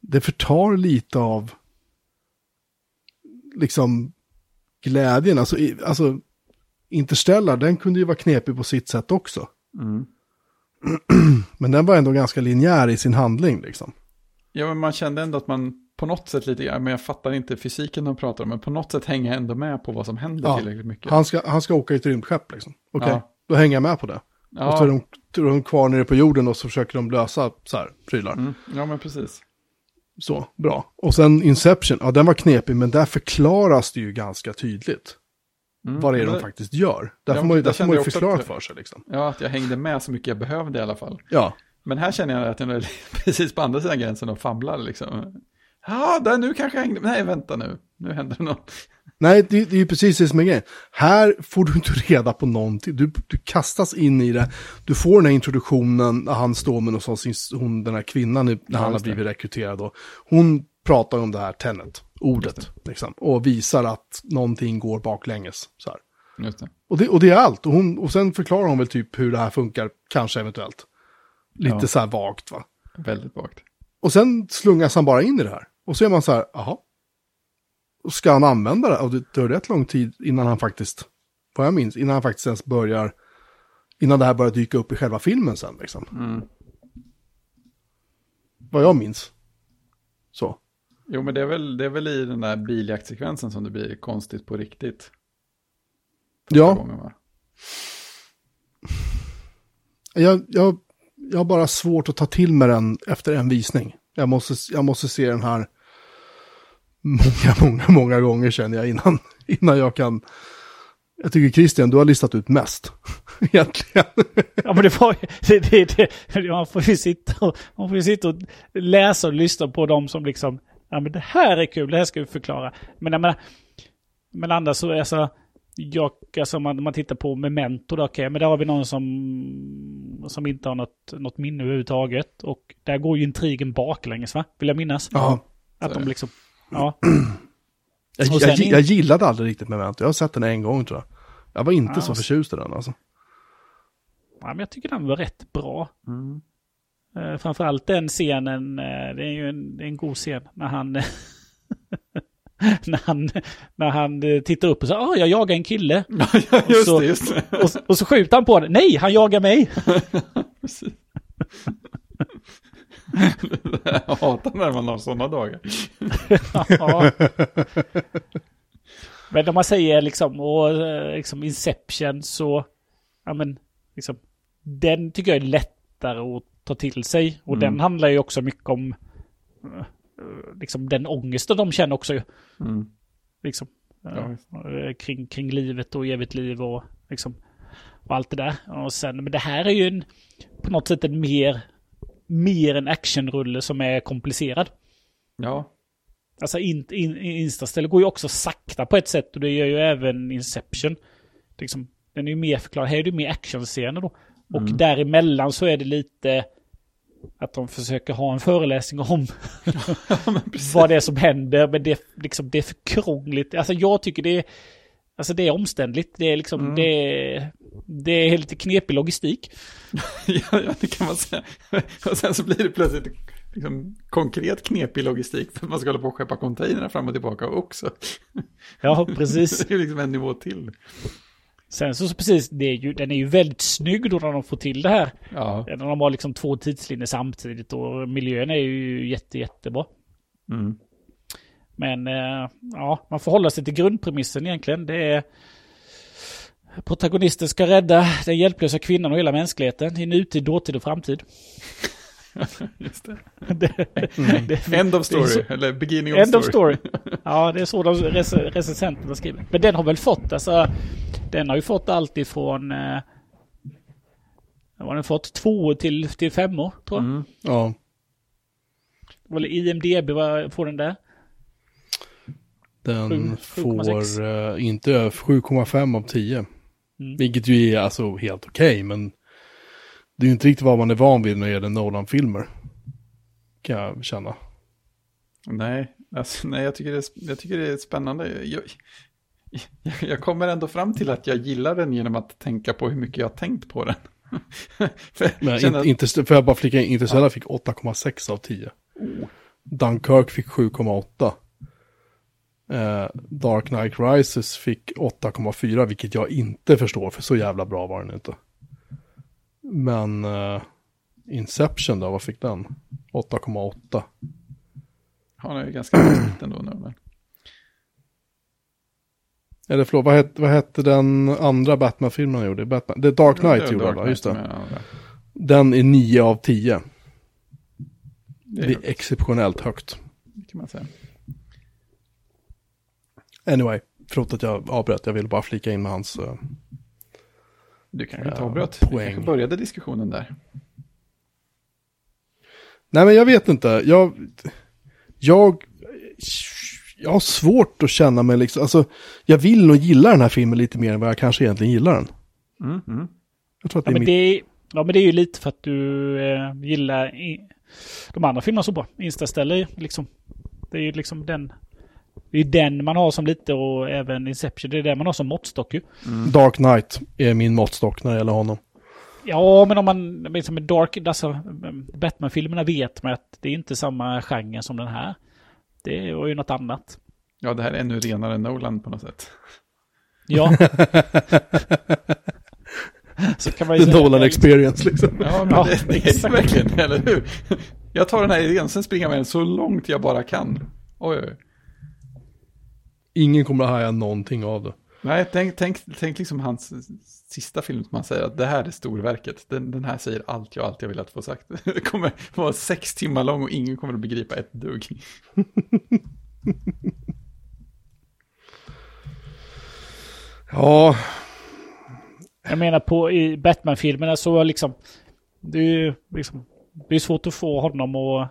[SPEAKER 1] Det förtar lite av liksom glädjen. Alltså, i- alltså Interstellar, den kunde ju vara knepig på sitt sätt också.
[SPEAKER 2] Mm.
[SPEAKER 1] Men den var ändå ganska linjär i sin handling liksom.
[SPEAKER 2] Ja, men man kände ändå att man på något sätt lite grann, men jag fattar inte fysiken de pratar om, men på något sätt hänger jag ändå med på vad som händer
[SPEAKER 1] Ja,
[SPEAKER 2] tillräckligt mycket.
[SPEAKER 1] Han ska, han ska åka i ett rymdskepp liksom. Okej,
[SPEAKER 2] Ja.
[SPEAKER 1] då hänger jag med på det. Och så är
[SPEAKER 2] ja,
[SPEAKER 1] de, de kvar nere på jorden och så försöker de lösa så här prylar.
[SPEAKER 2] mm, ja, men precis.
[SPEAKER 1] Så, bra. Och sen Inception, ja den var knepig, men där förklaras det ju ganska tydligt.
[SPEAKER 2] Mm,
[SPEAKER 1] vad det är de faktiskt gör. Där
[SPEAKER 2] Ja,
[SPEAKER 1] får man ju,
[SPEAKER 2] där
[SPEAKER 1] där får
[SPEAKER 2] kände
[SPEAKER 1] man ju förklarat för sig liksom.
[SPEAKER 2] Ja, att jag hängde med så mycket jag behövde i alla fall.
[SPEAKER 1] Ja,
[SPEAKER 2] Men här känner jag att jag är precis på andra sidan gränsen och famlar liksom. Ja, där nu kanske jag hängde, nej vänta nu, nu händer det något.
[SPEAKER 1] Nej det, det är ju precis det som är grejen. Här får du inte reda på någonting. Du, du kastas in i det. Du får den här introduktionen när han står med någon sån, hon, den här kvinnan när
[SPEAKER 2] Ja,
[SPEAKER 1] han har
[SPEAKER 2] det.
[SPEAKER 1] blivit rekryterad. Då. Hon pratar om det här tennet, ordet, liksom, och visar att någonting går baklänges. Så här.
[SPEAKER 2] Just det.
[SPEAKER 1] Och det, och det är allt. Och, hon, och sen förklarar hon väl typ hur det här funkar, kanske eventuellt. Lite
[SPEAKER 2] Ja.
[SPEAKER 1] så här vagt va.
[SPEAKER 2] Väldigt vagt.
[SPEAKER 1] Och sen slungas han bara in i det här. Och så är man så här, jaha. Ska han använda det? Och det tar rätt lång tid innan han faktiskt, vad jag minns, innan han faktiskt ens börjar, innan det här börjar dyka upp i själva filmen sen liksom.
[SPEAKER 2] Mm.
[SPEAKER 1] Vad jag minns. Så.
[SPEAKER 2] Jo, men det är, väl, det är väl i den där biljaktsekvensen som det blir konstigt på riktigt. Första
[SPEAKER 1] Ja,
[SPEAKER 2] Gången, va?
[SPEAKER 1] jag, jag, jag har bara svårt att ta till mig den efter en visning. Jag måste, jag måste se den här många, många, många gånger känner jag innan, innan jag kan. Jag tycker Christian, du har listat ut mest. Egentligen.
[SPEAKER 3] Ja men det var det, det, det, man får ju sitta och, man får sitta och läsa och lyssna på dem som liksom, ja men det här är kul, det här ska vi förklara. Men jag menar, men andra så, alltså, jag, alltså man, man tittar på Memento då, okej, men där har vi någon som, som inte har något, något minne överhuvudtaget. Och där går ju intrigen baklänges va, vill jag minnas.
[SPEAKER 1] Ja.
[SPEAKER 3] Att de liksom, ja.
[SPEAKER 1] Jag,
[SPEAKER 3] Och
[SPEAKER 1] jag,
[SPEAKER 3] in-
[SPEAKER 1] jag gillade aldrig riktigt Memento. Jag har sett den en gång tror jag. Jag var inte
[SPEAKER 3] Ja,
[SPEAKER 1] så
[SPEAKER 3] och-
[SPEAKER 1] förtjust i den alltså.
[SPEAKER 3] ja, men jag tycker den var rätt bra.
[SPEAKER 2] Mm.
[SPEAKER 3] Uh, framförallt den scenen, eh, det är ju en, det är en god scen när han när han, när han eh, tittar upp och säger ah, jag jagar en kille.
[SPEAKER 2] Ja, just
[SPEAKER 3] så-
[SPEAKER 2] det.
[SPEAKER 3] Och, och så skjuter han på den. Nej, han jagar mig.
[SPEAKER 2] Jag hatar när man har sådana dagar.
[SPEAKER 3] ja. Men om man säger liksom, och, eh, liksom Inception så, ja men, liksom, den tycker jag är lättare att ta till sig. Och
[SPEAKER 2] Mm.
[SPEAKER 3] den handlar ju också mycket om, eh, liksom den ångesten de känner också ju.
[SPEAKER 2] Mm.
[SPEAKER 3] Liksom.
[SPEAKER 2] Ja,
[SPEAKER 3] eh, eh, kring, kring livet och evigt liv och liksom och allt det där. Och sen, men det här är ju en, på något sätt en mer, mer en actionrulle som är komplicerad.
[SPEAKER 2] ja.
[SPEAKER 3] Alltså in, in, Instaställ går ju också sakta på ett sätt och det gör ju även Inception. Liksom, den är ju mer förklarad. Här är det mer actionscener då. Och
[SPEAKER 2] Mm.
[SPEAKER 3] däremellan så är det lite att de försöker ha en föreläsning om
[SPEAKER 2] ja
[SPEAKER 3] vad det är som händer. Men det, liksom, det är för krångligt. Alltså jag tycker det är, alltså det är omständligt. Det är liksom,
[SPEAKER 2] Mm.
[SPEAKER 3] det, det är lite knepig logistik.
[SPEAKER 2] ja, ja, det kan man säga. Och sen så blir det plötsligt liksom, konkret knepig logistik för att man ska hålla på och skeppa containrar fram och tillbaka också.
[SPEAKER 3] Ja, precis.
[SPEAKER 2] det är ju liksom en nivå till.
[SPEAKER 3] Sen så, så precis, det är ju, den är ju väldigt snygg då när de får till det här.
[SPEAKER 2] Ja.
[SPEAKER 3] När de har liksom två tidslinjer samtidigt och miljön är ju jätte, jättebra.
[SPEAKER 2] Mm.
[SPEAKER 3] Men eh, ja, man får hålla sig till grundpremissen egentligen. Det är protagonisten ska rädda den hjälplösa kvinnan och hela mänskligheten i nutid, dåtid och framtid.
[SPEAKER 2] Just det.
[SPEAKER 3] det, det,
[SPEAKER 2] End of story,
[SPEAKER 3] så-
[SPEAKER 2] eller beginning of
[SPEAKER 3] End
[SPEAKER 2] story.
[SPEAKER 3] of story. Ja, det är så de rec recensenterna skriver. Men den har väl fått, alltså, den har ju fått allt ifrån, eh, vad har den fått? Två till, till femmor, tror jag.
[SPEAKER 2] Mm.
[SPEAKER 1] Ja,
[SPEAKER 3] Eller IMDB, vad får den där?
[SPEAKER 1] Den
[SPEAKER 3] Sju- 7,6.
[SPEAKER 1] får eh, inte över 7,5 av 10.
[SPEAKER 3] Mm.
[SPEAKER 1] Vilket ju är alltså helt okej, men det är ju inte riktigt vad man är van vid när det gäller Nolan-filmer. Kan jag känna.
[SPEAKER 2] Nej, alltså, nej jag, tycker det är, jag tycker det är spännande. Jag, jag, jag kommer ändå fram till att jag gillar den genom att tänka på hur mycket jag har tänkt på den. För jag
[SPEAKER 1] Men
[SPEAKER 2] känner
[SPEAKER 1] in,
[SPEAKER 2] att-
[SPEAKER 1] inte, för jag bara flika in, Interstellar fick 8,6 av 10. Dunkirk fick 7,8. Eh, Dark Knight Rises fick 8,4, vilket jag inte förstår, för så jävla bra var den inte. Men eh, Inception då, vad fick den? 8,8.
[SPEAKER 2] Han är ju ganska liten då nu. Men...
[SPEAKER 1] Eller förlåt, vad hette, vad hette den andra Batman-filmen han gjorde? Batman, The Dark Knight
[SPEAKER 2] Ja,
[SPEAKER 1] gjorde han, just det. Den är 9 av 10.
[SPEAKER 2] Det,
[SPEAKER 1] Det
[SPEAKER 2] är
[SPEAKER 1] är exceptionellt högt.
[SPEAKER 2] det kan man säga.
[SPEAKER 1] Anyway, förlåt att jag avbröt, jag ville bara flika in med hans... eh,
[SPEAKER 2] Du kanske inte
[SPEAKER 1] Ja,
[SPEAKER 2] avbröt. Du kanske började diskussionen där.
[SPEAKER 1] Nej men jag vet inte, jag... Jag... Jag har svårt att känna mig liksom, alltså... Jag vill nog gilla den här filmen lite mer än vad jag kanske egentligen gillar den.
[SPEAKER 2] Mm, mm.
[SPEAKER 1] Jag tror att det
[SPEAKER 3] Ja
[SPEAKER 1] är
[SPEAKER 3] men
[SPEAKER 1] mitt...
[SPEAKER 3] det, är, ja, men det är ju lite för att du eh, gillar i, de andra filmerna så bra. Interstellar liksom. Det är ju liksom den... Det är den man har som lite och även Inception. Det är den man har som måttstock ju.
[SPEAKER 1] Dark Knight är min måttstock när det gäller honom.
[SPEAKER 3] Ja, men om man... Liksom med Dark... Alltså, Batman-filmerna vet man att det är inte samma genre som den här. Det var ju något annat.
[SPEAKER 2] Ja, det här är ännu renare än Nolan på något sätt.
[SPEAKER 3] Ja. så kan man ju
[SPEAKER 1] The. Nolan experience liksom.
[SPEAKER 2] Ja, men
[SPEAKER 3] Ja,
[SPEAKER 2] det, det är
[SPEAKER 3] exakt.
[SPEAKER 2] verkligen, eller hur? Jag tar den här idén, sen springer jag med den så långt jag bara kan. Oj, oj.
[SPEAKER 1] Ingen kommer att haja någonting av det.
[SPEAKER 2] Nej, tänk, tänk, tänk liksom hans sista film som han säger att det här är storverket. Den, den här säger allt jag alltid har velat få sagt. Det kommer vara sex timmar lång och ingen kommer att begripa ett dugg.
[SPEAKER 1] Ja,
[SPEAKER 3] Jag menar på i Batman-filmerna så liksom... Det är ju liksom... Det är svårt att få honom att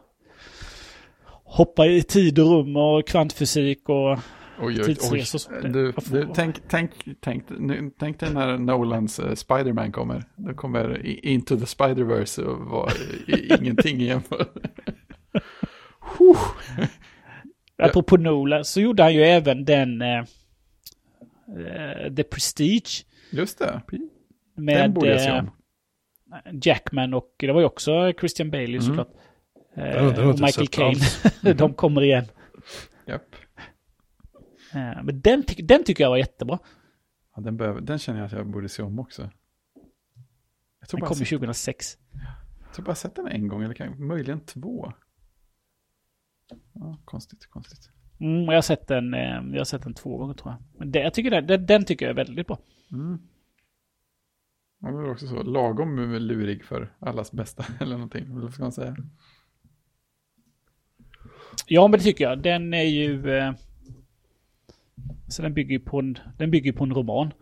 [SPEAKER 3] hoppa i tid och rum och kvantfysik och...
[SPEAKER 2] Oj, oj, oj.
[SPEAKER 3] Tidsresor och sånt.
[SPEAKER 2] Du, du, tänk, tänk, tänk, nu, tänk dig när Nolans uh, Spiderman kommer. Då kommer Into the Spider-Verse och var ingenting igen.
[SPEAKER 3] Apropå Nolan så gjorde han ju även den... Eh, eh, The Prestige.
[SPEAKER 2] Just det, den
[SPEAKER 3] Med
[SPEAKER 2] borde jag se
[SPEAKER 3] eh,
[SPEAKER 2] om.
[SPEAKER 3] Jackman och det var ju också Christian Bale
[SPEAKER 2] Mm.
[SPEAKER 3] såklart.
[SPEAKER 1] Den
[SPEAKER 3] Eh,
[SPEAKER 1] den
[SPEAKER 3] och Michael Caine.
[SPEAKER 2] Mm.
[SPEAKER 3] De kommer igen. Eh, men den, den tycker jag var jättebra.
[SPEAKER 2] Ja, den, behöver, den känner jag att jag borde se om också. Jag tror
[SPEAKER 3] Den kom
[SPEAKER 2] sett,
[SPEAKER 3] 2006.
[SPEAKER 2] jag tror bara sett den en gång, eller kan, möjligen två. Ja, konstigt, konstigt.
[SPEAKER 3] Mm, jag har sett den, eh, jag har sett den två gånger tror jag. Men det, jag tycker den, den, den tycker jag är väldigt bra.
[SPEAKER 2] Mm. Det var också så, lagom lurig för allas bästa, eller någonting, eller vad ska man säga?
[SPEAKER 3] Ja, men det tycker jag. Den är ju... Eh, så den bygger ju på en, den bygger på en roman.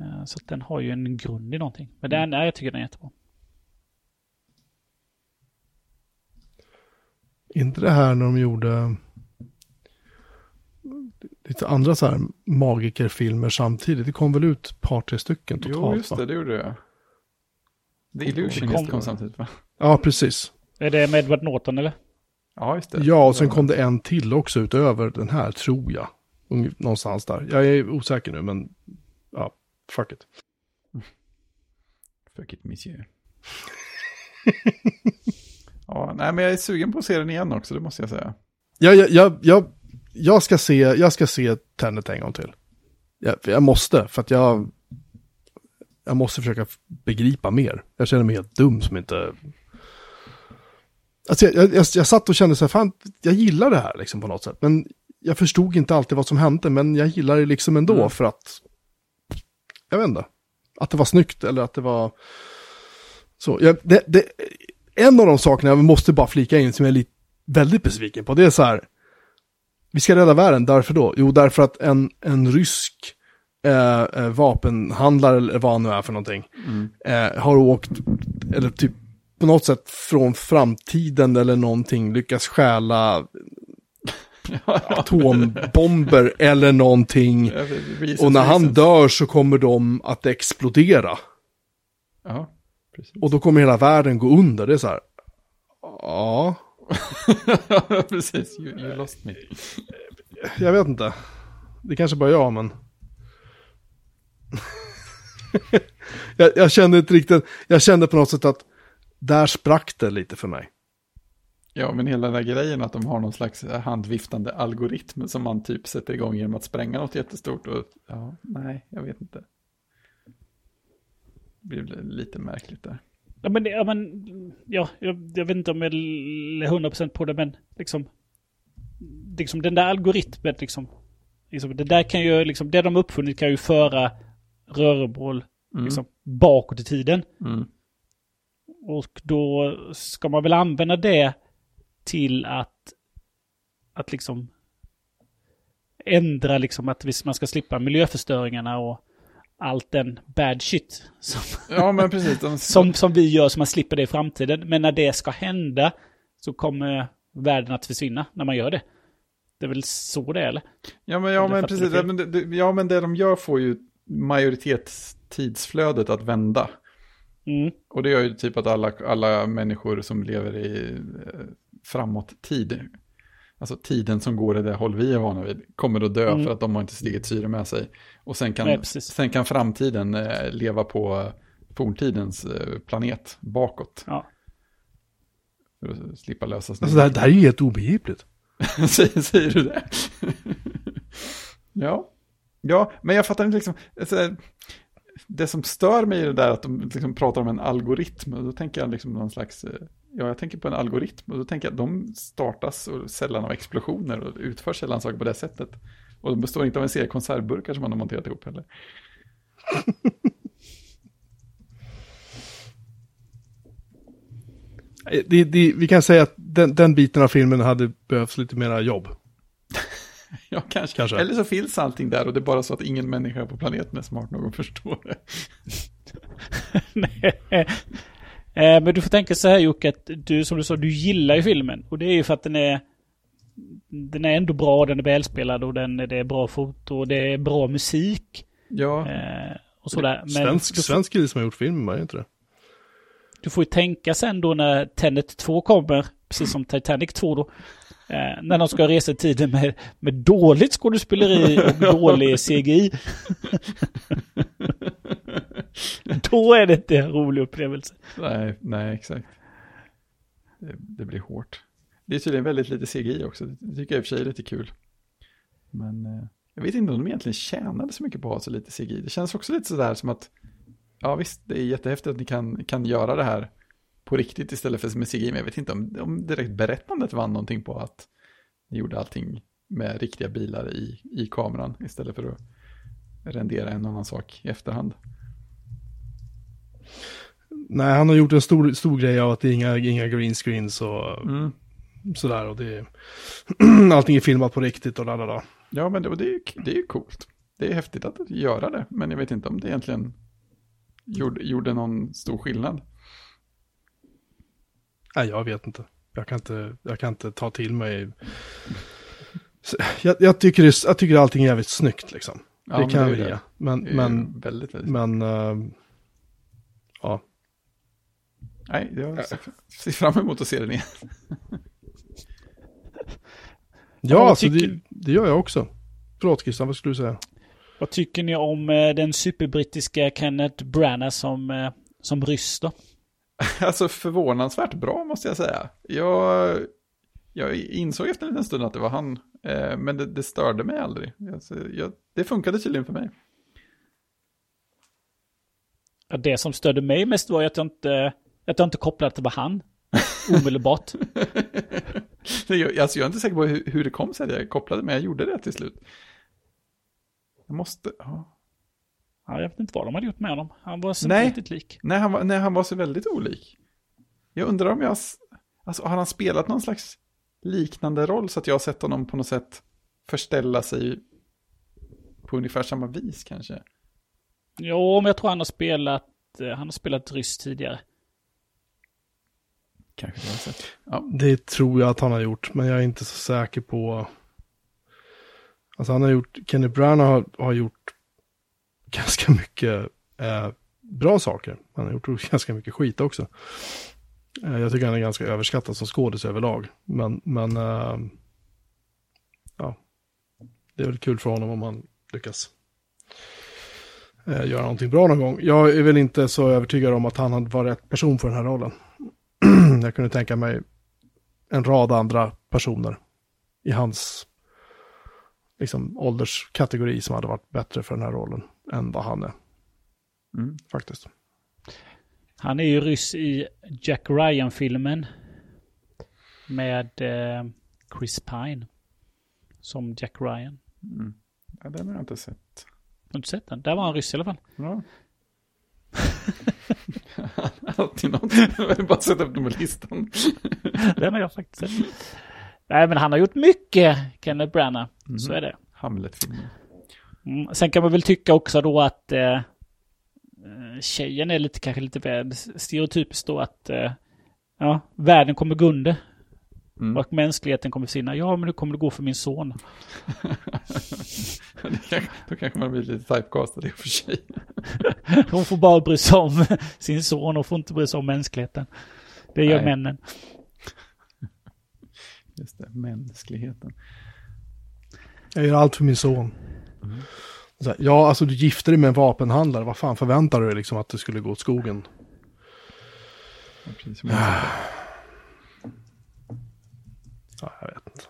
[SPEAKER 3] Eh, så att den har ju en grund i någonting. Men den, nej, jag tycker den är jättebra.
[SPEAKER 1] inte det här när de gjorde lite andra så här magikerfilmer samtidigt. Det kom väl ut ett par, tre stycken totalt
[SPEAKER 2] Jo, just
[SPEAKER 1] va?
[SPEAKER 2] det, det gjorde jag. The
[SPEAKER 3] Det
[SPEAKER 2] Illusionist
[SPEAKER 3] kom-
[SPEAKER 2] kom samtidigt, va?
[SPEAKER 1] Ja, precis.
[SPEAKER 3] Är det med Edward Norton eller?
[SPEAKER 2] Ja, just det.
[SPEAKER 1] Ja, och sen kom det en till också utöver den här, tror jag. Någonstans där. Jag är osäker nu, men ja, fuck it.
[SPEAKER 2] Fuck it, monsieur. ja, nej, men jag är sugen på att se den igen också, det måste jag säga.
[SPEAKER 1] Jag, jag, jag, jag, jag, ska, se, jag ska se Tenet en gång till. Jag, jag måste, för att jag... Jag måste försöka begripa mer. Jag känner mig helt dum som inte... Alltså jag, jag, jag, jag satt och kände så här, fan, jag gillar det här liksom på något sätt. Men jag förstod inte alltid vad som hände, men jag gillar det liksom ändå
[SPEAKER 2] Mm.
[SPEAKER 1] för att... Jag vet inte. Att det var snyggt eller att det var... Så, jag, det, det, en av de sakerna jag måste bara flika in som jag är lite, väldigt besviken på, det är så här. Vi ska rädda världen, därför då? Jo, därför att en, en rysk eh, eh, vapenhandlare, eller vad han nu är för någonting,
[SPEAKER 2] Mm.
[SPEAKER 1] eh, har åkt, eller typ på något sätt från framtiden eller någonting, lyckats stjäla atombomber eller någonting. Och när han dör så kommer de att explodera.
[SPEAKER 2] Ja, precis.
[SPEAKER 1] Och då kommer hela världen gå under. Det är så här. Ja,
[SPEAKER 2] precis, you, you lost me.
[SPEAKER 1] jag vet inte. Det kanske bara jag, men... jag, jag kände inte riktigt, jag kände på något sätt att där sprack det lite för mig.
[SPEAKER 2] Ja, men hela den där grejen att de har någon slags handviftande algoritm som man typ sätter igång genom att spränga något jättestort och ja, nej, jag vet inte. Det blir lite märkligt där.
[SPEAKER 3] Ja, men, ja, men ja, jag, jag vet inte om jag är 100% på det, men liksom, liksom den där algoritmen, liksom, liksom, det där kan ju, liksom, det de uppfunnit kan ju föra röreboll
[SPEAKER 2] Mm.
[SPEAKER 3] liksom, bakåt i tiden.
[SPEAKER 2] Mm.
[SPEAKER 3] Och då ska man väl använda det till att, att liksom ändra liksom att man ska slippa miljöförstöringarna och allt den bad shit som,
[SPEAKER 2] Ja, men precis. De,
[SPEAKER 3] som, som vi gör så man slipper det i framtiden. Men när det ska hända så kommer världen att försvinna när man gör det. Det är väl så det är eller?
[SPEAKER 2] Ja, men, ja, men precis. Ja men, det, ja, men det de gör får ju majoritetstidsflödet att vända.
[SPEAKER 3] Mm.
[SPEAKER 2] Och det gör ju typ att alla, alla människor som lever i framåt tid, alltså tiden som går i det håll vi är vana vid, kommer att dö
[SPEAKER 3] Mm.
[SPEAKER 2] för att de har inte stiget syre med sig. Och sen kan,
[SPEAKER 3] Nej,
[SPEAKER 2] sen kan framtiden eh, leva på eh, forntidens eh, planet bakåt.
[SPEAKER 3] Ja.
[SPEAKER 2] För att slippa lösa
[SPEAKER 1] Alltså det, här, det här är ju helt obegripligt.
[SPEAKER 2] säger, säger du det? ja. Ja, men jag fattar inte liksom. Alltså, det som stör mig i det där att de liksom pratar om en algoritm. Och då tänker jag liksom någon slags. Eh, Ja, jag tänker på en algoritm. Och då tänker jag att de startas och sällan av explosioner. Och utför sällan saker på det sättet. Och de består inte av en serie konservburkar som man har monterat ihop heller.
[SPEAKER 1] Det, det, vi kan säga att den, den biten av filmen hade behövts lite mera jobb.
[SPEAKER 2] Ja, kanske.
[SPEAKER 1] Kanske.
[SPEAKER 2] Eller så finns allting där och det är bara så att ingen människa på planeten är smart nog att förstå det.
[SPEAKER 3] Nej. Eh, Men du får tänka så här Jocke, att du som du sa, du gillar ju filmen. Och det är ju för att den är den är ändå bra, den är välspelad och den, det är bra foto och det är bra musik.
[SPEAKER 2] Ja,
[SPEAKER 3] Eh, och sådär. Men
[SPEAKER 1] Svensk,
[SPEAKER 3] får,
[SPEAKER 1] svensk kille som har gjort filmen, var det inte det?
[SPEAKER 3] du får ju tänka sen då när Tenet 2 kommer, precis som Titanic 2 då. Eh, när de ska resa i tiden med, med dåligt skådespeleri och dålig CGI. då är det inte en rolig upplevelse.
[SPEAKER 2] Nej, nej, exakt. Det, det blir hårt. Det är tydligen väldigt lite CGI också. Det tycker jag i och för sig är lite kul. Men eh, jag vet inte om de egentligen tjänade så mycket på att ha så lite CGI. Det känns också lite sådär som att, ja visst, det är jättehäftigt att ni kan, kan göra det här på riktigt istället för med CGI. Men jag vet inte om, om direkt berättandet vann någonting på att ni gjorde allting med riktiga bilar i, i kameran istället för att rendera en annan sak i efterhand.
[SPEAKER 1] Nej, han har gjort en stor, stor grej av att det är inga, inga green screens och
[SPEAKER 2] Mm.
[SPEAKER 1] sådär. Och det är, allting är filmat på riktigt och lalala.
[SPEAKER 2] Ja, men det, det, är, ju- det är ju coolt. Det är häftigt att göra det, men jag vet inte om det egentligen gjorde, gjorde någon stor skillnad.
[SPEAKER 1] Nej, jag vet inte. Jag kan inte, jag kan inte ta till mig. Jag, jag, tycker det, jag tycker allting är jävligt snyggt liksom.
[SPEAKER 2] Ja,
[SPEAKER 1] det kan jag
[SPEAKER 2] det.
[SPEAKER 1] Men,
[SPEAKER 2] Det
[SPEAKER 1] men,
[SPEAKER 2] väldigt, väldigt.
[SPEAKER 1] men, uh.
[SPEAKER 2] Nej, jag ser fram emot att se den igen.
[SPEAKER 1] Ja, alltså det,
[SPEAKER 3] tycker-
[SPEAKER 1] det gör jag också. Förlåt Christian, vad skulle du säga?
[SPEAKER 3] Vad tycker ni om eh, den superbrittiska Kenneth Branagh som, eh, som ryss då?
[SPEAKER 2] Alltså förvånansvärt bra måste jag säga. Jag, jag insåg efter en liten stund att det var han, eh, men det, det störde mig aldrig. Alltså, jag, det funkade tydligen för mig.
[SPEAKER 3] Ja, det som stödde mig mest var ju att jag inte, att jag inte kopplade att det var han. Omedelbart.
[SPEAKER 2] Jag, alltså, jag är inte säker på hur, hur det kom sig att jag kopplade, men jag gjorde det till slut. Jag måste, ja.
[SPEAKER 3] Ja, jag vet inte vad de hade gjort med honom. Han var så
[SPEAKER 2] Nej.
[SPEAKER 3] riktigt lik.
[SPEAKER 2] Nej, han var, nej, han var så väldigt olik. Jag undrar om jag... Alltså, har han spelat någon slags liknande roll så att jag har sett honom på något sätt förställa sig på ungefär samma vis kanske?
[SPEAKER 3] Jo, men jag tror han har spelat, eh, han har spelat ryss tidigare.
[SPEAKER 2] Kanske jag har sett. Ja,
[SPEAKER 1] Det tror jag att han har gjort, men jag är inte så säker på. Alltså han har gjort, Kenny Branagh har, har gjort ganska mycket eh, bra saker. Han har gjort ganska mycket skit också. Eh, jag tycker han är ganska överskattad som skådis överlag. Men, men eh, ja, det är väl kul för honom om han lyckas eh, göra någonting bra någon gång. Jag är väl inte så övertygad om att han hade varit rätt person för den här rollen. jag kunde tänka mig en rad andra personer i hans liksom, ålderskategori som hade varit bättre för den här rollen än vad han är
[SPEAKER 2] mm.
[SPEAKER 1] faktiskt.
[SPEAKER 3] Han är ju ryss i Jack Ryan-filmen. Med eh, Chris Pine. Som Jack Ryan.
[SPEAKER 2] Mm. Ja, den har jag inte sett.
[SPEAKER 3] Har du inte sett den? Där var han ryss i alla fall.
[SPEAKER 2] Ja. Alltid något. Bara sätta upp den på listan.
[SPEAKER 3] Den har jag faktiskt sett. Nej, men han har gjort mycket, Kenneth Branagh.
[SPEAKER 2] Mm.
[SPEAKER 3] Så är det.
[SPEAKER 2] Hamlet-filmen.
[SPEAKER 3] Mm. Sen kan man väl tycka också då att eh, eh, tjejen är lite kanske lite väl stereotypiskt då att eh, ja, världen kommer gå under
[SPEAKER 2] Mm.
[SPEAKER 3] och mänskligheten kommer försvinna. Ja, men hur kommer det gå för min son?
[SPEAKER 2] Kanske- Då kanske man blir lite typecastad i och för sig.
[SPEAKER 3] Hon får bara bry sig om sin son och får inte bry sig om mänskligheten. Det gör
[SPEAKER 2] Nej.
[SPEAKER 3] männen.
[SPEAKER 2] Just det, mänskligheten.
[SPEAKER 1] Jag gör allt för min son. Här, ja, alltså du gifte dig med en vapenhandlare. Vad fan förväntar du dig liksom att det skulle gå åt skogen?
[SPEAKER 2] Ja, Precis.
[SPEAKER 1] Ja, jag vet inte.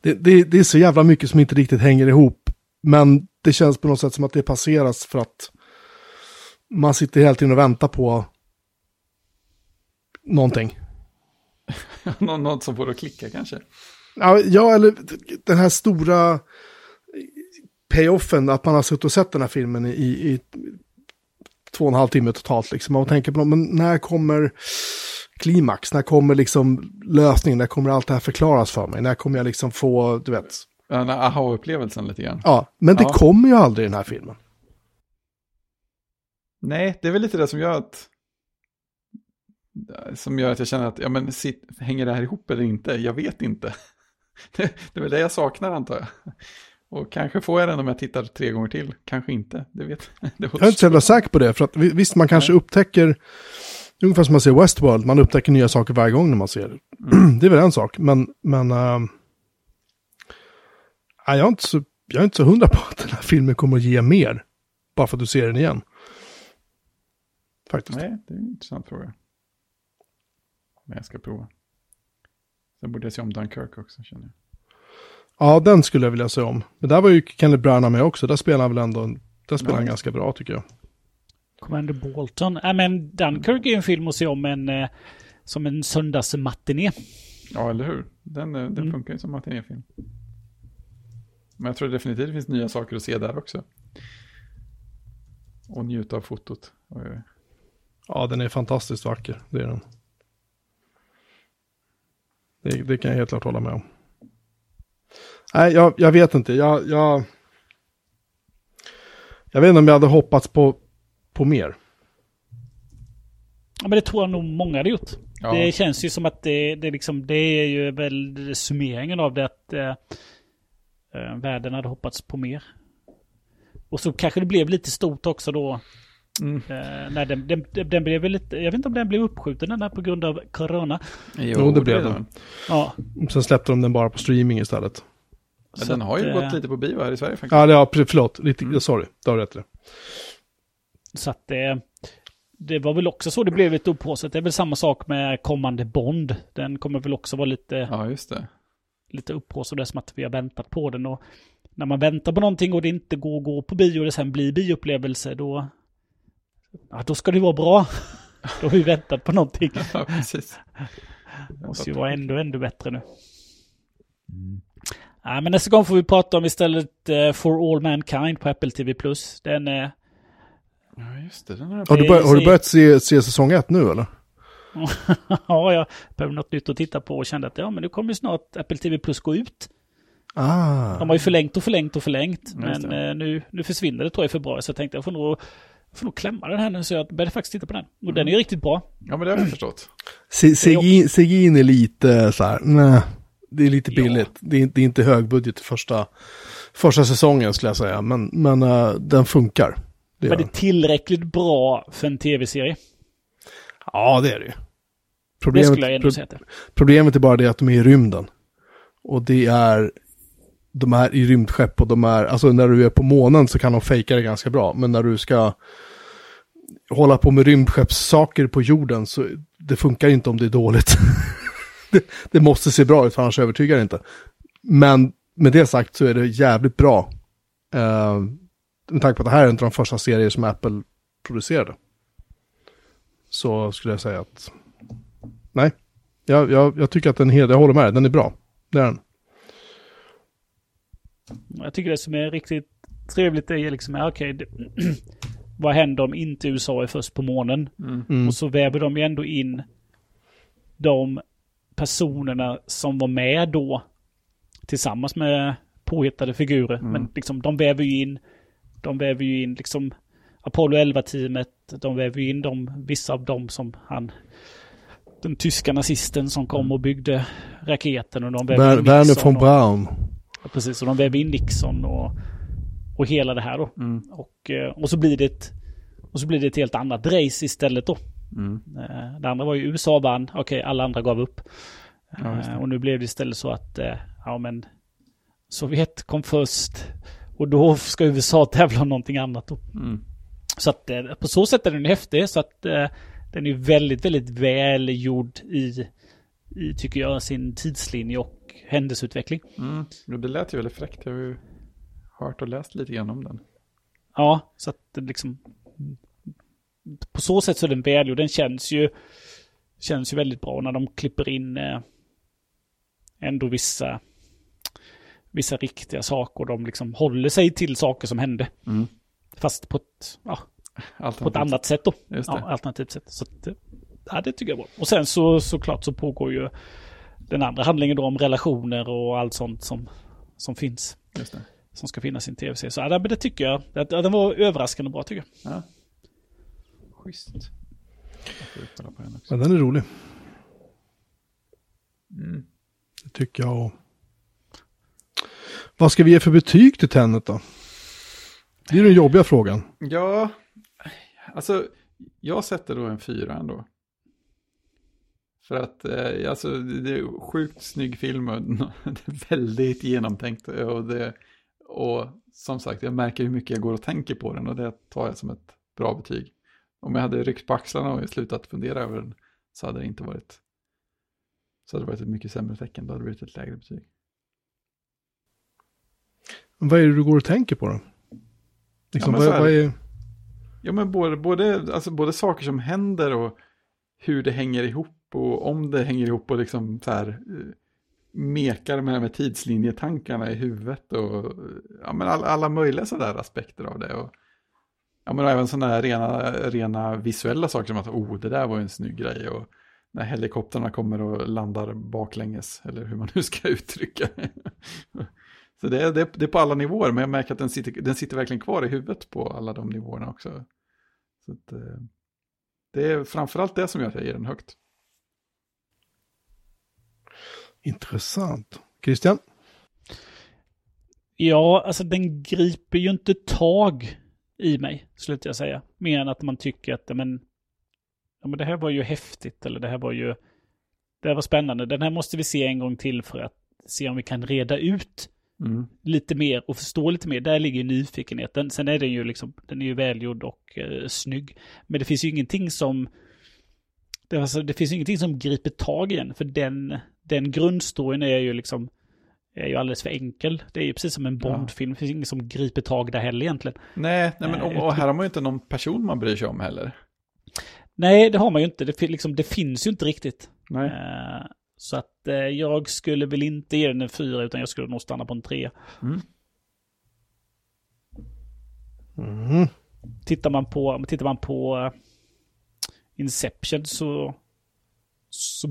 [SPEAKER 1] Det, det, det är så jävla mycket som inte riktigt hänger ihop. Men det känns på något sätt som att det passeras för att man sitter hela tiden och väntar på någonting.
[SPEAKER 2] Nå- Något som får att klicka kanske.
[SPEAKER 1] Ja, ja, eller den här stora payoffen att man har suttit och sett den här filmen i, i två och en halv timme totalt. Liksom. Man tänker på, men när kommer klimax? När kommer liksom lösningen? När kommer allt det här förklaras för mig? När kommer jag liksom få, du vet.
[SPEAKER 2] Den aha-upplevelsen lite grann.
[SPEAKER 1] Ja, men det
[SPEAKER 2] Ja.
[SPEAKER 1] kommer ju aldrig i den här filmen.
[SPEAKER 2] Nej, det är väl lite det som gör att som gör att jag känner att, ja men sitt, hänger det här ihop eller inte? Jag vet inte. Det, det är väl det jag saknar antar jag. Och kanske får jag den om jag tittar tre gånger till. Kanske inte, det vet det
[SPEAKER 1] Jag är inte så jävla säker på det, för att vi- visst man kanske upptäcker, ungefär som man ser Westworld, man upptäcker nya saker varje gång när man ser det. det är väl en sak, men, men nej, jag, är inte så, jag är inte så hundra på att den här filmen kommer att ge mer, bara för att du ser den igen. Faktiskt.
[SPEAKER 2] Nej, det är en intressant fråga. Men jag ska prova. Sen borde jag se om Dunkirk också känner jag.
[SPEAKER 1] Ja, den skulle jag vilja se om. Men där var ju Kenneth Branagh med också, där spelar han väl ändå, där spelar han ganska bra tycker jag.
[SPEAKER 3] Commander Bolton. Nej, men Dunkirk är ju en film att se om en, eh, som en söndagsmatiné.
[SPEAKER 2] Ja, eller hur? Den, eh, den
[SPEAKER 3] Mm.
[SPEAKER 2] funkar ju som matinéfilm. Men jag tror definitivt det finns nya saker att se där också. Och njuta av fotot. Oj.
[SPEAKER 1] Ja, den är fantastiskt vacker, det är den. Det, det kan jag helt klart hålla med om. Nej, jag, jag vet inte. Jag, jag, jag vet inte om jag hade hoppats på, på mer.
[SPEAKER 3] Ja, men det tror jag nog många hade gjort.
[SPEAKER 2] Ja,
[SPEAKER 3] Det känns ju som att det, det, liksom, det är ju väl summeringen av det att eh, eh, världen hade hoppats på mer. Och så kanske det blev lite stort också då.
[SPEAKER 2] Mm.
[SPEAKER 3] Eh, när den, den, den blev väl lite, jag vet inte om den blev uppskjuten den där på grund av corona.
[SPEAKER 1] Jo, det blev den.
[SPEAKER 3] Ja,
[SPEAKER 1] Sen släppte de den bara på streaming istället.
[SPEAKER 2] Men
[SPEAKER 3] så
[SPEAKER 2] den har ju
[SPEAKER 3] att, eh,
[SPEAKER 2] gått lite på bio här i Sverige faktiskt.
[SPEAKER 1] Ja, det, ja förlåt. Lite,
[SPEAKER 2] Mm.
[SPEAKER 1] Sorry, du har rätt i det.
[SPEAKER 3] Så att det, det var väl också så det blev lite upphaussat. Det är väl samma sak med kommande Bond. Den kommer väl också vara lite,
[SPEAKER 2] Ja, just det.
[SPEAKER 3] lite upphaussad. Det är som att vi har väntat på den. Och när man väntar på någonting och det inte går att gå på bio och det sen blir bioupplevelse då, ja, då ska det vara bra. då har vi väntat på någonting.
[SPEAKER 2] Ja, precis.
[SPEAKER 3] Det måste ju vara ändå, ändå bättre nu. Ja, men nästa gång får vi prata om istället eh, For All Mankind på Apple TV+. Den är...
[SPEAKER 2] Ja, just det. Den har
[SPEAKER 1] Har du,
[SPEAKER 3] Det
[SPEAKER 1] bör, har du börjat se, se säsong ett nu eller?
[SPEAKER 3] ja, jag behöver något nytt att titta på och kände att ja, men nu kommer ju snart Apple TV Plus gå ut.
[SPEAKER 1] Ah.
[SPEAKER 3] De har ju förlängt och förlängt och förlängt.
[SPEAKER 2] Ja,
[SPEAKER 3] men eh, nu, nu försvinner det tror jag i februari. Så jag tänkte jag får nog, får nog klämma den här nu. Så jag började faktiskt titta på den. Och den är ju riktigt bra.
[SPEAKER 2] Ja, men det har jag förstått.
[SPEAKER 1] Se- CGI CGI är lite så här, nej, det är lite
[SPEAKER 3] Ja.
[SPEAKER 1] billigt. Det, är, det är inte högbudget första, första säsongen skulle jag säga, men, men eh, den funkar. Det
[SPEAKER 3] Men det tillräckligt bra för en tv-serie.
[SPEAKER 1] Ja, det är det ju.
[SPEAKER 3] Det
[SPEAKER 1] Problemet,
[SPEAKER 3] skulle jag ändå säga det
[SPEAKER 1] problemet är bara det att de är i rymden. Och det är, de är i rymdskepp och de är, alltså när du är på månen så kan de fejka det ganska bra, men när du ska hålla på med rymdskeppssaker på jorden så det funkar inte om det är dåligt. det, det måste se bra ut för annars övertygar det inte. Men med det sagt så är det jävligt bra. Uh, med tanke på att det här är en av de första serier som Apple producerade. så skulle jag säga att nej, jag, jag, jag tycker att den, jag håller med, den är bra. Det är den.
[SPEAKER 3] Jag tycker det som är riktigt trevligt är liksom, okej, det- vad händer om inte USA är först på månen?
[SPEAKER 1] Mm.
[SPEAKER 3] Och så väver de ju ändå in de personerna som var med då tillsammans med påhittade figurer. Men liksom de väver ju in, de väver ju in liksom Apollo 11-teamet, de väver ju in de, vissa av dem som han, den tyska nazisten som kom och byggde raketen och de väver
[SPEAKER 1] Ver,
[SPEAKER 3] in
[SPEAKER 1] Werner
[SPEAKER 3] Nixon
[SPEAKER 1] von
[SPEAKER 3] och-
[SPEAKER 1] Braun.
[SPEAKER 3] Ja, Precis, och de väver in Nixon och, och hela det här då. Och, eh, och, så blir det ett, och så blir det ett helt annat race istället då. Eh, Det andra var ju USA vann, okej alla andra gav upp.
[SPEAKER 2] Ja.
[SPEAKER 3] Eh, och nu blev det istället så att, ja men Sovjet kom först. Och då ska USA tävla om någonting annat då.
[SPEAKER 2] Mm.
[SPEAKER 3] Så att eh, på så sätt är den häftig. Så att eh, den är väldigt, väldigt välgjord i, i, tycker jag, sin tidslinje och händelseutveckling.
[SPEAKER 2] Mm. Det lät ju väldigt fräckt. Jag har ju hört och läst lite grann om den.
[SPEAKER 3] Ja, så att det liksom... På så sätt så är den välgjord. Den känns ju, känns ju väldigt bra när de klipper in eh, ändå vissa, vissa riktiga saker. De liksom håller sig till saker som hände.
[SPEAKER 2] Mm.
[SPEAKER 3] Fast på ett, ja, på ett annat sätt då.
[SPEAKER 2] Just
[SPEAKER 3] Ja,
[SPEAKER 2] det.
[SPEAKER 3] alternativt sätt. Så att, ja, det tycker jag är bra. Och sen så såklart så pågår ju den andra handlingen då om relationer och allt sånt som, som finns.
[SPEAKER 2] Just det.
[SPEAKER 3] Som ska finnas i en tv-serie. Så ja, det tycker jag. Det, den var överraskande bra tycker jag.
[SPEAKER 2] Ja. Schysst. Jag får kolla på den också.
[SPEAKER 1] Men den är rolig.
[SPEAKER 2] Mm.
[SPEAKER 1] Det tycker jag. och- vad ska vi ge för betyg till Tenet då? Det är den jobbiga frågan.
[SPEAKER 2] Ja, alltså jag sätter då en fyra ändå. För att eh, alltså, det är sjukt snygg film och det är väldigt genomtänkt. Och, det, och som sagt, jag märker hur mycket jag går och tänker på den och det tar jag som ett bra betyg. Om jag hade ryckt på axlarna och slutat fundera över den så hade det inte varit så hade det varit ett mycket sämre tecken. Då hade det blivit ett lägre betyg.
[SPEAKER 1] Vad är det du går och tänker på då? Liksom,
[SPEAKER 2] Ja,
[SPEAKER 1] vad,
[SPEAKER 2] här-
[SPEAKER 1] vad är...
[SPEAKER 2] Ja, men både, både, alltså både saker som händer och hur det hänger ihop och om det hänger ihop och liksom så här eh, mekar med, med tidslinjetankarna i huvudet och ja, men alla, alla möjliga sådär aspekter av det. Och, ja, men även sådana här rena, rena visuella saker som att oh, det där var ju en snygg grej och när helikoptrarna kommer och landar baklänges eller hur man nu ska uttrycka det. Så det är, det, är, det är på alla nivåer, men jag märker att den sitter, den sitter verkligen kvar i huvudet på alla de nivåerna också. Så att, eh, det är framförallt det som gör att jag ger den högt.
[SPEAKER 1] Intressant. Christian?
[SPEAKER 3] Ja, alltså den griper ju inte tag i mig, skulle jag säga. Mer än att man tycker att, men, ja, men det här var ju häftigt, eller det här var ju, det här var spännande. Den här måste vi se en gång till för att se om vi kan reda ut
[SPEAKER 2] Mm.
[SPEAKER 3] lite mer och förstå lite mer. Där ligger ju nyfikenheten. Sen är den ju liksom, den är ju välgjord och eh, snygg. Men det finns ju ingenting som, det, alltså, det finns ingenting som griper tag i en. För den, den grundstoryn är ju liksom, är ju alldeles för enkel. Det är ju precis som en Bondfilm. Det finns inget som griper tag där heller egentligen.
[SPEAKER 2] Nej, nej men, och, och här har man ju inte någon person man bryr sig om heller.
[SPEAKER 3] Nej, det har man ju inte. Det, liksom, det finns ju inte riktigt.
[SPEAKER 2] Nej.
[SPEAKER 3] Eh, så att eh, jag skulle väl inte ge den en fyra utan jag skulle nog stanna på en tre.
[SPEAKER 1] Mm.
[SPEAKER 3] Tittar man på, tittar man på eh, Inception så, så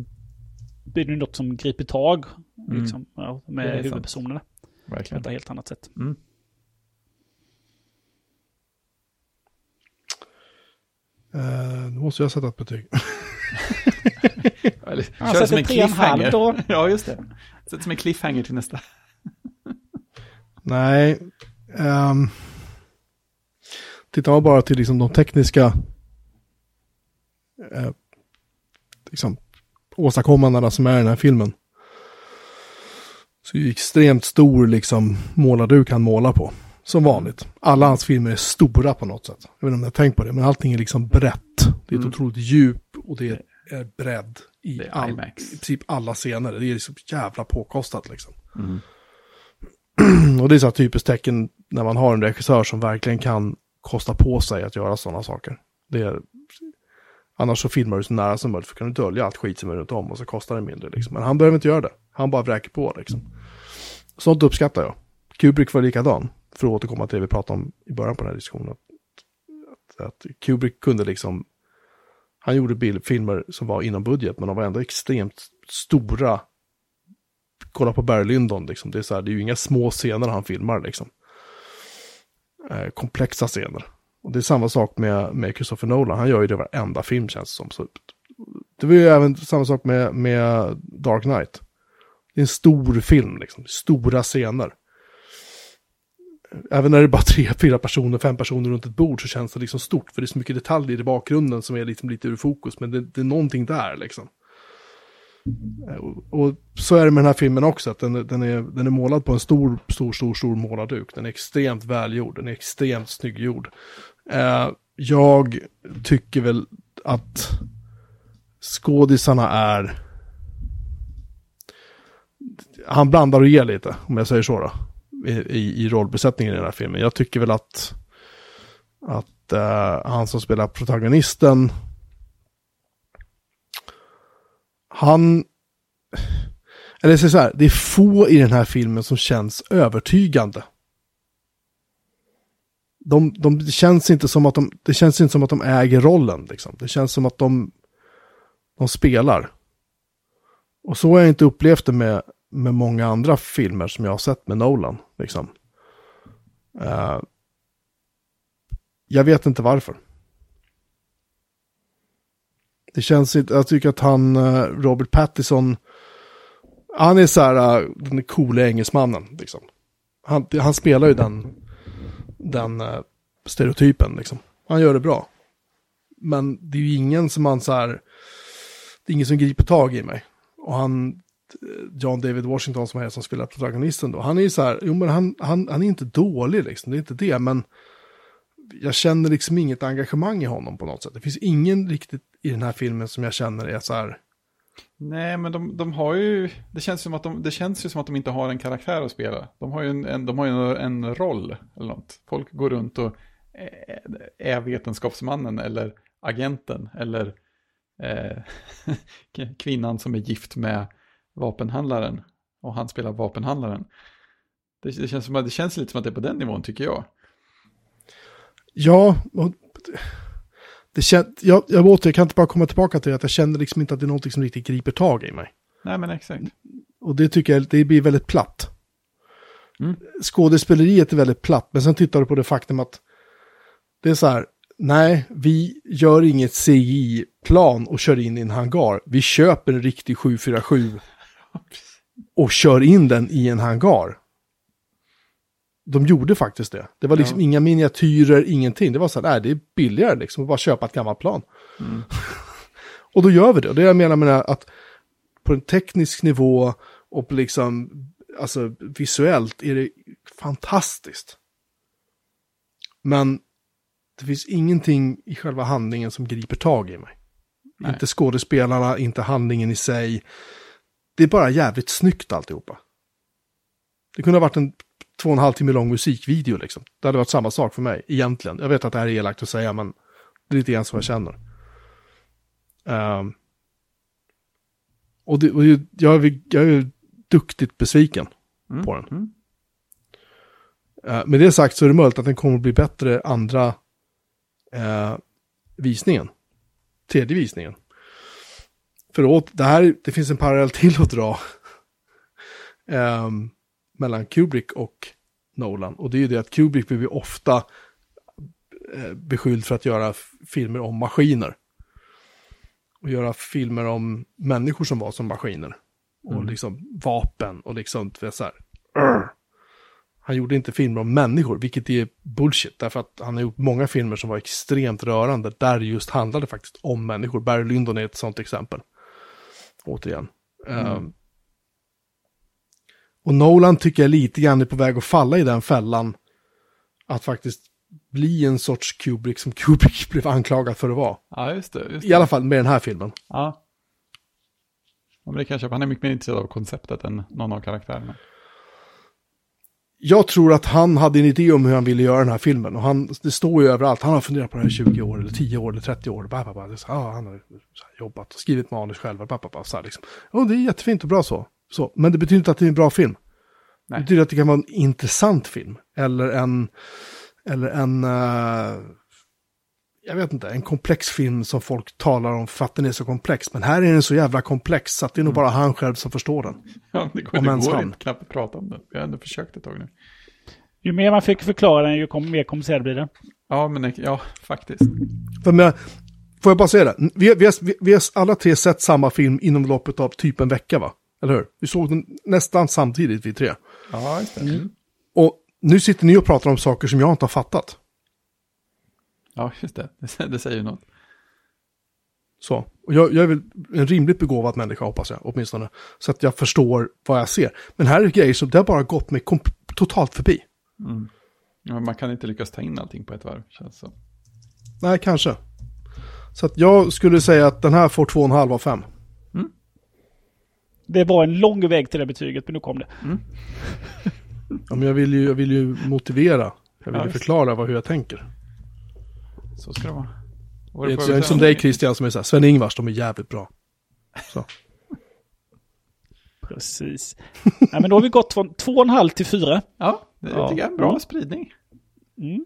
[SPEAKER 3] blir det något som griper tag liksom, ja,
[SPEAKER 2] Det är
[SPEAKER 3] med
[SPEAKER 2] sant.
[SPEAKER 3] huvudpersonerna på
[SPEAKER 2] Verkligen.
[SPEAKER 3] ett helt annat sätt.
[SPEAKER 2] Mm.
[SPEAKER 1] Eh, då måste jag sätta ett betyg.
[SPEAKER 2] Eller,
[SPEAKER 3] Ja,
[SPEAKER 2] kör
[SPEAKER 3] så
[SPEAKER 2] som en cliffhanger.
[SPEAKER 3] då.
[SPEAKER 2] ja, just det. Sätt som en cliffhanger till nästa.
[SPEAKER 1] Nej. Um, tittar man bara till liksom de tekniska eh, liksom, åstadkommandena som är i den här filmen. Så är det extremt stor liksom målarduk han målar på. Som vanligt. Alla hans filmer är stora på något sätt. Jag vet inte om ni har tänkt på det, men allting är liksom brett. Det är ett
[SPEAKER 2] Mm.
[SPEAKER 1] otroligt djup och det är, är bredd i, all,
[SPEAKER 2] IMAX.
[SPEAKER 1] i princip alla scener. Det är liksom jävla påkostat liksom.
[SPEAKER 2] Mm.
[SPEAKER 1] Och det är så här typiskt tecken när man har en regissör som verkligen kan kosta på sig att göra sådana saker. Det är, Annars så filmar du så nära som möjligt för kan du dölja allt skit som är runt om och så kostar det mindre. Liksom. Men han behöver inte göra det. Han bara vräker på liksom. Sånt uppskattar jag. Kubrick var likadan. För att återkomma till det vi pratade om i början på den här diskussionen. Att, att Kubrick kunde liksom... Han gjorde bild, filmer som var inom budget men de var ändå extremt stora. Kolla på Barry Lyndon liksom. Det är, så här, det är ju inga små scener han filmar liksom. Eh, komplexa scener. Och det är samma sak med, med Christopher Nolan. Han gör ju det varenda film känns det som. Så det var ju även samma sak med, med Dark Knight. Det är en stor film, liksom. Stora scener. Även när det är bara tre, fyra personer, fem personer runt ett bord så känns det liksom stort. För det är så mycket detaljer i bakgrunden som är liksom lite ur fokus. Men det, det är någonting där liksom. Eh, och, och, så är det med den här filmen också. Att den, den, är, den är målad på en stor, stor, stor, stor målarduk. Den är extremt välgjord. Den är extremt snygggjord. Eh, jag tycker väl att skådisarna är... Han blandar och ger lite, om jag säger så då. I, i rollbesättningen i den här filmen. Jag tycker väl att, att uh, han som spelar protagonisten, han, eller så här, det är få i den här filmen som känns övertygande. De, de, det känns inte som att de, det känns inte som att de äger rollen liksom. Det känns som att de, de spelar. Och så har jag inte upplevt det med, med många andra filmer som jag har sett med Nolan. Liksom. Uh, jag vet inte varför. Det känns inte, jag tycker att han, eh, Robert Pattison, han är så här, eh, den coola engelsmannen. Liksom. Han, han spelar ju den, den stereotypen. Liksom. Han gör det bra. Men det är ju ingen som man så här, det är ingen som griper tag i mig. Och han, Eh, John David Washington som är som spelar protagonisten då, han är ju så här, jo men han, han, han är inte dålig liksom, det är inte det, men jag känner liksom inget engagemang i honom på något sätt. Det finns ingen riktigt i den här filmen som jag känner är så här.
[SPEAKER 2] Nej, men de, de har ju, det känns, som att de, det känns ju som att de inte har en karaktär att spela. De har ju en, en de har ju en, en roll eller något. Folk går runt och är vetenskapsmannen eller agenten eller eh, kvinnan som är gift med vapenhandlaren och han spelar vapenhandlaren. Det, det, känns som, det känns lite som att det är på den nivån tycker jag.
[SPEAKER 1] Ja, det kän, jag, jag, åter, jag kan inte bara komma tillbaka till att jag känner liksom inte att det är någonting som riktigt griper tag i mig.
[SPEAKER 2] Nej, men exakt.
[SPEAKER 1] Och det tycker jag, det blir väldigt platt. Mm. Skådespeleriet är väldigt platt, men sen tittar du på det faktum att det är så här, nej, vi gör inget CI-plan och kör in i en hangar. Vi köper en riktig 747 och kör in den i en hangar. De gjorde faktiskt det. Det var liksom ja. inga miniatyrer, ingenting. Det var så här, nej, det är billigare liksom att bara köpa ett gammalt plan. Mm. och då gör vi det. Och det jag menar med att på en teknisk nivå och liksom, alltså visuellt är det fantastiskt. Men det finns ingenting i själva handlingen som griper tag i mig. Nej. Inte skådespelarna, inte handlingen i sig. Det är bara jävligt snyggt alltihopa. Det kunde ha varit en två och en halv timme lång musikvideo liksom. Det hade varit samma sak för mig, egentligen. Jag vet att det här är elakt att säga, men det är lite grann så jag känner. Um, och, det, och jag, är, jag är duktigt besviken mm. på den. Mm. Uh, med det sagt så är det möjligt att den kommer att bli bättre andra uh, visningen. Tredje visningen. För åt, det här, det finns en parallell till att dra. um, mellan Kubrick och Nolan. Och det är ju det att Kubrick blir ofta eh, beskylld för att göra filmer om maskiner. Och göra filmer om människor som var som maskiner. Och mm. liksom vapen och liksom, så här. Urr. Han gjorde inte filmer om människor, vilket är bullshit. Därför att han har gjort många filmer som var extremt rörande, där just handlade faktiskt om människor. Barry Lyndon är ett sånt exempel. Återigen. Mm. Um, och Nolan tycker jag lite grann är på väg att falla i den fällan. Att faktiskt bli en sorts Kubrick som Kubrick blev anklagad för att vara.
[SPEAKER 2] Ja, just det. Just det.
[SPEAKER 1] I alla fall med den här filmen.
[SPEAKER 2] Ja. ja men det kanske, han är mycket mer intresserad av konceptet än någon av karaktärerna.
[SPEAKER 1] Jag tror att han hade en idé om hur han ville göra den här filmen. Och han, det står ju överallt. Han har funderat på det här i 20 år, eller 10 år, eller 30 år. Bah, bah, bah. Ah, han har jobbat och skrivit manus själv. Bah, bah, bah, så här, liksom. oh, det är jättefint och bra så. så. Men det betyder inte att det är en bra film.
[SPEAKER 2] Nej.
[SPEAKER 1] Det betyder att det kan vara en intressant film. Eller en, eller en eh, jag vet inte, en komplex film som folk talar om för att den är så komplex. Men här är den så jävla komplex så att det är nog bara han själv som förstår den.
[SPEAKER 2] Ja, det går,
[SPEAKER 1] Om
[SPEAKER 2] det går inte knappt att prata om det. Jag har ändå försökt ett tag nu.
[SPEAKER 3] Ju mer man fick förklara den, ju kom, mer komplicerad blir den.
[SPEAKER 2] Ja, men ja, faktiskt.
[SPEAKER 1] För med, får jag bara säga det? Vi, vi, har- vi, vi har alla tre sett samma film inom loppet av typ en vecka va? Eller hur? Vi såg den nästan samtidigt vi tre.
[SPEAKER 2] Ja, just det. Mm.
[SPEAKER 1] Och nu sitter ni och pratar om saker som jag inte har fattat.
[SPEAKER 2] Ja, just det. Det, det säger ju något.
[SPEAKER 1] Så. Och jag, jag är väl en rimligt begåvad människa hoppas jag, åtminstone. Så att jag förstår vad jag ser. Men här är grejer som det har bara gått mig totalt förbi.
[SPEAKER 2] Mm. Ja, man kan inte lyckas ta in allting på ett varv, känns så.
[SPEAKER 1] Nej, kanske. Så att jag skulle säga att den här får två och en halv av fem.
[SPEAKER 3] Det var en lång väg till det betyget, men nu kom det.
[SPEAKER 1] Ja, men jag vill ju, jag vill ju motivera. Jag vill
[SPEAKER 2] Ja,
[SPEAKER 1] ju
[SPEAKER 2] just
[SPEAKER 1] förklara vad, hur jag tänker.
[SPEAKER 2] Så ska det vara.
[SPEAKER 1] Det är
[SPEAKER 2] får
[SPEAKER 1] inte
[SPEAKER 2] jag
[SPEAKER 1] som
[SPEAKER 2] säga?
[SPEAKER 1] dig Christian som är så här, Sven-Ingvars, de är jävligt bra. Så.
[SPEAKER 3] Precis. Nej, men då har vi gått från två och en halv till fyra.
[SPEAKER 2] Ja, det
[SPEAKER 3] Ja.
[SPEAKER 2] tycker jag är bra
[SPEAKER 3] Mm.
[SPEAKER 2] spridning.
[SPEAKER 3] Mm.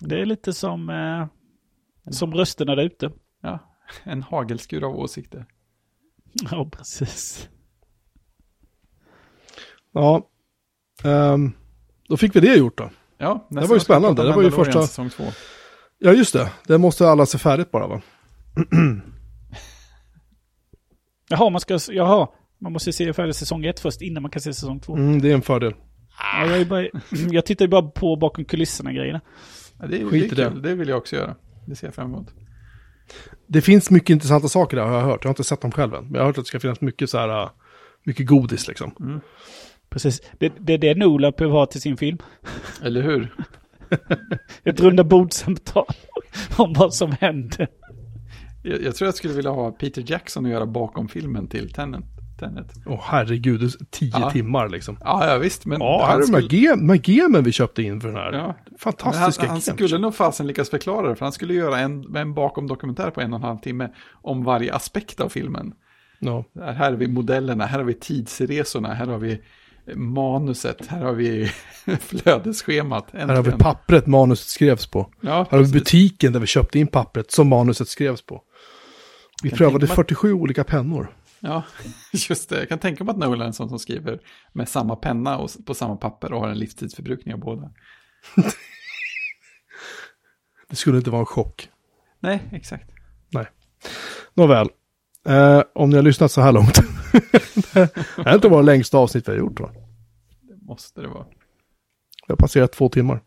[SPEAKER 3] Det är lite som, eh, som rösterna där ute.
[SPEAKER 2] Ja, en hagelskur av åsikter.
[SPEAKER 3] Ja, precis.
[SPEAKER 1] Ja, ehm, då fick vi det gjort då.
[SPEAKER 2] Ja, nästa
[SPEAKER 1] var ju spännande. Det var ju första-
[SPEAKER 2] säsong två.
[SPEAKER 1] Ja, just det. Det måste alla se färdigt bara va?
[SPEAKER 3] Jaha, man ska, jaha, man måste se färdig säsong ett först innan man kan se säsong två.
[SPEAKER 1] Mm, det är en fördel.
[SPEAKER 3] Ja, jag, är bara, jag tittar ju bara på bakom kulisserna grejerna.
[SPEAKER 2] Ja, det, är,
[SPEAKER 1] Skit
[SPEAKER 2] det är
[SPEAKER 1] det.
[SPEAKER 2] kul, det vill jag också göra. Det ser jag fram emot.
[SPEAKER 1] Det finns mycket intressanta saker där har jag hört. Jag har inte sett dem själv än. Men jag har hört att det ska finnas mycket så här, äh, mycket godis liksom.
[SPEAKER 3] Precis. Det, det är det Nolan behöver ha till sin film.
[SPEAKER 2] Eller hur?
[SPEAKER 3] Ett runda bordsamtal om vad som hände.
[SPEAKER 2] Jag, jag tror jag skulle vilja ha Peter Jackson och göra bakom filmen till Tenet. Tenet.
[SPEAKER 1] Åh herregud, det är tio
[SPEAKER 2] Ja.
[SPEAKER 1] timmar liksom.
[SPEAKER 2] Ja, ja visst, men
[SPEAKER 1] Ja, här är
[SPEAKER 2] skulle,
[SPEAKER 1] de här gemen vi köpte in för den här.
[SPEAKER 2] ja, men han,
[SPEAKER 1] Fantastiska
[SPEAKER 2] han skulle nog fasen lyckas förklara det, för han skulle göra en, en bakom dokumentär på en och en halv timme om varje aspekt av filmen. Här här har vi modellerna, här har vi tidsresorna, här har vi manuset, här har vi flödesschemat.
[SPEAKER 1] Här har vi
[SPEAKER 2] Äntligen.
[SPEAKER 1] pappret manuset skrevs på.
[SPEAKER 2] Ja,
[SPEAKER 1] Här har vi butiken där vi köpte in pappret som manuset skrevs på. Vi
[SPEAKER 2] Kan
[SPEAKER 1] prövade
[SPEAKER 2] mig-
[SPEAKER 1] 47 olika pennor.
[SPEAKER 2] Ja, just det. Jag kan tänka mig att Nolan är en sån som skriver med samma penna och på samma papper och har en livstidsförbrukning av båda.
[SPEAKER 1] Det skulle inte vara en chock.
[SPEAKER 2] Nej, exakt.
[SPEAKER 1] Nåväl. Eh, om ni har lyssnat så här långt. det här är inte våra längsta avsnitt vi har gjort va?
[SPEAKER 2] Det måste det vara.
[SPEAKER 1] Det har passerat två timmar.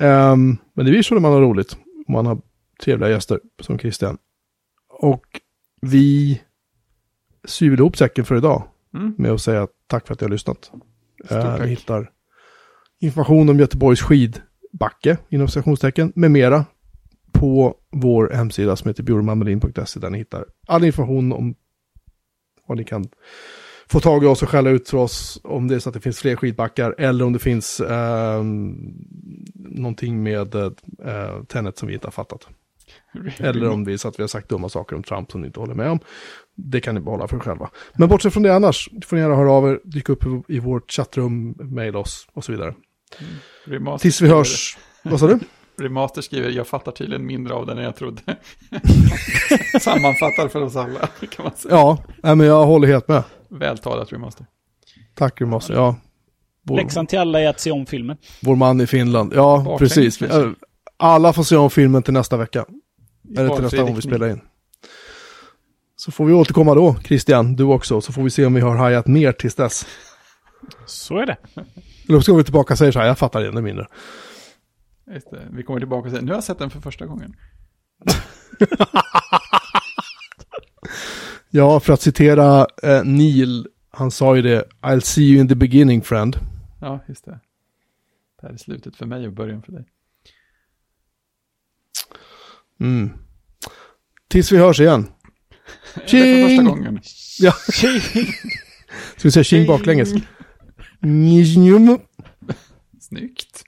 [SPEAKER 1] Ehm, men det blir så när man har roligt. Om man har trevliga gäster som Christian. Och vi syr ihop säcken för idag.
[SPEAKER 2] Mm.
[SPEAKER 1] Med att säga tack för att ni har lyssnat. Ni hittar information om Göteborgs skidbacke inom citationstecken med mera på vår hemsida som heter bjurmanmelin.se där ni hittar all information om vad ni kan få tag i oss och skälla ut för oss om det är så att det finns fler skidbackar eller om det finns eh, någonting med eh, Tenet som vi inte har fattat. Eller om det är så att vi har sagt dumma saker om Trump som ni inte håller med om. Det kan ni behålla för er själva. Men bortsett från det annars, får ni gärna höra av er, dyka upp i- vårt chattrum, mejla oss och så vidare.
[SPEAKER 2] Remaster
[SPEAKER 1] Tills vi hörs, vad sa du?
[SPEAKER 2] Remaster skriver, jag fattar tydligen mindre av det än jag trodde. Sammanfattar för oss alla, kan man säga.
[SPEAKER 1] Ja, nej, men jag håller helt med.
[SPEAKER 2] Vältalat Remaster.
[SPEAKER 1] Tack Remaster, ja. Vår,
[SPEAKER 3] Läxan till alla är att se om filmen.
[SPEAKER 1] vår man i Finland, ja
[SPEAKER 2] Baklänges
[SPEAKER 1] precis.
[SPEAKER 2] kanske.
[SPEAKER 1] Alla får se om filmen till nästa vecka.
[SPEAKER 2] I
[SPEAKER 1] Eller till nästa gång vi
[SPEAKER 2] riktning.
[SPEAKER 1] spelar in. Så får vi återkomma då, Christian, du också. Så får vi se om vi har hajat mer tills dess.
[SPEAKER 3] Så är det.
[SPEAKER 1] Eller så går vi tillbaka och säger så här, jag fattar ännu mindre.
[SPEAKER 2] Just det. Vi kommer tillbaka och säger, nu har jag sett den för första gången.
[SPEAKER 1] Ja, för att citera eh, Neil, han sa ju det, I'll see you in the beginning friend.
[SPEAKER 2] Ja, just det. Det här är slutet för mig och början för dig.
[SPEAKER 1] Mm. Tills vi hörs igen.
[SPEAKER 2] För första
[SPEAKER 1] Tjing!
[SPEAKER 2] gången.
[SPEAKER 1] Ja, ska vi säga tjing baklänges?
[SPEAKER 2] Snyggt.